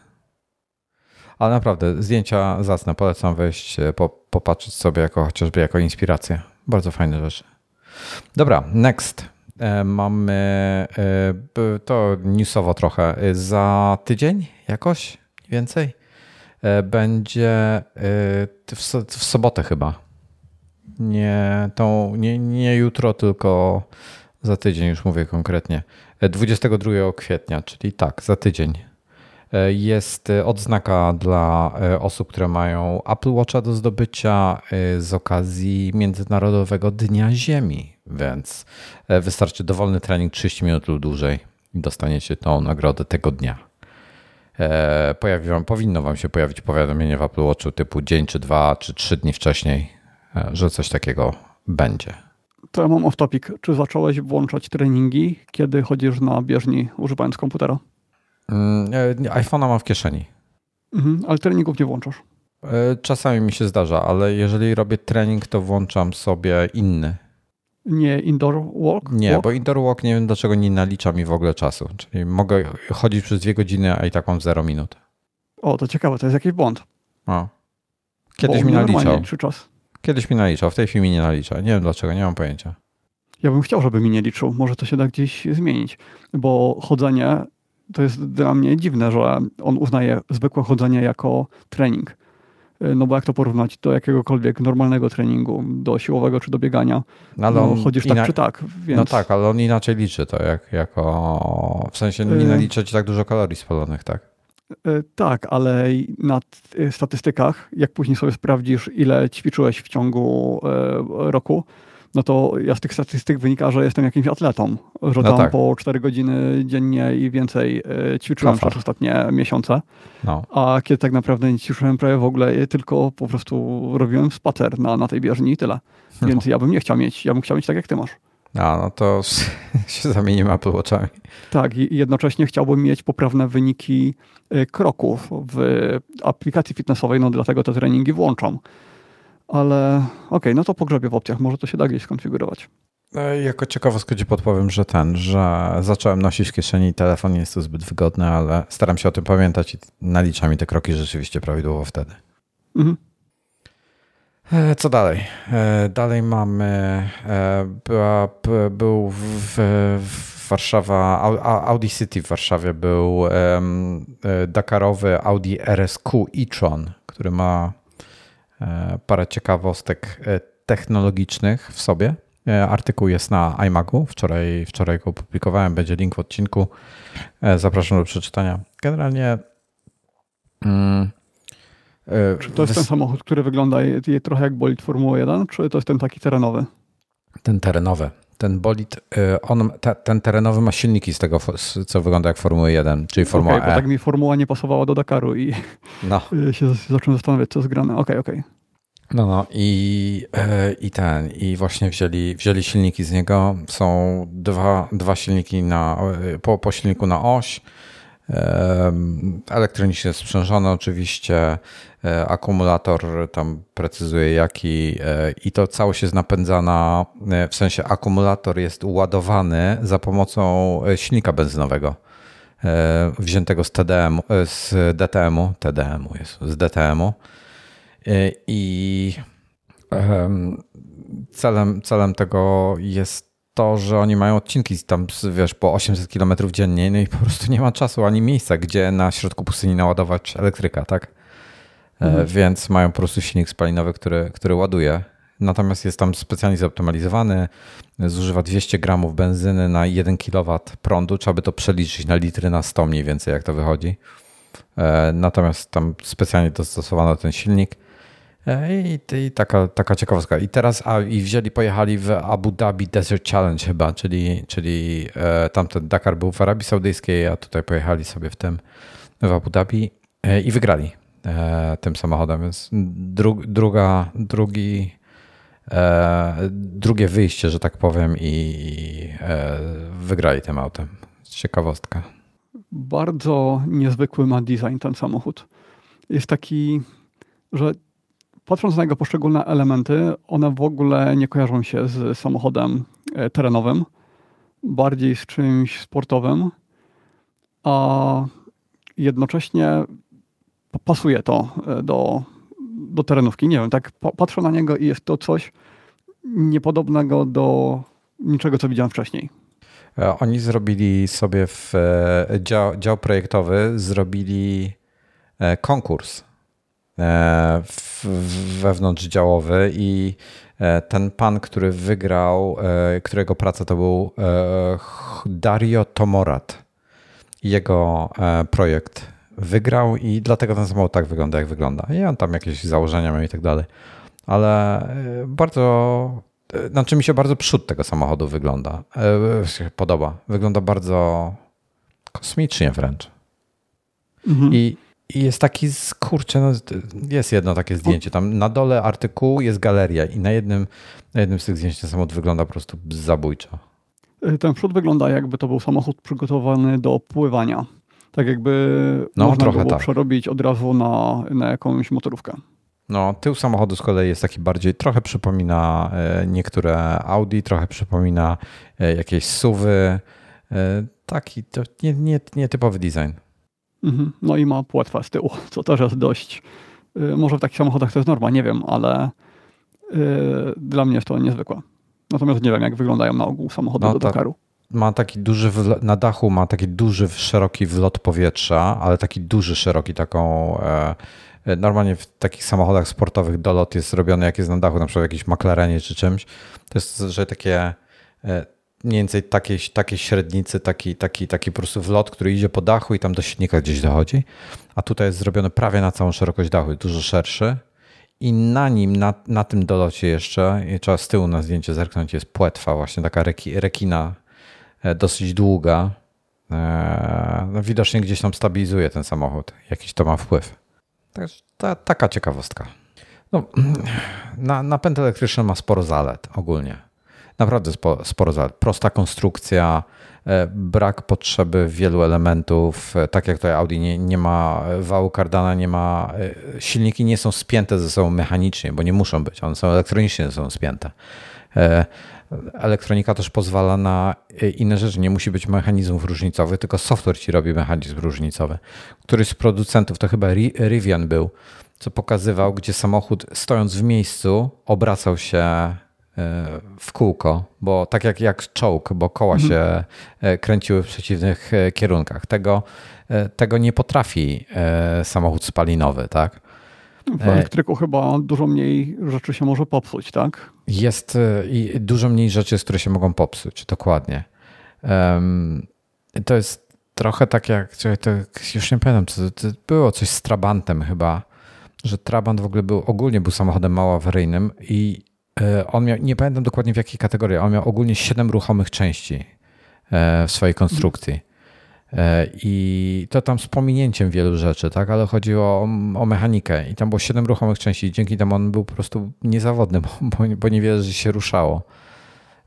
Ale naprawdę, zdjęcia zacne. Polecam wejść, e, po, popatrzeć sobie jako, chociażby jako inspirację. Bardzo fajne rzeczy. Dobra, next. E, mamy e, to newsowo trochę. Za tydzień jakoś więcej będzie w sobotę chyba. Nie, tą, nie, nie jutro, tylko za tydzień już mówię konkretnie. 22 kwietnia, czyli tak, za tydzień. E, jest odznaka dla e, osób, które mają Apple Watcha do zdobycia e, z okazji Międzynarodowego Dnia Ziemi, więc wystarczy dowolny trening 30 minut lub dłużej i dostaniecie tą nagrodę tego dnia. Pojawi powinno Wam się pojawić powiadomienie w Apple Watchu typu dzień, czy dwa, czy trzy dni wcześniej, że coś takiego będzie. To ja mam off-topic. Czy zacząłeś włączać treningi, kiedy chodzisz na bieżni używając komputera? Mm, iPhone'a mam w kieszeni. Mhm, ale treningów nie włączasz? E, czasami mi się zdarza, ale jeżeli robię trening, to włączam sobie inny. Nie indoor walk? Nie, walk? bo indoor walk nie wiem dlaczego nie nalicza mi w ogóle czasu. Czyli mogę chodzić przez dwie godziny, a i tak mam 0 minut. O, to ciekawe, to jest jakiś błąd. O. Kiedyś bo mi naliczał. czas. Kiedyś mi naliczał, w tej chwili mi nie nalicza. Nie wiem dlaczego, nie mam pojęcia. Ja bym chciał, żeby mi nie liczył. Może to się da gdzieś zmienić, bo chodzenie to jest dla mnie dziwne, że on uznaje zwykłe chodzenie jako trening. No bo jak to porównać do jakiegokolwiek normalnego treningu, do siłowego czy do biegania? No, ale no, chodzisz tak czy tak. Więc... No tak, ale on inaczej liczy to, jak, jako w sensie nie y- nalicza ci tak dużo kalorii spalonych, tak? E, tak, ale na statystykach, jak później sobie sprawdzisz, ile ćwiczyłeś w ciągu roku, no to ja z tych statystyk wynika, że jestem jakimś atletą. Że no tak. po 4 godziny dziennie i więcej ćwiczyłem przez ostatnie miesiące. No. A kiedy tak naprawdę nie ćwiczyłem prawie w ogóle, tylko po prostu robiłem spacer na, na tej bieżni i tyle. No. Więc no. ja bym nie chciał mieć, ja bym chciał mieć tak jak ty masz. A, no to się zamienimy Apple Watchami. Tak, i jednocześnie chciałbym mieć poprawne wyniki y, kroków w aplikacji fitnessowej, no dlatego te treningi włączam. Ale okej, okay, no to pogrzebię w opcjach, może to się da gdzieś skonfigurować. No jako ciekawostkę ci podpowiem, że ten, że zacząłem nosić w kieszeni telefon, nie jest to zbyt wygodne, ale staram się o tym pamiętać i naliczam mi te kroki rzeczywiście prawidłowo wtedy. Mhm. E, co dalej? E, dalej mamy, e, była, był w, w Warszawa, Audi City w Warszawie był Dakarowy Audi RSQ e-tron, który ma parę ciekawostek technologicznych w sobie. Artykuł jest na iMacu. Wczoraj, wczoraj go opublikowałem. Będzie link w odcinku. Zapraszam do przeczytania. Generalnie. Mm, czy to jest ten samochód, który wygląda trochę jak bolid Formuły 1, czy to jest ten taki terenowy? Ten terenowy. Ten bolid, y, on, te, ten terenowy ma silniki z tego, co wygląda jak Formuła 1, czyli Formuła okay, E. Bo tak mi Formuła nie pasowała do Dakaru i no. się zacząłem zastanawiać, co jest grane. Okej, okay, okej. Okay. No, no i, y, i ten, i właśnie wzięli, wzięli silniki z niego. Są dwa, dwa silniki na, po, po silniku na oś, Elektronicznie sprzężone oczywiście, e, akumulator tam precyzuje jaki e, i to całość jest napędzana, e, w sensie akumulator jest ładowany za pomocą silnika benzynowego wziętego z TDM, z DTM-u, TDM-u jest, z DTM-u i celem, celem tego jest to, że oni mają odcinki tam, wiesz, po 800 km dziennie, no i po prostu nie ma czasu ani miejsca, gdzie na środku pustyni naładować elektryka, tak? E, mhm. Więc mają po prostu silnik spalinowy, który, który ładuje. Natomiast jest tam specjalnie zoptymalizowany, zużywa 200 gramów benzyny na 1 kW prądu. Trzeba by to przeliczyć na litry na 100 mniej więcej, jak to wychodzi. E, natomiast tam specjalnie dostosowano ten silnik. E, I, i taka, taka ciekawostka. I teraz a, i wzięli, pojechali w Abu Dhabi Desert Challenge chyba, czyli, czyli e, tamten Dakar był w Arabii Saudyjskiej, a tutaj pojechali sobie w tym w Abu Dhabi e, i wygrali e, tym samochodem. Więc dru, druga, drugi, e, drugie wyjście, że tak powiem, i e, wygrali tym autem. Ciekawostka. Bardzo niezwykły ma design ten samochód. Jest taki, że patrząc na jego poszczególne elementy, one w ogóle nie kojarzą się z samochodem e, terenowym, bardziej z czymś sportowym, a jednocześnie pasuje to e, do, do terenówki. Nie wiem, tak patrzę na niego i jest to coś niepodobnego do niczego, co widziałem wcześniej. E, oni zrobili sobie w dział, dział projektowy, zrobili konkurs wewnątrzdziałowy i e, ten pan, który wygrał, e, którego praca to był Dario Tomorat. Jego projekt wygrał i dlatego ten samochód tak wygląda, jak wygląda. I on tam jakieś założenia miał i tak dalej. Ale bardzo, znaczy mi się bardzo przód tego samochodu wygląda. Podoba. Wygląda bardzo kosmicznie wręcz. Mhm. I i jest taki, kurczę, no, jest jedno takie zdjęcie. Tam na dole artykułu jest galeria i na jednym, na jednym z tych zdjęć ten samochód wygląda po prostu zabójczo. Y, ten przód wygląda jakby to był samochód przygotowany do pływania. Tak jakby no, można trochę go tak. przerobić od razu na, na jakąś motorówkę. No, tył samochodu z kolei jest taki bardziej, trochę przypomina e, niektóre Audi, trochę przypomina e, jakieś SUVy. E, taki to nie, nie, nietypowy design. Mhm. No i ma płetwę z tyłu, co też jest dość. Y, może w takich samochodach to jest norma, nie wiem, ale y, dla mnie jest to niezwykłe. Natomiast nie wiem, jak wyglądają na ogół samochody no, do Dakaru. Ma taki duży, na dachu ma taki duży, szeroki wlot powietrza, ale taki duży, szeroki, taką. E, e, normalnie w takich samochodach sportowych dolot jest robiony, jak jest na dachu, na przykład w jakimś McLarenie czy czymś. To jest, że takie e, mniej więcej takiej, takiej średnicy, taki, taki, taki po prostu wlot, który idzie po dachu i tam do silnika gdzieś dochodzi. A tutaj jest zrobiony prawie na całą szerokość dachu, dużo szerszy. I na nim, na, na tym dolocie jeszcze, trzeba z tyłu na zdjęcie zerknąć, jest płetwa, właśnie taka reki, rekina e, dosyć długa. E, no widocznie gdzieś tam stabilizuje ten samochód. Jakiś to ma wpływ. Także ta, taka ciekawostka. No, na, napęd elektryczny ma sporo zalet ogólnie naprawdę sporo zalet. Prosta konstrukcja, e, brak potrzeby wielu elementów. E, tak jak tutaj Audi nie, nie ma wału kardana, nie ma. E, silniki nie są spięte ze sobą mechanicznie, bo nie muszą być. One są elektronicznie są spięte. Elektronika też pozwala na inne rzeczy. Nie musi być mechanizmów różnicowych, tylko software ci robi mechanizm różnicowy. Któryś z producentów, to chyba Rivian był, co pokazywał, gdzie samochód stojąc w miejscu obracał się w kółko, bo tak jak, jak czołg, bo koła mhm. się e, kręciły w przeciwnych e, kierunkach. Tego, e, tego nie potrafi samochód spalinowy, tak? W elektryku chyba dużo mniej rzeczy się może popsuć, tak? Jest i dużo mniej rzeczy, które się mogą popsuć, dokładnie. To jest trochę tak jak, to już nie pamiętam, co to było coś z Trabantem chyba, że Trabant w ogóle był, ogólnie był samochodem mało awaryjnym i e, on miał, nie pamiętam dokładnie w jakiej kategorii, on miał ogólnie 7 ruchomych części e, w swojej konstrukcji. E, I to tam z pominięciem wielu rzeczy, tak? Ale chodziło o, o mechanikę i tam było 7 ruchomych części. Dzięki temu on był po prostu niezawodny, bo, bo niewiele że się ruszało.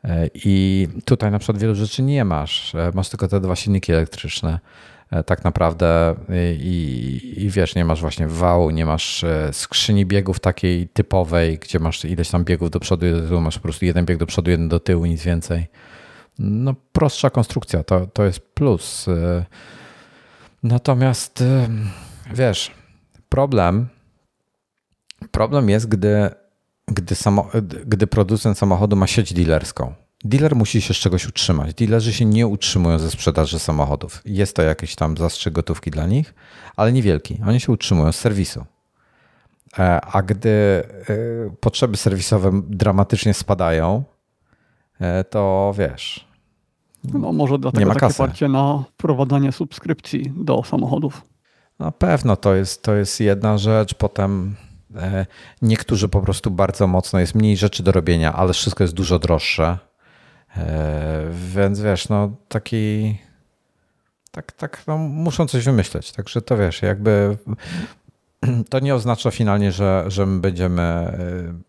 E, I tutaj na przykład wielu rzeczy nie masz. E, masz tylko te dwa silniki elektryczne. E, tak naprawdę i, i wiesz, nie masz właśnie wału, nie masz skrzyni biegów takiej typowej, gdzie masz ileś tam biegów do przodu, masz po prostu jeden bieg do przodu, jeden do tyłu, nic więcej. No prostsza konstrukcja, to, to jest plus. Natomiast wiesz, problem problem jest, gdy gdy, samo, gdy producent samochodu ma sieć dealerską. Dealer musi się z czegoś utrzymać. Dealerzy się nie utrzymują ze sprzedaży samochodów. Jest to jakiś tam zastrzyk gotówki dla nich, ale niewielki. Oni się utrzymują z serwisu. E, a gdy e, potrzeby serwisowe dramatycznie spadają, e, to wiesz. No może dlatego nie ma takie parcie na wprowadzanie subskrypcji do samochodów. Na pewno to jest, to jest jedna rzecz. Potem niektórzy po prostu bardzo mocno, jest mniej rzeczy do robienia, ale wszystko jest dużo droższe. E, więc wiesz, no taki. Tak, tak, no, muszą coś wymyśleć. Także to wiesz, jakby to nie oznacza finalnie, że, że my będziemy, e,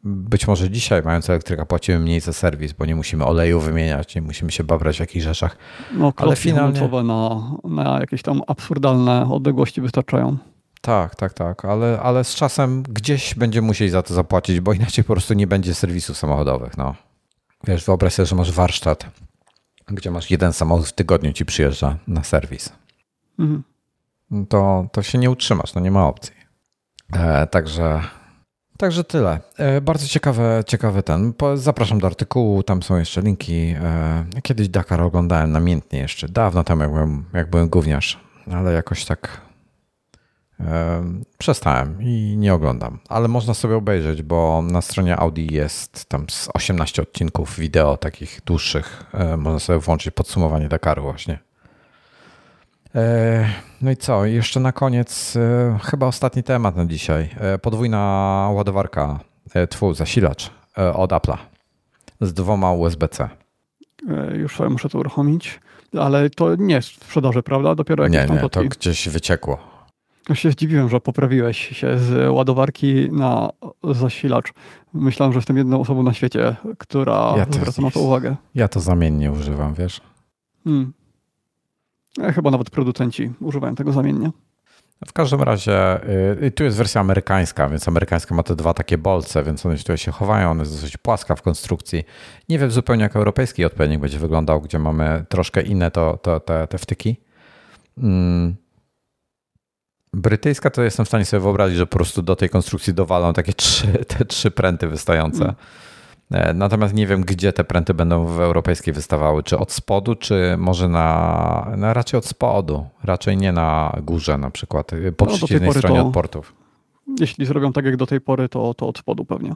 być może dzisiaj mając elektryka płacimy mniej za serwis, bo nie musimy oleju wymieniać, nie musimy się babrać w jakichś rzeczach. No, ale finalnie na, na jakieś tam absurdalne odległości wystarczają. Tak, tak, tak, ale, ale z czasem gdzieś będziemy musieli za to zapłacić, bo inaczej po prostu nie będzie serwisów samochodowych. No. Wiesz, wyobraź sobie, że masz warsztat, gdzie masz jeden samochód w tygodniu ci przyjeżdża na serwis. Mhm. To, to się nie utrzymasz, no nie ma opcji. E, także, także tyle. E, bardzo ciekawe, ciekawy ten. Zapraszam do artykułu, tam są jeszcze linki. E, kiedyś Dakar oglądałem namiętnie jeszcze, dawno temu, jak byłem, jak byłem gówniarz, ale jakoś tak Przestałem i nie oglądam, ale można sobie obejrzeć, bo na stronie Audi jest tam z 18 odcinków wideo takich dłuższych. Można sobie włączyć podsumowanie Dakaru właśnie. No i co? Jeszcze na koniec e, chyba ostatni temat na dzisiaj. E, podwójna ładowarka, e, twój zasilacz od Apple'a z dwoma USB-C. Już sobie muszę to uruchomić, ale to nie jest w sprzedaży, prawda? Dopiero jakieś nie, tam nie, to gdzieś wyciekło. Ja się zdziwiłem, że poprawiłeś się z ładowarki na zasilacz. Myślałem, że jestem jedną osobą na świecie, która ja zwraca na to uwagę. Ja to zamiennie używam, wiesz? Hmm. Ja chyba nawet producenci używają tego zamiennie. W każdym razie yy, tu jest wersja amerykańska, więc amerykańska ma te dwa takie bolce, więc one tutaj się chowają, one jest dosyć płaska w konstrukcji. Nie wiem zupełnie jak europejski odpowiednik będzie wyglądał, gdzie mamy troszkę inne to, to te, te wtyki. Mm. Brytyjska to jestem w stanie sobie wyobrazić, że po prostu do tej konstrukcji dowalą takie trzy, te trzy pręty wystające. Mm. Natomiast nie wiem, gdzie te pręty będą w europejskiej wystawały. Czy od spodu, czy może na, na raczej od spodu. Raczej nie na górze na przykład, po no, przeciwnej stronie to, od portów. Jeśli zrobią tak jak do tej pory, to, to od spodu pewnie.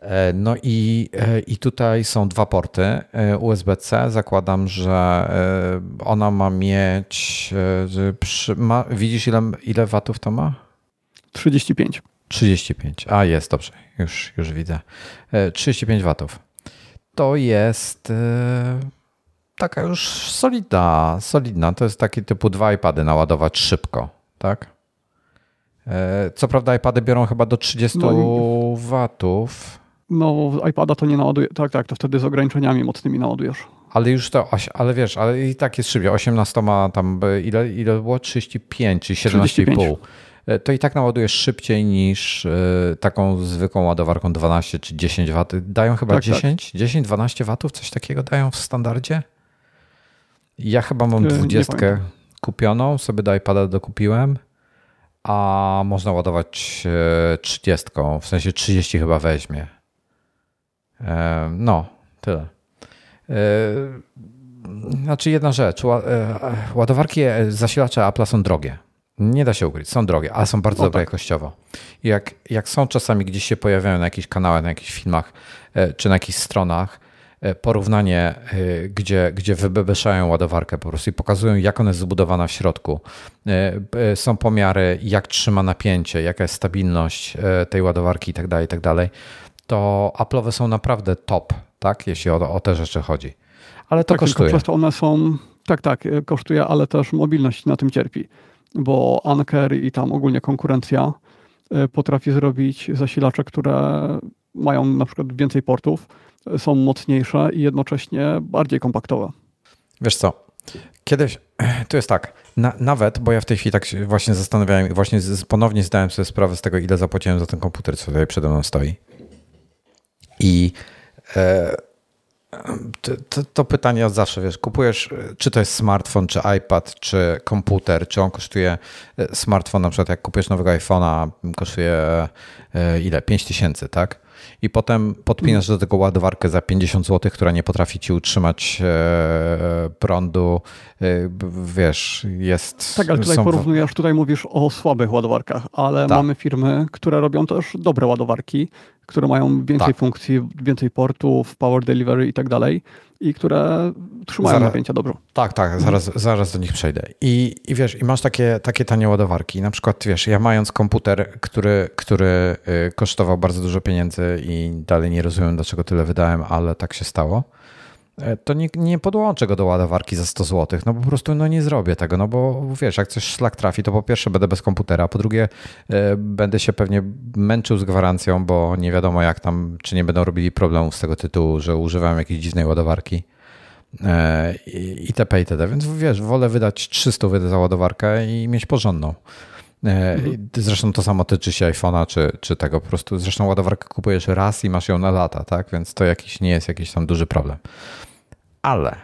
E, no i, e, i tutaj są dwa porty e, USB-C. Zakładam, że ona ma mieć. Przy, ma, widzisz, ile, ile watów to ma? 35. 35. A jest, dobrze, już, już widzę. 35 watów. To jest taka już solidna, solidna. To jest taki typu dwa iPady naładować szybko, tak? Co prawda iPady biorą chyba do 30 no watów. No, iPada to nie naładuje. Tak, tak, to wtedy z ograniczeniami mocnymi naładujesz. Ale już to, ale wiesz, ale i tak jest szybciej. 18 ma tam, ile, ile było? 35 czy 17,5. E, to i tak naładujesz szybciej niż y, taką zwykłą ładowarką 12 czy 10 W. Dają chyba tak, 10, tak. 10, 12 watów, coś takiego dają w standardzie. Ja chyba mam 20 e, kupioną, sobie do iPada dokupiłem, a można ładować 30, w sensie 30 chyba weźmie. No, tyle. Znaczy jedna rzecz, ładowarki zasilacze Apple są drogie. Nie da się ukryć, są drogie, ale są bardzo no dobre tak. jakościowo. Jak, jak są czasami gdzieś się pojawiają na jakichś kanałach, na jakichś filmach e, czy na jakichś stronach, e, porównanie, e, gdzie, gdzie wybebeszają ładowarkę po prostu i pokazują, jak ona jest zbudowana w środku. Są pomiary, jak trzyma napięcie, jaka jest stabilność tej ładowarki itd., tak itd., tak to Apple'owe są naprawdę top, tak, jeśli o, o te rzeczy chodzi. Ale to tak, kosztuje. Tylko one są, tak, tak, kosztuje, ale też mobilność na tym cierpi bo Anker i tam ogólnie konkurencja e, potrafi zrobić zasilacze, które mają na przykład więcej portów, są mocniejsze i jednocześnie bardziej kompaktowe. Wiesz co, kiedyś, to jest tak, na, nawet, bo ja w tej chwili tak się właśnie zastanawiałem i właśnie z, ponownie zdałem sobie sprawę z tego, ile zapłaciłem za ten komputer, co tutaj przede mną stoi. I e, to, to, to, pytanie od zawsze, wiesz, kupujesz, czy to jest smartfon, czy iPad, czy komputer, czy on kosztuje, e, smartfon na przykład jak kupujesz nowego iPhone'a, kosztuje e, ile? 5 tysięcy, tak? I potem podpinasz do tego ładowarkę za 50 zł, która nie potrafi ci utrzymać prądu. Wiesz, jest. Tak, ale tutaj są... porównujesz, tutaj mówisz o słabych ładowarkach, ale tak. mamy firmy, które robią też dobre ładowarki które mają więcej tak. funkcji, więcej portów, power delivery i tak dalej i które trzymają zaraz, napięcia dobrze. Tak, tak, zaraz, zaraz do nich przejdę. I, I wiesz, i masz takie, takie tanie ładowarki. Na przykład, wiesz, ja mając komputer, który, który y, kosztował bardzo dużo pieniędzy i dalej nie rozumiem, dlaczego tyle wydałem, ale tak się stało to nie, nie podłączę go do ładowarki za 100 zł. No po prostu no nie zrobię tego, no bo wiesz, jak coś szlak trafi, to po pierwsze będę bez komputera, a po drugie e, będę się pewnie męczył z gwarancją, bo nie wiadomo jak tam, czy nie będą robili problemów z tego tytułu, że używam jakiejś dziwnej ładowarki e, itp. itd. Więc wiesz, wolę wydać 300 za ładowarkę i mieć porządną. Mhm. Zresztą to samo tyczy się iPhone'a czy, czy tego po prostu. Zresztą ładowarkę kupujesz raz i masz ją na lata, tak? Więc to jakiś nie jest jakiś tam duży problem ale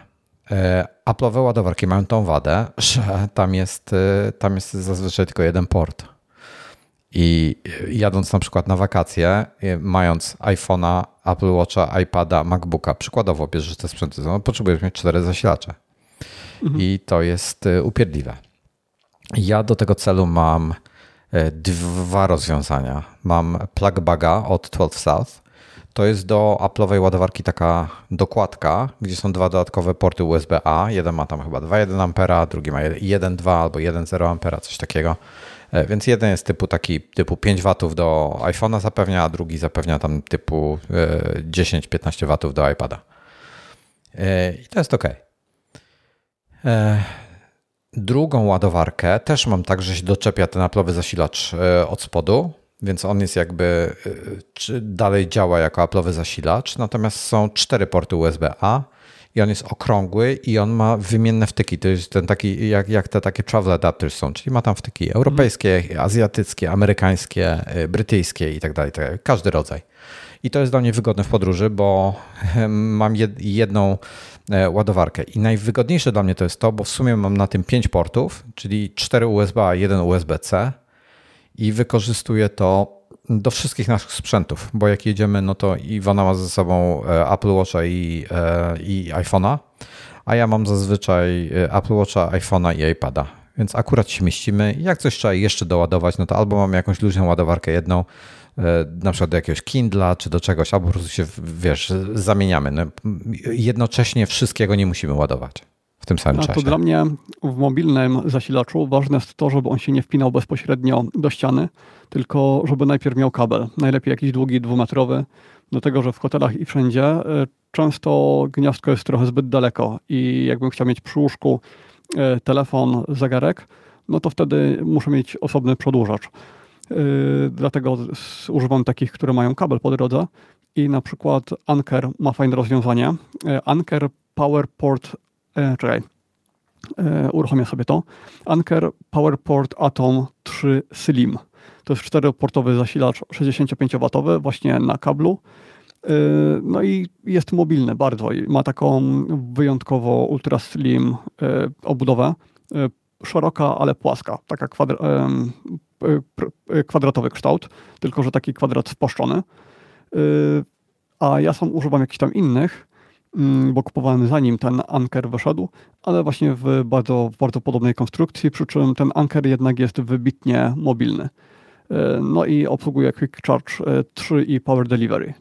e, Apple'owe ładowarki mają tą wadę, że tam jest, e, tam jest zazwyczaj tylko jeden port. I jadąc na przykład na wakacje, e, mając iPhone'a, Apple Watcha, iPada, MacBooka, przykładowo bierzesz te sprzęty, no, potrzebujesz mieć cztery zasilacze. Mhm. I to jest upierdliwe. Ja do tego celu mam dwa rozwiązania. Mam plug baga od 12 South, to jest do Apple'owej ładowarki taka dokładka, gdzie są dwa dodatkowe porty USB-A. Jeden ma tam chyba 2,1 A, drugi ma 1,2 albo 1,0 A, coś takiego. E, więc jeden jest typu taki typu 5 W do iPhone'a zapewnia, a drugi zapewnia tam typu 10-15 e, W do iPada. E, I to jest ok. Drugą ładowarkę też mam tak, że się doczepia ten Apple'owy zasilacz od spodu więc on jest jakby, y, dalej działa jako Apple'owy zasilacz, natomiast są cztery porty USB-A i on jest okrągły i on ma wymienne wtyki. To jest ten taki, jak, jak te takie travel adapters są, czyli ma tam wtyki europejskie, azjatyckie, amerykańskie, y, brytyjskie i tak dalej, tak każdy rodzaj. I to jest dla mnie wygodne w podróży, bo mam jedną e, ładowarkę. I najwygodniejsze dla mnie to jest to, bo w sumie mam na tym pięć portów, czyli cztery USB, a jeden USB-C i wykorzystuję to do wszystkich naszych sprzętów, bo jak jedziemy, no to Iwona ma ze sobą e, Apple Watcha i, e, i iPhone'a, a ja mam zazwyczaj e, Apple Watcha, iPhone'a i iPada. Więc akurat się mieścimy. Jak coś trzeba jeszcze doładować, no to albo mamy jakąś luźną ładowarkę jedną, na przykład do jakiegoś Kindla czy do czegoś, albo po prostu się, wiesz, zamieniamy. No, jednocześnie wszystkiego nie musimy ładować w tym samym A czasie. To dla mnie w mobilnym zasilaczu ważne jest to, żeby on się nie wpinał bezpośrednio do ściany, tylko żeby najpierw miał kabel. Najlepiej jakiś długi, dwumetrowy. Do tego, że w hotelach i wszędzie e, często gniazdko jest trochę zbyt daleko i jakbym chciał mieć przy łóżku e, telefon, zegarek, no to wtedy muszę mieć osobny przedłużacz. E, dlatego używam takich, które mają kabel po drodze i na przykład Anker ma fajne rozwiązanie. Anker PowerPort e, czekaj, e, uruchomię sobie to. Anker PowerPort Atom 3 Slim. To jest czteroportowy zasilacz 65W właśnie na kablu. E, no i jest mobilny bardzo. Ma taką wyjątkowo ultra slim e, obudowę. Szeroka, ale płaska. Taka kwadra, kwadratowy kształt, tylko że taki kwadrat spłaszczony. A ja sam używam jakichś tam innych bo kupowałem zanim ten Anker wyszedł, ale właśnie w bardzo, bardzo podobnej konstrukcji, przy czym ten Anker jednak jest wybitnie mobilny. E, no i obsługuje Quick Charge 3 i Power Delivery,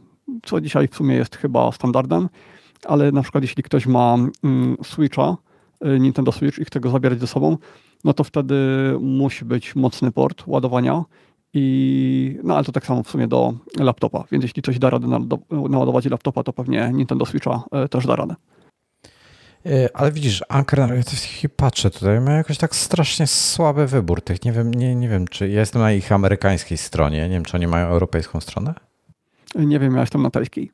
co dzisiaj w sumie jest chyba standardem, ale na przykład jeśli ktoś ma mm, Switcha, Nintendo Switch i chce go zabierać ze sobą, no to wtedy musi być mocny port ładowania. I, no ale to tak samo w sumie do laptopa, więc jeśli coś da radę naładować laptopa, to pewnie Nintendo Switcha e, też da radę. E, ale widzisz, Anker, ja coś patrzę tutaj, ma jakoś tak strasznie słaby wybór tych. Nie wiem, nie, nie wiem, czy ja jestem na ich amerykańskiej stronie. Nie wiem, czy oni mają europejską stronę? Nie wiem, ja jestem na tajskiej.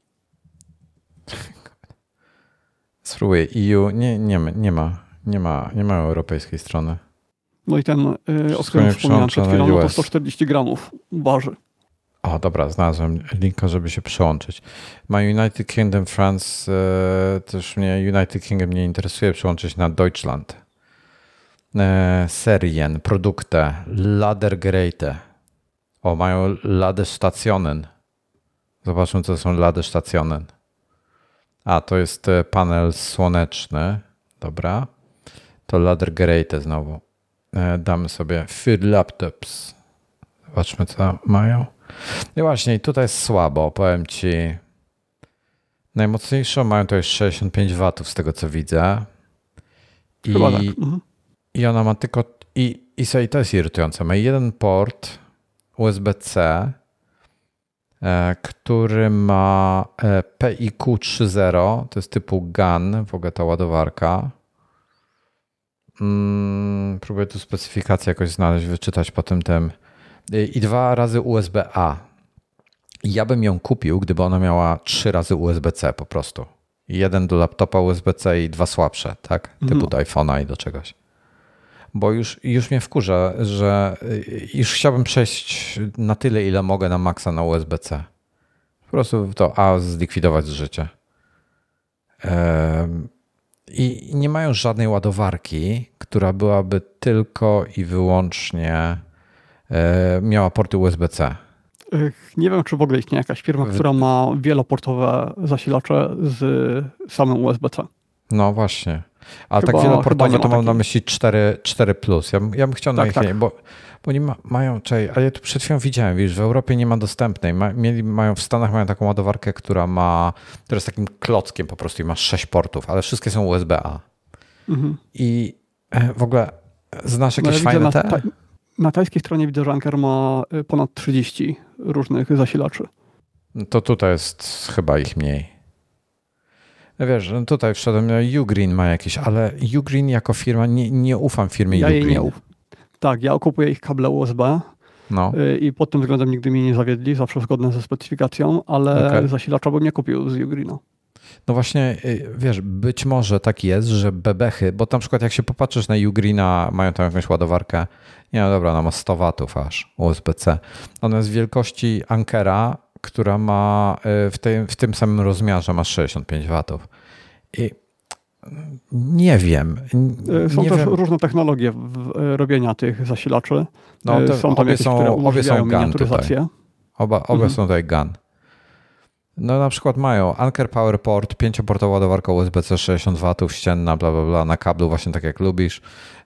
Spróbuję. EU nie, nie, nie ma. Nie ma, nie ma europejskiej strony. No i ten, yy, o którym wspomniałem przed chwilą, no to 140 gramów waży. O, dobra, znalazłem linka, żeby się przełączyć. Ma United Kingdom, France, e, też mnie United Kingdom nie interesuje, przełączyć na Deutschland. E, serien, produkty, Ladergeräte. O, mają Ladestationen. Zobaczmy, co są Ladestationen. A, to jest e, panel słoneczny. Dobra. To Ladergeräte znowu. E, damy sobie Food Laptops. Zobaczmy, co mają. I właśnie, tutaj jest słabo, powiem Ci. Najmocniejszą mają to jest 65 W z tego, co widzę. I, Chyba tak. Mhm. i ona ma tylko. I, i, i to jest irytujące. Ma jeden port USB-C, e, który ma e, PIQ 3.0. To jest typu GAN, w ogóle ta ładowarka. Mm, próbuję tu specyfikację jakoś znaleźć, wyczytać po tym tym. I dwa razy USB-A. Ja bym ją kupił, gdyby ona miała trzy razy USB-C po prostu. Jeden do laptopa USB-C i dwa słabsze, tak? Typu mhm. do iPhone'a i do czegoś. Bo już, już mnie wkurza, że y, już chciałbym przejść na tyle, ile mogę na maksa na USB-C. Po prostu to A zlikwidować z życia. I nie mają żadnej ładowarki, która byłaby tylko i wyłącznie e, miała porty USB-C. Nie wiem, czy w ogóle istnieje jakaś firma, która ma wieloportowe zasilacze z samym USB-C. No właśnie. A chyba, tak wieloportowe to mam na myśli 4, 4 plus. Ja, ja bym chciał tak, na ich, tak. bo bo oni ma, mają, czekaj, ale ja tu przed chwilą widziałem, wiesz, w Europie nie ma dostępnej. Ma, mieli, mają, w Stanach mają taką ładowarkę, która ma, która jest takim klockiem po prostu i ma sześć portów, ale wszystkie są USB-A. Mhm. I e, w ogóle znasz no jakieś no, fajne na, te? Ta, na tajskiej stronie widzę, że Anker ma e, ponad 30 różnych zasilaczy. No to tutaj jest chyba ich mniej. No wiesz, no tutaj wszedłem, Ugreen ma jakieś, ale Ugreen jako firma, nie, nie ufam firmie ja Ugreen. Nie. Tak, ja kupuję ich kable USB. No. Y, I pod tym względem nigdy mnie nie zawiedli, zawsze zgodne ze specyfikacją, ale okay. zasilacza bym nie kupił z Ugrino. No właśnie, y, wiesz, być może tak jest, że bebechy, bo na przykład jak się popatrzysz na Ugrina, mają tam jakąś ładowarkę, nie no dobra, ona ma 100 watów aż USB-C. Ona jest wielkości Ankera, która ma y, w, tej, w tym samym rozmiarze ma 65 watów. I nie wiem. E, są nie też wiem. różne technologie robienia tych zasilaczy. No, e, są tam obie jakieś, są, obie są GAN tutaj. Oba, obie mhm. są tutaj GAN. No na przykład mają Anker PowerPort, pięcioportowa ładowarka USB-C 60 W, ścienna, bla, bla, bla, na kablu właśnie tak jak lubisz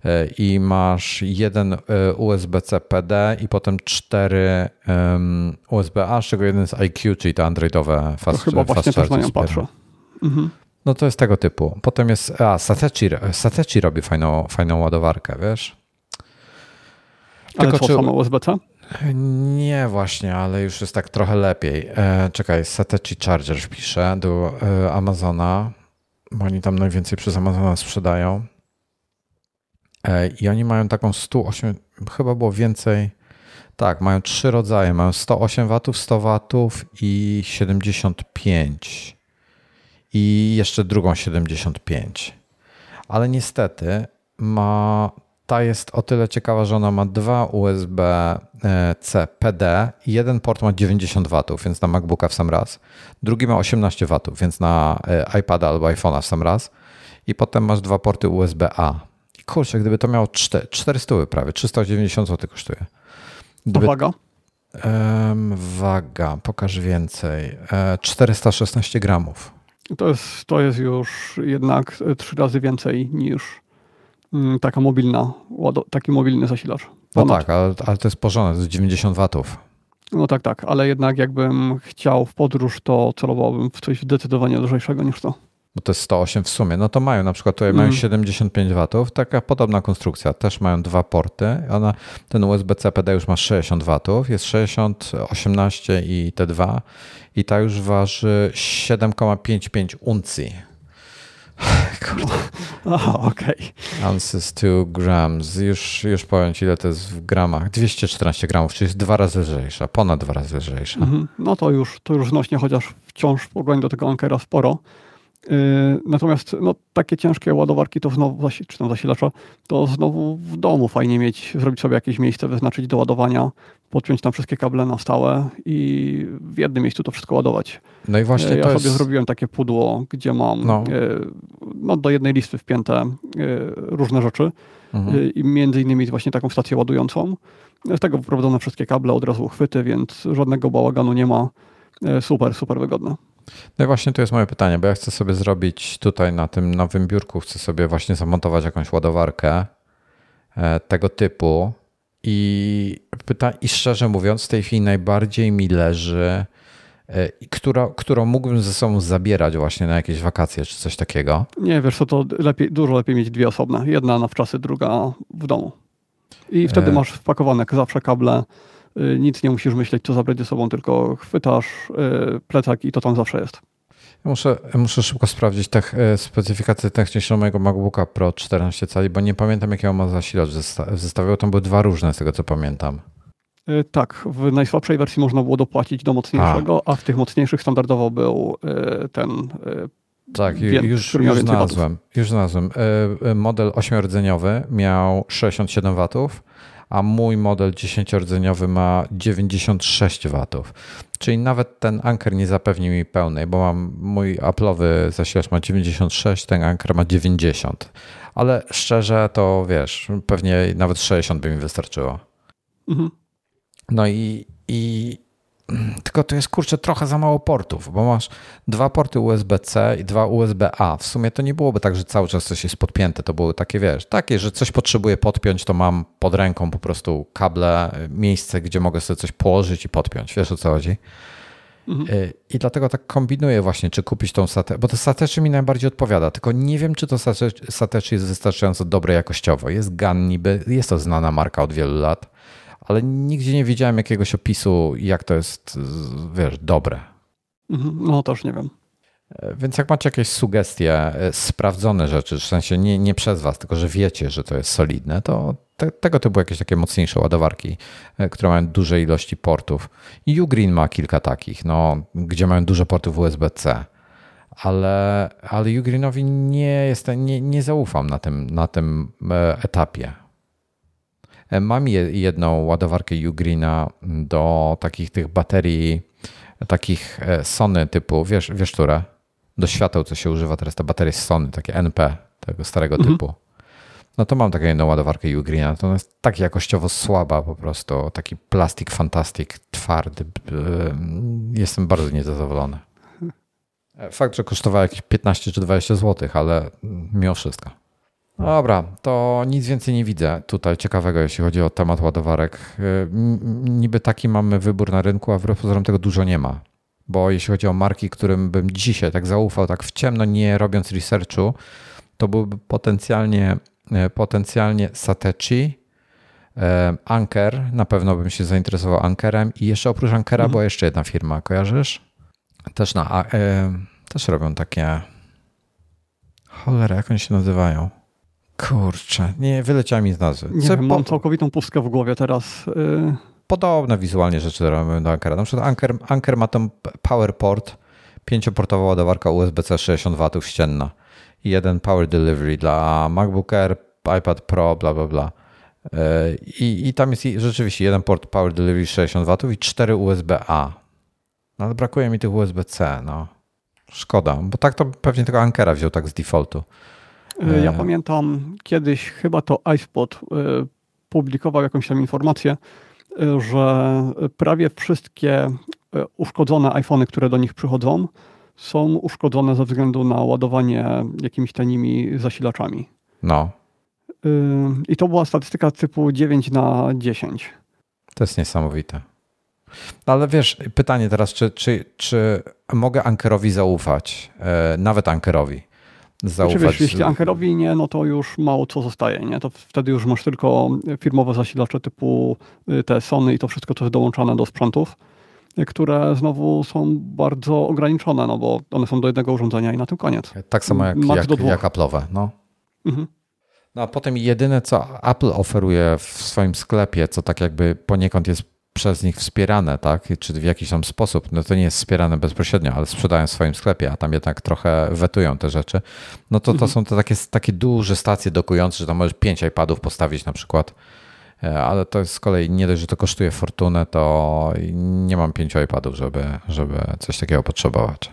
e, i masz jeden USB-C PD i potem cztery um, USB-A, z czego jeden jest IQ, czyli to androidowe fast, to chyba fast właśnie też na nią patrzę. Mhm. No to jest tego typu. Potem jest, a Satechi, Satechi robi fajną, fajną ładowarkę, wiesz? Ale Tylko, co, czy... samo USB-C? Nie właśnie, ale już jest tak trochę lepiej. E, czekaj, Satechi Charger wpiszę do e, Amazona, bo oni tam najwięcej przez Amazona sprzedają. E, I oni mają taką 108, chyba było więcej. Tak, mają trzy rodzaje. Mają 108 W, 100 W i 75 i jeszcze drugą 75. Ale niestety ma, ta jest o tyle ciekawa, że ona ma dwa USB-C PD i jeden port ma 90 W, więc na MacBooka w sam raz. Drugi ma 18 W, więc na e, iPada albo iPhone'a w sam raz. I potem masz dwa porty USB-A. Kurczę, gdyby to miało 4, 400 prawie, 390 zł kosztuje. Gdyby, waga? Um, waga, pokaż więcej. E, 416 gramów. To jest, to jest już jednak trzy razy więcej niż taka mobilna, taki mobilny zasilacz. No tak, ale, ale to jest porządek, to jest 90 watów. No tak, tak, ale jednak jakbym chciał w podróż, to celowałbym w coś zdecydowanie lżejszego niż to. Bo to jest 108 w sumie. No to mają na przykład tutaj mm. mają 75 watów, taka podobna konstrukcja. Też mają dwa porty. Ona, ten USB-C PD już ma 60 watów, jest 60, 18 i T2 i ta już waży 7,55 uncji. Kurde. Aha, okej. Okay. Ounces 2 grams. Już, już powiem Ci, ile to jest w gramach. 214 gramów, czyli jest dwa razy lżejsza, ponad dwa razy lżejsza. Mhm. No to już, to już znośnie, chociaż wciąż w porównaniu do tego Ankera sporo. Yy, natomiast no, takie ciężkie ładowarki to znowu, czy tam zasilacza, to znowu w domu fajnie mieć, zrobić sobie jakieś miejsce, wyznaczyć do ładowania, podpiąć tam wszystkie kable na stałe i w jednym miejscu to wszystko ładować. No i właśnie yy, ja to sobie jest... zrobiłem takie pudło, gdzie mam no. Yy, no, do jednej listy wpięte różne rzeczy mhm. i między innymi właśnie taką stację ładującą. Z tego wyprowadzone wszystkie kable, od razu uchwyty, więc żadnego bałaganu nie ma. Super, super wygodne. No i właśnie tu jest moje pytanie, bo ja chcę sobie zrobić tutaj na tym nowym biurku, chcę sobie właśnie zamontować jakąś ładowarkę e, tego typu i, pyta, i szczerze mówiąc w tej chwili najbardziej mi leży, e, która, którą mógłbym ze sobą zabierać właśnie na jakieś wakacje czy coś takiego. Nie, wiesz co, to lepiej, dużo lepiej mieć dwie osobne. Jedna na wczasy, druga w domu. I wtedy e... masz wpakowane zawsze kable Y, nic nie musisz myśleć, co zabrać ze sobą, tylko chwytasz y, plecak i to tam zawsze jest. Muszę, muszę szybko sprawdzić tech, y, specyfikację techniczną mojego MacBooka Pro 14 cali, bo nie pamiętam jakiego ma zasilacz w zestawie. Tam były dwa różne z tego co pamiętam. Tak, w najsłabszej wersji można było dopłacić do mocniejszego, a, a w tych mocniejszych standardowo był ten tak, Wiem, już, już znalazłem. Już znalazłem. Model ośmiordzeniowy miał 67 watów, a mój model 10-rdzeniowy ma 96 W. Czyli nawet ten Anker nie zapewni mi pełnej, bo mam mój Apple'owy zasilacz ma 96, ten Anker ma 90. Ale szczerze to wiesz, pewnie nawet 60 by mi wystarczyło. Mhm. No i, i tylko to jest kurczę trochę za mało portów, bo masz dwa porty USB-C i dwa USB-A. W sumie to nie byłoby tak, że cały czas coś jest podpięte. To były takie, wiesz, takie, że coś potrzebuję podpiąć, to mam pod ręką po prostu kable, miejsce, gdzie mogę sobie coś położyć i podpiąć. Wiesz o co chodzi? Mhm. Y, I dlatego tak kombinuję właśnie, czy kupić tą satę, bo to sateczy mi najbardziej odpowiada, tylko nie wiem, czy to sateczy jest wystarczająco dobre jakościowo. Jest GAN niby, jest to znana marka od wielu lat ale nigdzie nie widziałem jakiegoś opisu, jak to jest, wiesz, dobre. Mhm, no też nie wiem. E, więc jak macie jakieś sugestie, e, sprawdzone rzeczy, w sensie nie, nie przez was, tylko że wiecie, że to jest solidne, to te, tego typu jakieś takie mocniejsze ładowarki, e, które mają duże ilości portów. Ugreen ma kilka takich, no, gdzie mają dużo portów USB-C, ale, ale Ugreenowi nie, jestem, nie, nie zaufam na tym, na tym etapie. E, mam jedną ładowarkę Ugreena do takich tych baterii, takich e, Sony typu, wiesz, wiesz które? Do świateł, co się używa teraz, te baterie Sony, takie NP, tego starego mhm. typu. No to mam taką jedną ładowarkę Ugreena, to jest tak jakościowo słaba po prostu, taki plastik fantastik, twardy. Jestem bardzo niezadowolony. E, fakt, że kosztowała jakieś 15 czy 20 zł, ale mimo wszystko. Dobra, to nic więcej nie widzę tutaj ciekawego, jeśli chodzi o temat ładowarek. Y, niby taki mamy wybór na rynku, a wbrew pozorom tego dużo nie ma. Bo jeśli chodzi o marki, którym bym dzisiaj tak zaufał, tak w ciemno, nie robiąc researchu, to byłby potencjalnie, y, potencjalnie Satechi, y, Anker, na pewno bym się zainteresował Ankerem i jeszcze oprócz Ankera mhm. była jeszcze jedna firma, kojarzysz? Też, na, też robią takie cholera, jak oni się nazywają? Kurczę, nie wyleciała mi z nazwy. Nie wiem, mam całkowitą pustkę w głowie teraz. Y... Podobne wizualnie rzeczy robią do Ankera. Na przykład Anker, Anker ma ten PowerPort, pięcioportowa ładowarka USB-C 60 W ścienna i jeden Power Delivery dla MacBook Air, iPad Pro, bla bla bla. Y, I, I tam jest rzeczywiście jeden port Power Delivery 60 W i cztery USB-A. No, ale brakuje mi tych USB-C, no. Szkoda, bo tak to pewnie tego Ankera wziął tak z defaultu. E, ja pamiętam kiedyś chyba to iSpot e, publikował jakąś tam informację, e, że prawie wszystkie uszkodzone iPhony, które do nich przychodzą, są uszkodzone ze względu na ładowanie jakimiś tanimi zasilaczami. No. I to była statystyka typu 9 na 10. To jest niesamowite. Ale wiesz, pytanie teraz, czy, czy, czy mogę Ankerowi zaufać? Nawet Ankerowi zaufać. Wiesz, jeśli Ankerowi nie, no to już mało co zostaje. Nie? To wtedy już masz tylko firmowe zasilacze typu y, te Sony i to wszystko, co jest dołączane do sprzętów, które znowu są bardzo ograniczone, no bo one są do jednego urządzenia i na tym koniec. Tak samo jak, jak, jak Apple'owe. No. Mhm. No a potem jedyne, co Apple oferuje w swoim sklepie, co tak jakby poniekąd jest przez nich wspierane, tak? Czy w jakiś tam sposób, no to nie jest wspierane bezpośrednio, ale sprzedają w swoim sklepie, a tam jednak trochę wetują te rzeczy, no to to mhm. są te takie, takie duże stacje dokujące, że tam możesz pięć iPadów postawić na przykład, e, ale to jest z kolei nie dość, że to kosztuje fortunę, to nie mam pięciu iPadów, żeby, żeby coś takiego potrzebować.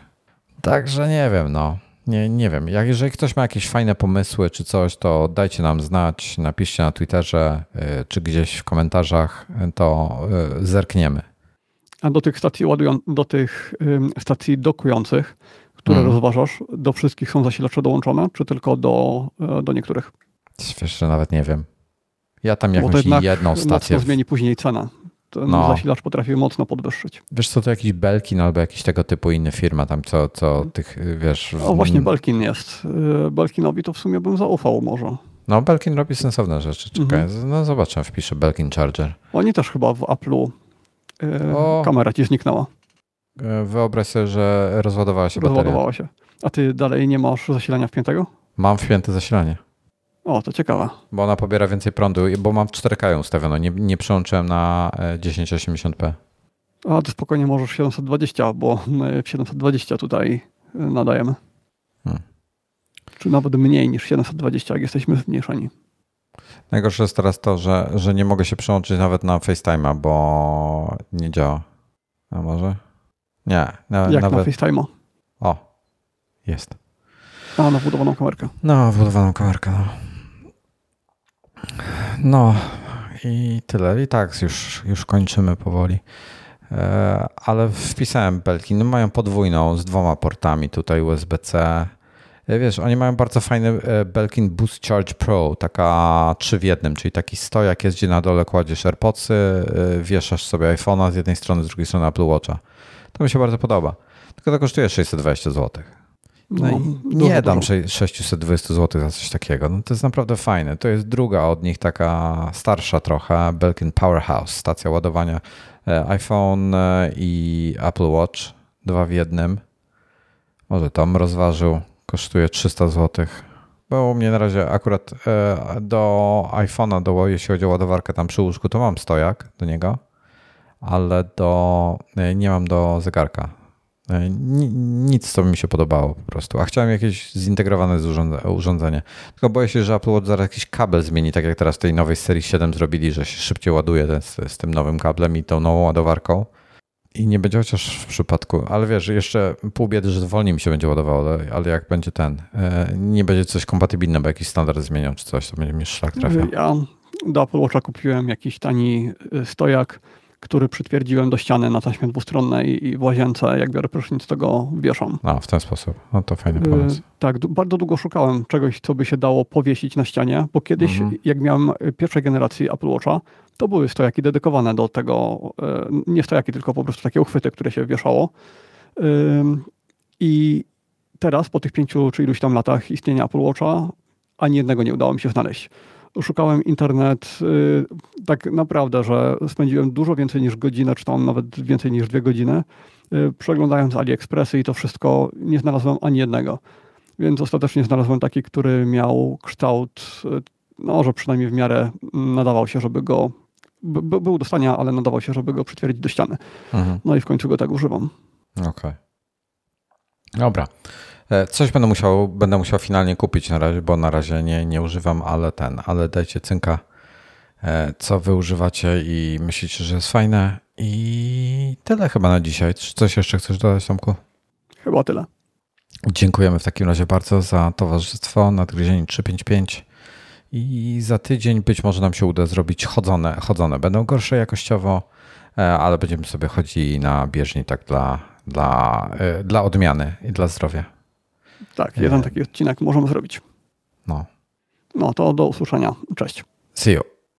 Także nie wiem, no. Nie, nie wiem. Jak, jeżeli ktoś ma jakieś fajne pomysły czy coś, to dajcie nam znać, napiszcie na Twitterze y, czy gdzieś w komentarzach, to y, zerkniemy. A do tych stacji ładują, do tych stacji dokujących, które hmm. rozważasz, do wszystkich są zasilacze dołączone, czy tylko do, e, do niektórych? Wiesz, że nawet nie wiem. Ja tam jakąś jedną stację. Mocno zmieni później cena ten no. zasilacz potrafi mocno podwyższyć. Wiesz co, to jakiś Belkin albo jakiś tego typu inny firma tam, co, co tych, wiesz... O, właśnie Belkin jest. Y, Belkinowi to w sumie bym zaufał może. No, Belkin robi sensowne rzeczy. Czekaj, mhm. no zobaczę, wpiszę Belkin Charger. Oni też chyba w Apple'u yy, kamera ci zniknęła. Y, wyobraź sobie, że rozładowała się Rozładowała bateria. się. A ty dalej nie masz zasilania wpiętego? Mam wpięte zasilanie. O, to ciekawe. Bo ona pobiera więcej prądu, bo mam 4K ustawioną, nie, nie przełączyłem na 1080p. E, A, to spokojnie możesz 720, bo my w 720 tutaj e, nadajemy. Hmm. Czy nawet mniej niż 720, jak jesteśmy zmniejszeni. Najgorsze jest teraz to, że, że nie mogę się przełączyć nawet na FaceTime'a, bo nie działa. A może? Nie. Na, jak nawet... na FaceTime'a? O, jest. A, na wbudowaną kamerkę. No, wbudowaną kamerkę, no. No i tyle. I tak już, już kończymy powoli. E, ale wpisałem belki. No mają podwójną z dwoma portami tutaj USB-C. E, wiesz, oni mają bardzo fajny e, Belkin Boost Charge Pro, taka 3 w jednym, czyli taki stojak jest, gdzie na dole kładziesz AirPodsy, wieszasz sobie iPhone'a z jednej strony, z drugiej strony Apple Watcha. To mi się bardzo podoba. Tylko to kosztuje 620 zł. No, no nie dam 620 zł za coś takiego. No to jest naprawdę fajne. To jest druga od nich, taka starsza trochę, Belkin Powerhouse, stacja ładowania e, iPhone e, i Apple Watch, dwa w jednym. Może tam rozważył, kosztuje 300 zł. Bo u mnie na razie akurat e, do iPhone'a, do, jeśli chodzi o ładowarkę tam przy łóżku, to mam stojak do niego, ale do, nie mam do zegarka nic, co mi się podobało po prostu. A chciałem jakieś zintegrowane urządzenie. Tylko boję się, że Apple Watch zaraz jakiś kabel zmieni, tak jak teraz w tej nowej serii 7 zrobili, że się szybciej ładuje z, z tym nowym kablem i tą nową ładowarką. I nie będzie chociaż w przypadku, ale wiesz, jeszcze pół biedy, że wolniej mi się będzie ładowało, ale, jak będzie ten, e, nie będzie coś kompatybilne, bo jakiś standard zmienią czy coś, to będzie mi szlak trafia. Ja do Apple Watcha kupiłem jakiś tani e, stojak, który przytwierdziłem do ściany na taśmie dwustronnej i w łazience, jak biorę prysznic, to go wieszam. A, w ten sposób. No to fajny pomysł. Yy, tak, bardzo długo szukałem czegoś, co by się dało powiesić na ścianie, bo kiedyś, mhm. jak miałem pierwszej generacji Apple Watcha, to były stojaki dedykowane do tego, yy, nie stojaki, tylko po prostu takie uchwyty, które się wieszało. Yy, I teraz, po tych pięciu czy iluś tam latach istnienia Apple Watcha, ani jednego nie udało mi się znaleźć szukałem internet y, tak naprawdę, że spędziłem dużo więcej niż godzinę, czy tam nawet więcej niż dwie godziny, y, przeglądając AliExpressy i to wszystko nie znalazłem ani jednego. Więc ostatecznie znalazłem taki, który miał kształt, y, no, że przynajmniej w miarę nadawał się, żeby go. był do stania, ale nadawał się, żeby go przytwierdzić do ściany. Mhm. No i w końcu go tak używam. Okej. Okay. Dobra. E, coś będę musiał, będę musiał finalnie kupić na razie, bo na razie nie, nie używam, ale ten, ale dajcie cynka, e, co wy używacie i myślicie, że jest fajne. I tyle chyba na dzisiaj. Czy coś jeszcze chcesz dodać, Tomku? Chyba tyle. Dziękujemy w takim razie bardzo za towarzystwo Nadgryzieni 355 i za tydzień być może nam się uda zrobić chodzone. chodzone. Będą gorsze jakościowo, e, ale będziemy sobie chodzili na bieżni tak dla dla, dla odmiany i dla zdrowia. Tak, jeden taki odcinek możemy zrobić. No. No to do usłyszenia. Cześć. See you.